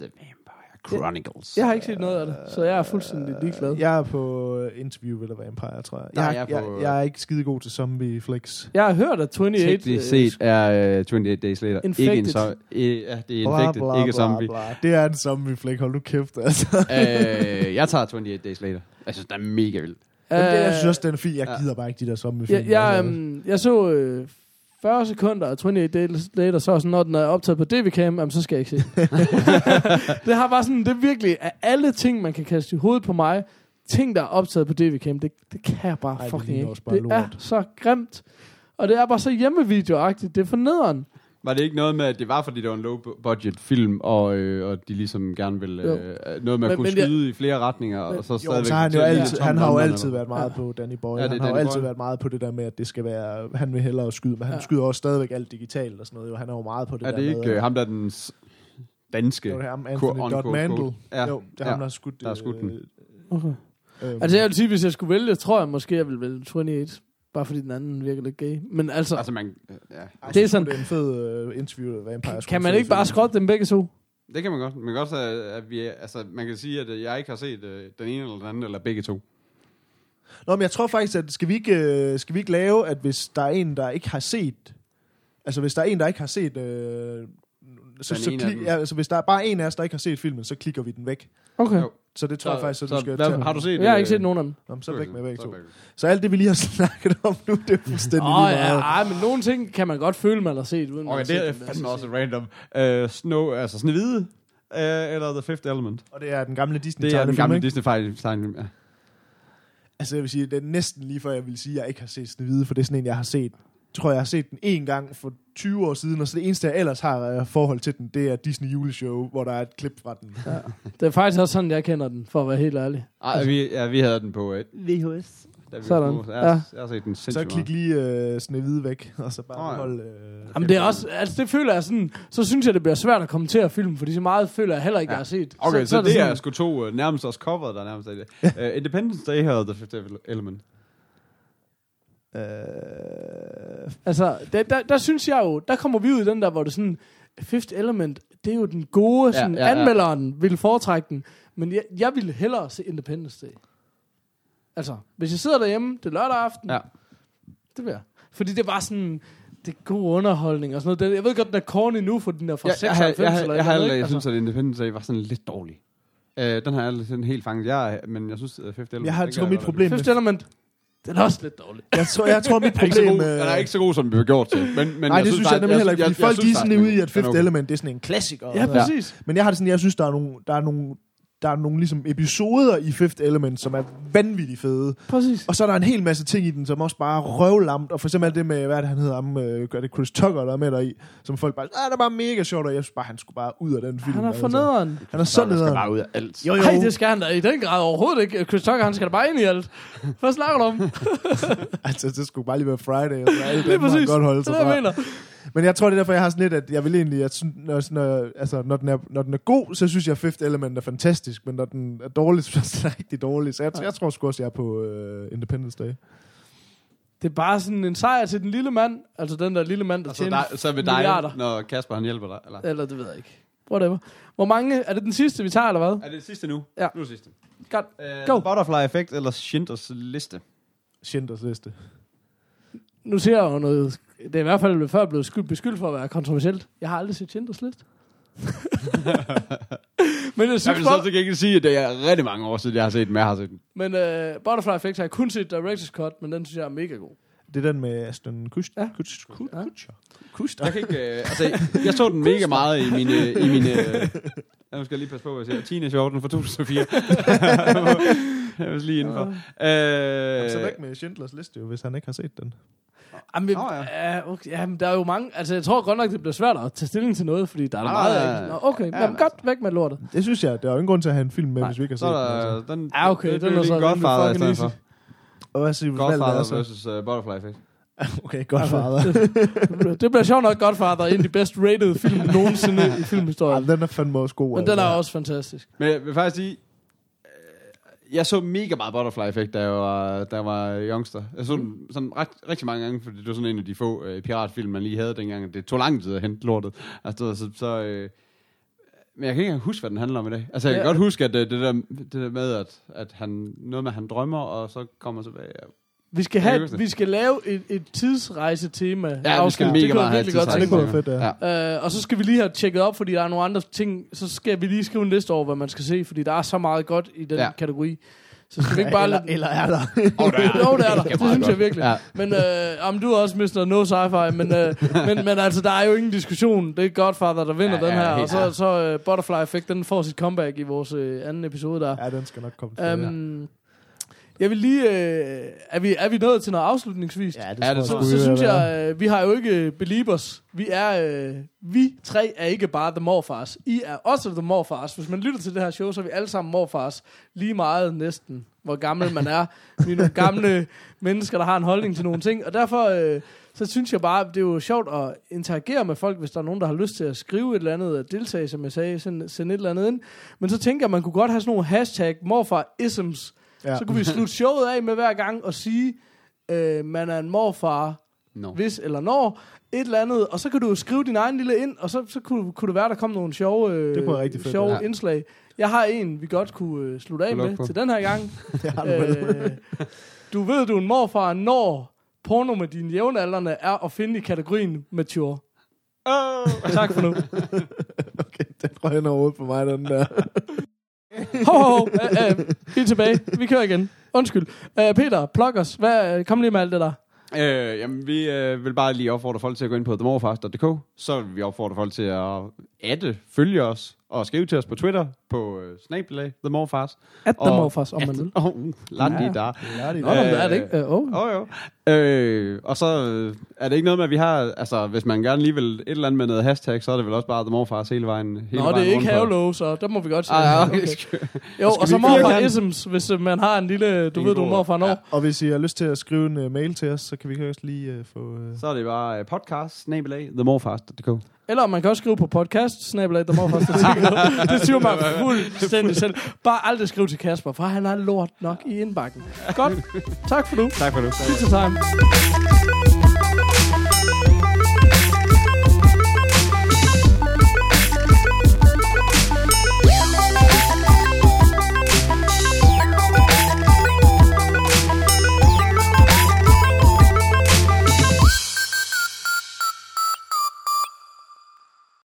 S2: The Vampire Chronicles.
S3: Jeg har ikke set noget af det, så jeg er fuldstændig ligeglad.
S4: Jeg er på øh, Interview with a Vampire, tror jeg.
S2: Nej,
S4: Jeg,
S2: jeg
S4: jeg,
S2: er på-
S4: jeg, jeg er ikke skide god til zombie flicks.
S3: Jeg har hørt, at 28...
S2: Teknisk set er uh, 28 Days Later
S3: Infected.
S2: ikke en så... Uh, ja, det er Infected, ikke zombie.
S4: Bla. Det er en zombie flick, hold nu kæft, altså.
S2: uh, jeg tager 28 Days Later. Jeg synes, den er mega vild.
S4: Men det, jeg
S3: Øh,
S4: synes også, den er fin. Jeg
S2: ja.
S4: gider bare ikke de der zombie film.
S3: Jeg, jeg, øhm, jeg så øh, 40 sekunder af 28 Days Later, så sådan, når den er optaget på DV-cam, jamen, så skal jeg ikke se. det har bare sådan, det er virkelig, af alle ting, man kan kaste i hovedet på mig, ting, der er optaget på DV-cam, det, det kan jeg bare
S4: Ej, det
S3: fucking
S4: ligner
S3: ikke.
S4: bare
S3: Det er
S4: lort.
S3: så grimt. Og det er bare så hjemmevideoagtigt. Det er for nederen.
S2: Var det ikke noget med, at det var, fordi det var en low-budget film, og, øh, og de ligesom gerne ville...
S3: Jo.
S2: Øh, noget med at
S3: Men-
S2: kunne
S3: men jeg-
S2: skyde i flere retninger, og så
S4: Jo,
S2: stadigvæk...
S4: så har han jo altid, han har jo altid været meget på Danny Boy.
S2: Ja, det
S4: han har jo altid
S2: Boy.
S4: været meget på det der med, at det skal være, han vil hellere skyde, men han
S3: Ja.
S4: skyder også stadigvæk alt digitalt og sådan noget. Jo. Han er jo meget på det
S2: Er
S4: der
S2: det ikke
S4: med,
S2: øh, ham, der er den danske...
S4: Jo, det er ham, Anthony Dodd Mandel.
S2: Ja.
S4: Jo, det er
S2: Ja.
S4: ham, der har skudt,
S2: Der har skudt den.
S4: øh,
S3: Okay.
S4: øhm,
S3: Altså jeg vil sige, hvis jeg skulle vælge, tror jeg måske, jeg ville vælge 28. Bare fordi den anden virker lidt gay. Men altså,
S2: Altså, man... Ja.
S4: jeg
S3: det er sådan-
S4: Det er en fed uh, interview af Vampire.
S3: kan, kan man ikke bare skrotte dem begge to?
S2: Det kan man godt. Man kan også, øh, at vi, altså, man kan sige, at øh, jeg ikke har set øh, den ene eller den anden, eller begge to.
S4: Nå, men jeg tror faktisk, at skal vi ikke, øh, skal vi ikke lave, at hvis der er en, der ikke har set... Altså, hvis der er en, der ikke har set... Øh, så, så kli- ja, altså, hvis der er bare en af os, der ikke har set filmen, så klikker vi den væk.
S3: Okay.
S2: Jo.
S4: Så det tror jeg faktisk, at du skal
S2: hvad,
S4: tage.
S2: Har du set
S3: Jeg har
S2: øh,
S3: ikke set nogen af dem.
S4: Nå, men så væk med
S2: så
S4: to.
S2: væk.
S4: Så alt det, vi lige har snakket om nu, det er fuldstændig
S3: Åh,
S4: lige
S3: ja,
S4: meget.
S3: ej, men nogle ting kan man godt føle, man har set, uden man
S2: Okay,
S3: har
S2: det er fandme også random. Uh, Snow, altså Snevide, uh, eller The Fifth Element.
S4: Og det er den gamle disney
S2: Det er den gamle
S4: ikke?
S2: disney fejl tegnefilm, ja.
S4: Altså, jeg vil sige, det er næsten lige før, jeg vil sige, at jeg ikke har set Snevide, for det er sådan en, jeg har set. Jeg tror, jeg har set den en gang for 20 år siden, og så det eneste, jeg ellers har øh, forhold til den, det er Disney juleshow, hvor der er et klip fra den.
S3: Det er faktisk også sådan, jeg kender den, for at være helt ærlig.
S2: Ej, vi, ja, vi havde den på uh, VHS. Da vi
S3: Sådan.
S2: Jeg, ja. jeg har set den
S4: Så klik lige øh, Snevide væk, og så bare
S2: Nå, ja.
S4: holde... Øh,
S3: Jamen det er også, altså det føler jeg sådan, så synes jeg, det bliver svært at kommentere film, fordi så meget føler jeg heller ikke,
S2: Ja.
S3: jeg har set.
S2: Okay, så, så, så det,
S3: sådan-
S2: er sgu to uh, nærmest også coveret, der nærmest er det. Uh, Independence Day havde The Fifth Element.
S4: Øh,
S3: Altså, der, der, der synes jeg jo, der kommer vi ud i den der, hvor det sådan, Fifth Element, det er jo den gode, sådan,
S2: ja, ja.
S3: anmelderen ville foretrække den, men jeg, jeg ville hellere se Independence Day. Altså, hvis jeg sidder derhjemme, det er lørdag aften,
S2: Ja.
S3: det vil jeg. Fordi det var sådan, det er god underholdning og sådan noget. Jeg ved godt, den er corny nu, for den er fra
S2: Jeg, jeg,
S3: 96
S2: jeg, jeg,
S3: eller
S2: jeg, aldrig,
S3: andet,
S2: jeg
S3: ikke?
S2: synes, at Independence Day var sådan lidt dårlig. Uh, den har jeg sådan helt fanget. Jeg, men jeg synes, at Fifth Element...
S4: jeg har tror, mit problem
S3: altså.
S4: med...
S3: Fifth Element, den er også lidt dårlig.
S4: Jeg tror, jeg tror, mit
S2: Den er
S4: problem... øh,
S2: den er ikke så god, som vi bliver gjort til. Men, men
S4: Nej, det synes jeg nemlig heller ikke, folk de er sådan ude i, at Fifth. Element, det er sådan en klassiker.
S3: Ja, præcis.
S4: Men jeg har det sådan, jeg synes, der er nogle, der er nogle, der er nogle ligesom episoder i Fifth Element, som er vanvittigt fede.
S3: Præcis.
S4: Og så er der en hel masse ting i den, som også bare er røvlamt. Og for eksempel alt det med, hvad er det, han hedder, ham, øh, gør det Chris Tucker, der er med der i, som folk bare, ah, det er bare mega sjovt, og jeg synes bare, han skulle bare ud af den film.
S3: Han er
S4: altså.
S3: for nederen.
S4: Han er så
S2: Så der skal
S4: nederen.
S2: bare ud af alt.
S4: Jo, jo.
S3: Nej, det skal han da i den grad overhovedet ikke. Chris Tucker, han skal da bare ind i alt. Hvad snakker du om?
S4: Altså, det skulle bare lige være Friday, og så alle
S3: Lige
S4: dem må
S3: præcis.
S4: godt holde
S3: Det
S4: sig
S3: er det, jeg
S4: fra.
S3: mener.
S4: Men jeg tror, det er derfor, jeg har sådan lidt, at jeg vil egentlig, at når, når, altså, når, den er, når den er god, så synes jeg, at Fifth Element er fantastisk, men når den er dårlig, så synes jeg, den er rigtig dårlig. Så jeg, jeg tror sgu også, jeg er på uh, Independence Day.
S3: Det er bare sådan en sejr til den lille mand. Altså den der lille mand, der
S2: Altså,
S3: tjener
S2: der, så ved dig, når Kasper han hjælper dig? Eller?
S3: Eller det ved jeg ikke. Whatever. Hvor mange... Er det den sidste, vi tager, eller hvad?
S2: Er det det sidste nu?
S3: Ja.
S2: Nu er det sidste.
S3: Godt.
S2: Uh,
S3: Go.
S2: Butterfly Effect eller Schindlers Liste?
S4: Schindlers liste.
S3: Nu ser jeg jo noget... Det er i hvert fald før blevet skyld, beskyldt for at være kontroversielt. Jeg har aldrig set Schindlers List. men jeg
S2: Jeg
S3: synes
S2: vil
S3: bare...
S2: så til gengæld sige, at det er rigtig mange år siden, jeg har set den, men jeg har set den.
S3: Men uh, Butterfly Effect har jeg kun set Director's Cut, men den synes jeg er mega god.
S4: Det er den med Aston Kutcher.
S3: Ja.
S4: Kutcher. Kutcher.
S3: Ja.
S4: Kutcher. Kutcher.
S2: Jeg kan ikke, øh, altså, jeg så den mega meget i mine, i mine øh, jeg skal lige passe på, hvad jeg siger, teenageordenen fra 2004. jeg var lige indenfor. Øh,
S4: Så væk med Schindlers liste, jo, hvis han ikke har set den.
S3: Jamen, vi,
S2: Nå,
S3: ja. Ja, okay, jamen, der er jo mange... Altså, jeg tror godt nok, det bliver svært at tage stilling til noget, fordi der er der
S2: Ah,
S3: meget...
S2: ja,
S3: Ja. Nå, okay,
S2: Ja,
S3: ja, men
S2: men
S3: godt væk med lortet.
S4: Det synes jeg, der er jo ingen grund til at have en film med,
S3: Nej,
S4: hvis vi ikke har set den. Altså.
S2: den,
S3: Ja, okay,
S2: det,
S3: den er
S2: det
S3: så
S2: er Godfather i stedet
S3: fucking
S2: for.
S4: Og hvad siger er
S2: Godfather
S4: så?
S2: versus uh, Butterfly Effect.
S4: Okay, Godfather.
S3: det, det bliver sjovt nok Godfather, en af de bedst rated film nogensinde i
S4: Ja,
S3: filmhistorien.
S4: den er fandme også god.
S3: Men den er
S4: altså.
S3: også fantastisk.
S2: Men jeg vil faktisk sige, jeg så mega meget Butterfly Effect, da jeg var, da jeg var youngster. Jeg så den sådan ret, rigtig mange gange, fordi det var sådan en af de få øh, piratfilm, man lige havde dengang. Det tog lang tid at hente lortet. Altså, så, så øh, Men jeg kan ikke engang huske, hvad den handler om i dag. Altså, jeg kan
S3: Ja.
S2: godt huske, at det, det, der, det der med, at, at han, noget med, at han drømmer, og så kommer tilbage. Ja.
S3: Vi skal, have, vi skal lave et, et tidsrejse-tema.
S2: Ja, vi skal mega
S3: det kunne
S2: meget
S3: virkelig godt
S2: tidsrejse.
S3: tænke
S4: Det kunne fedt, ja.
S2: Ja.
S3: Øh, og så skal vi lige have tjekket op, fordi der er nogle andre ting. Så skal vi lige skrive en liste over, hvad man skal se, fordi der er så meget godt i den
S2: Ja.
S3: ja. kategori. Så skal vi ikke bare
S4: eller, eller er der?
S3: Jo, det er der. Det synes jeg virkelig.
S2: Ja.
S3: Men øh, jamen, du er også Mr. No Sci-Fi, men, øh, men, men altså, der er jo ingen diskussion. Det er Godfather, der vinder
S2: Ja,
S3: den
S2: ja,
S3: her. Og så, så uh, Butterfly Effect, den får sit comeback i vores øh, anden episode der.
S4: Ja, den skal nok komme til. Um,
S3: Um, jeg vil lige... Øh, er, vi, er vi nået til noget afslutningsvis?
S4: ja, det,
S2: Ja, det
S3: Så, så
S4: vi
S3: synes jeg, øh, vi har jo ikke believers. Vi er, øh, vi tre er ikke bare The Morfars. I er også The Morfars. Hvis man lytter til det her show, så er vi alle sammen Morfars. Lige meget næsten, hvor gammel man er. Vi er nogle gamle mennesker, der har en holdning til nogle ting. Og derfor, øh, så synes jeg bare, det er jo sjovt at interagere med folk, hvis der er nogen, der har lyst til at skrive et eller andet, at deltage, som jeg sagde, sende, sende et eller andet ind. Men så tænker jeg, man kunne godt have sådan nogle hashtag morfarisms.
S4: Ja.
S3: Så kunne vi slutte showet af med hver gang og sige, øh, man er en morfar,
S2: No.
S3: hvis eller når, et eller andet, og så kan du skrive din egen lille ind, og så, så kunne, kunne det være, der kom nogle sjove, øh,
S4: Det kunne være rigtig fedt,
S3: sjove
S2: ja.
S3: indslag. Jeg har en, vi godt kunne øh, slutte af med
S2: på.
S3: til den her gang.
S4: Det har du
S3: øh, du ved, du er en morfar, når porno med dine jævnaldrende er at finde i kategorien mature.
S2: Oh.
S3: Tak for nu.
S4: Okay, den røg hen over på mig, den der.
S3: Ho, ho, ho. Øh, øh, vi er tilbage. Vi kører igen. Undskyld. Æ, Peter, plug os. Hvad, kom lige med alt det der.
S2: Øh, jamen, vi øh, vil bare lige opfordre folk til at gå ind på themorfast.dk. Så vil vi opfordre folk til at adde, følge os og skrive til os på Twitter på øh, snabelag themorfast.
S3: At the
S2: Og-
S3: morfars, om man vil.
S2: Åh, uh, lad det der.
S3: Nå, det er det ikke. Øh, oh.
S2: Åh, jo. Øh, og så øh, er det ikke noget med, at vi har... Altså, hvis man gerne lige vil et eller andet med noget hashtag, så er det vel også bare The Morfars hele vejen hele
S3: Nå,
S2: vejen
S3: det er ikke havelov, så der må vi godt sige.
S2: Ah, ja, okay.
S3: Okay. Jo, og så
S2: vi
S3: morfar
S2: firkant?
S3: isms, hvis øh, man har en lille, du
S2: En
S3: ved, du morfar når.
S4: Ja, og hvis I har lyst til at skrive en uh, mail til os, så kan vi også lige uh, få... Uh...
S2: Så er det bare uh, podcast, snabelag, themorfast.dk.
S3: Eller man kan også skrive på podcast, snabelag, der morfar Det siger mig fuldstændig selv. Bare aldrig skrive til Kasper, for han har lort nok i indbakken. Godt. Tak for nu.
S2: Tak for nu.
S3: Pizza time.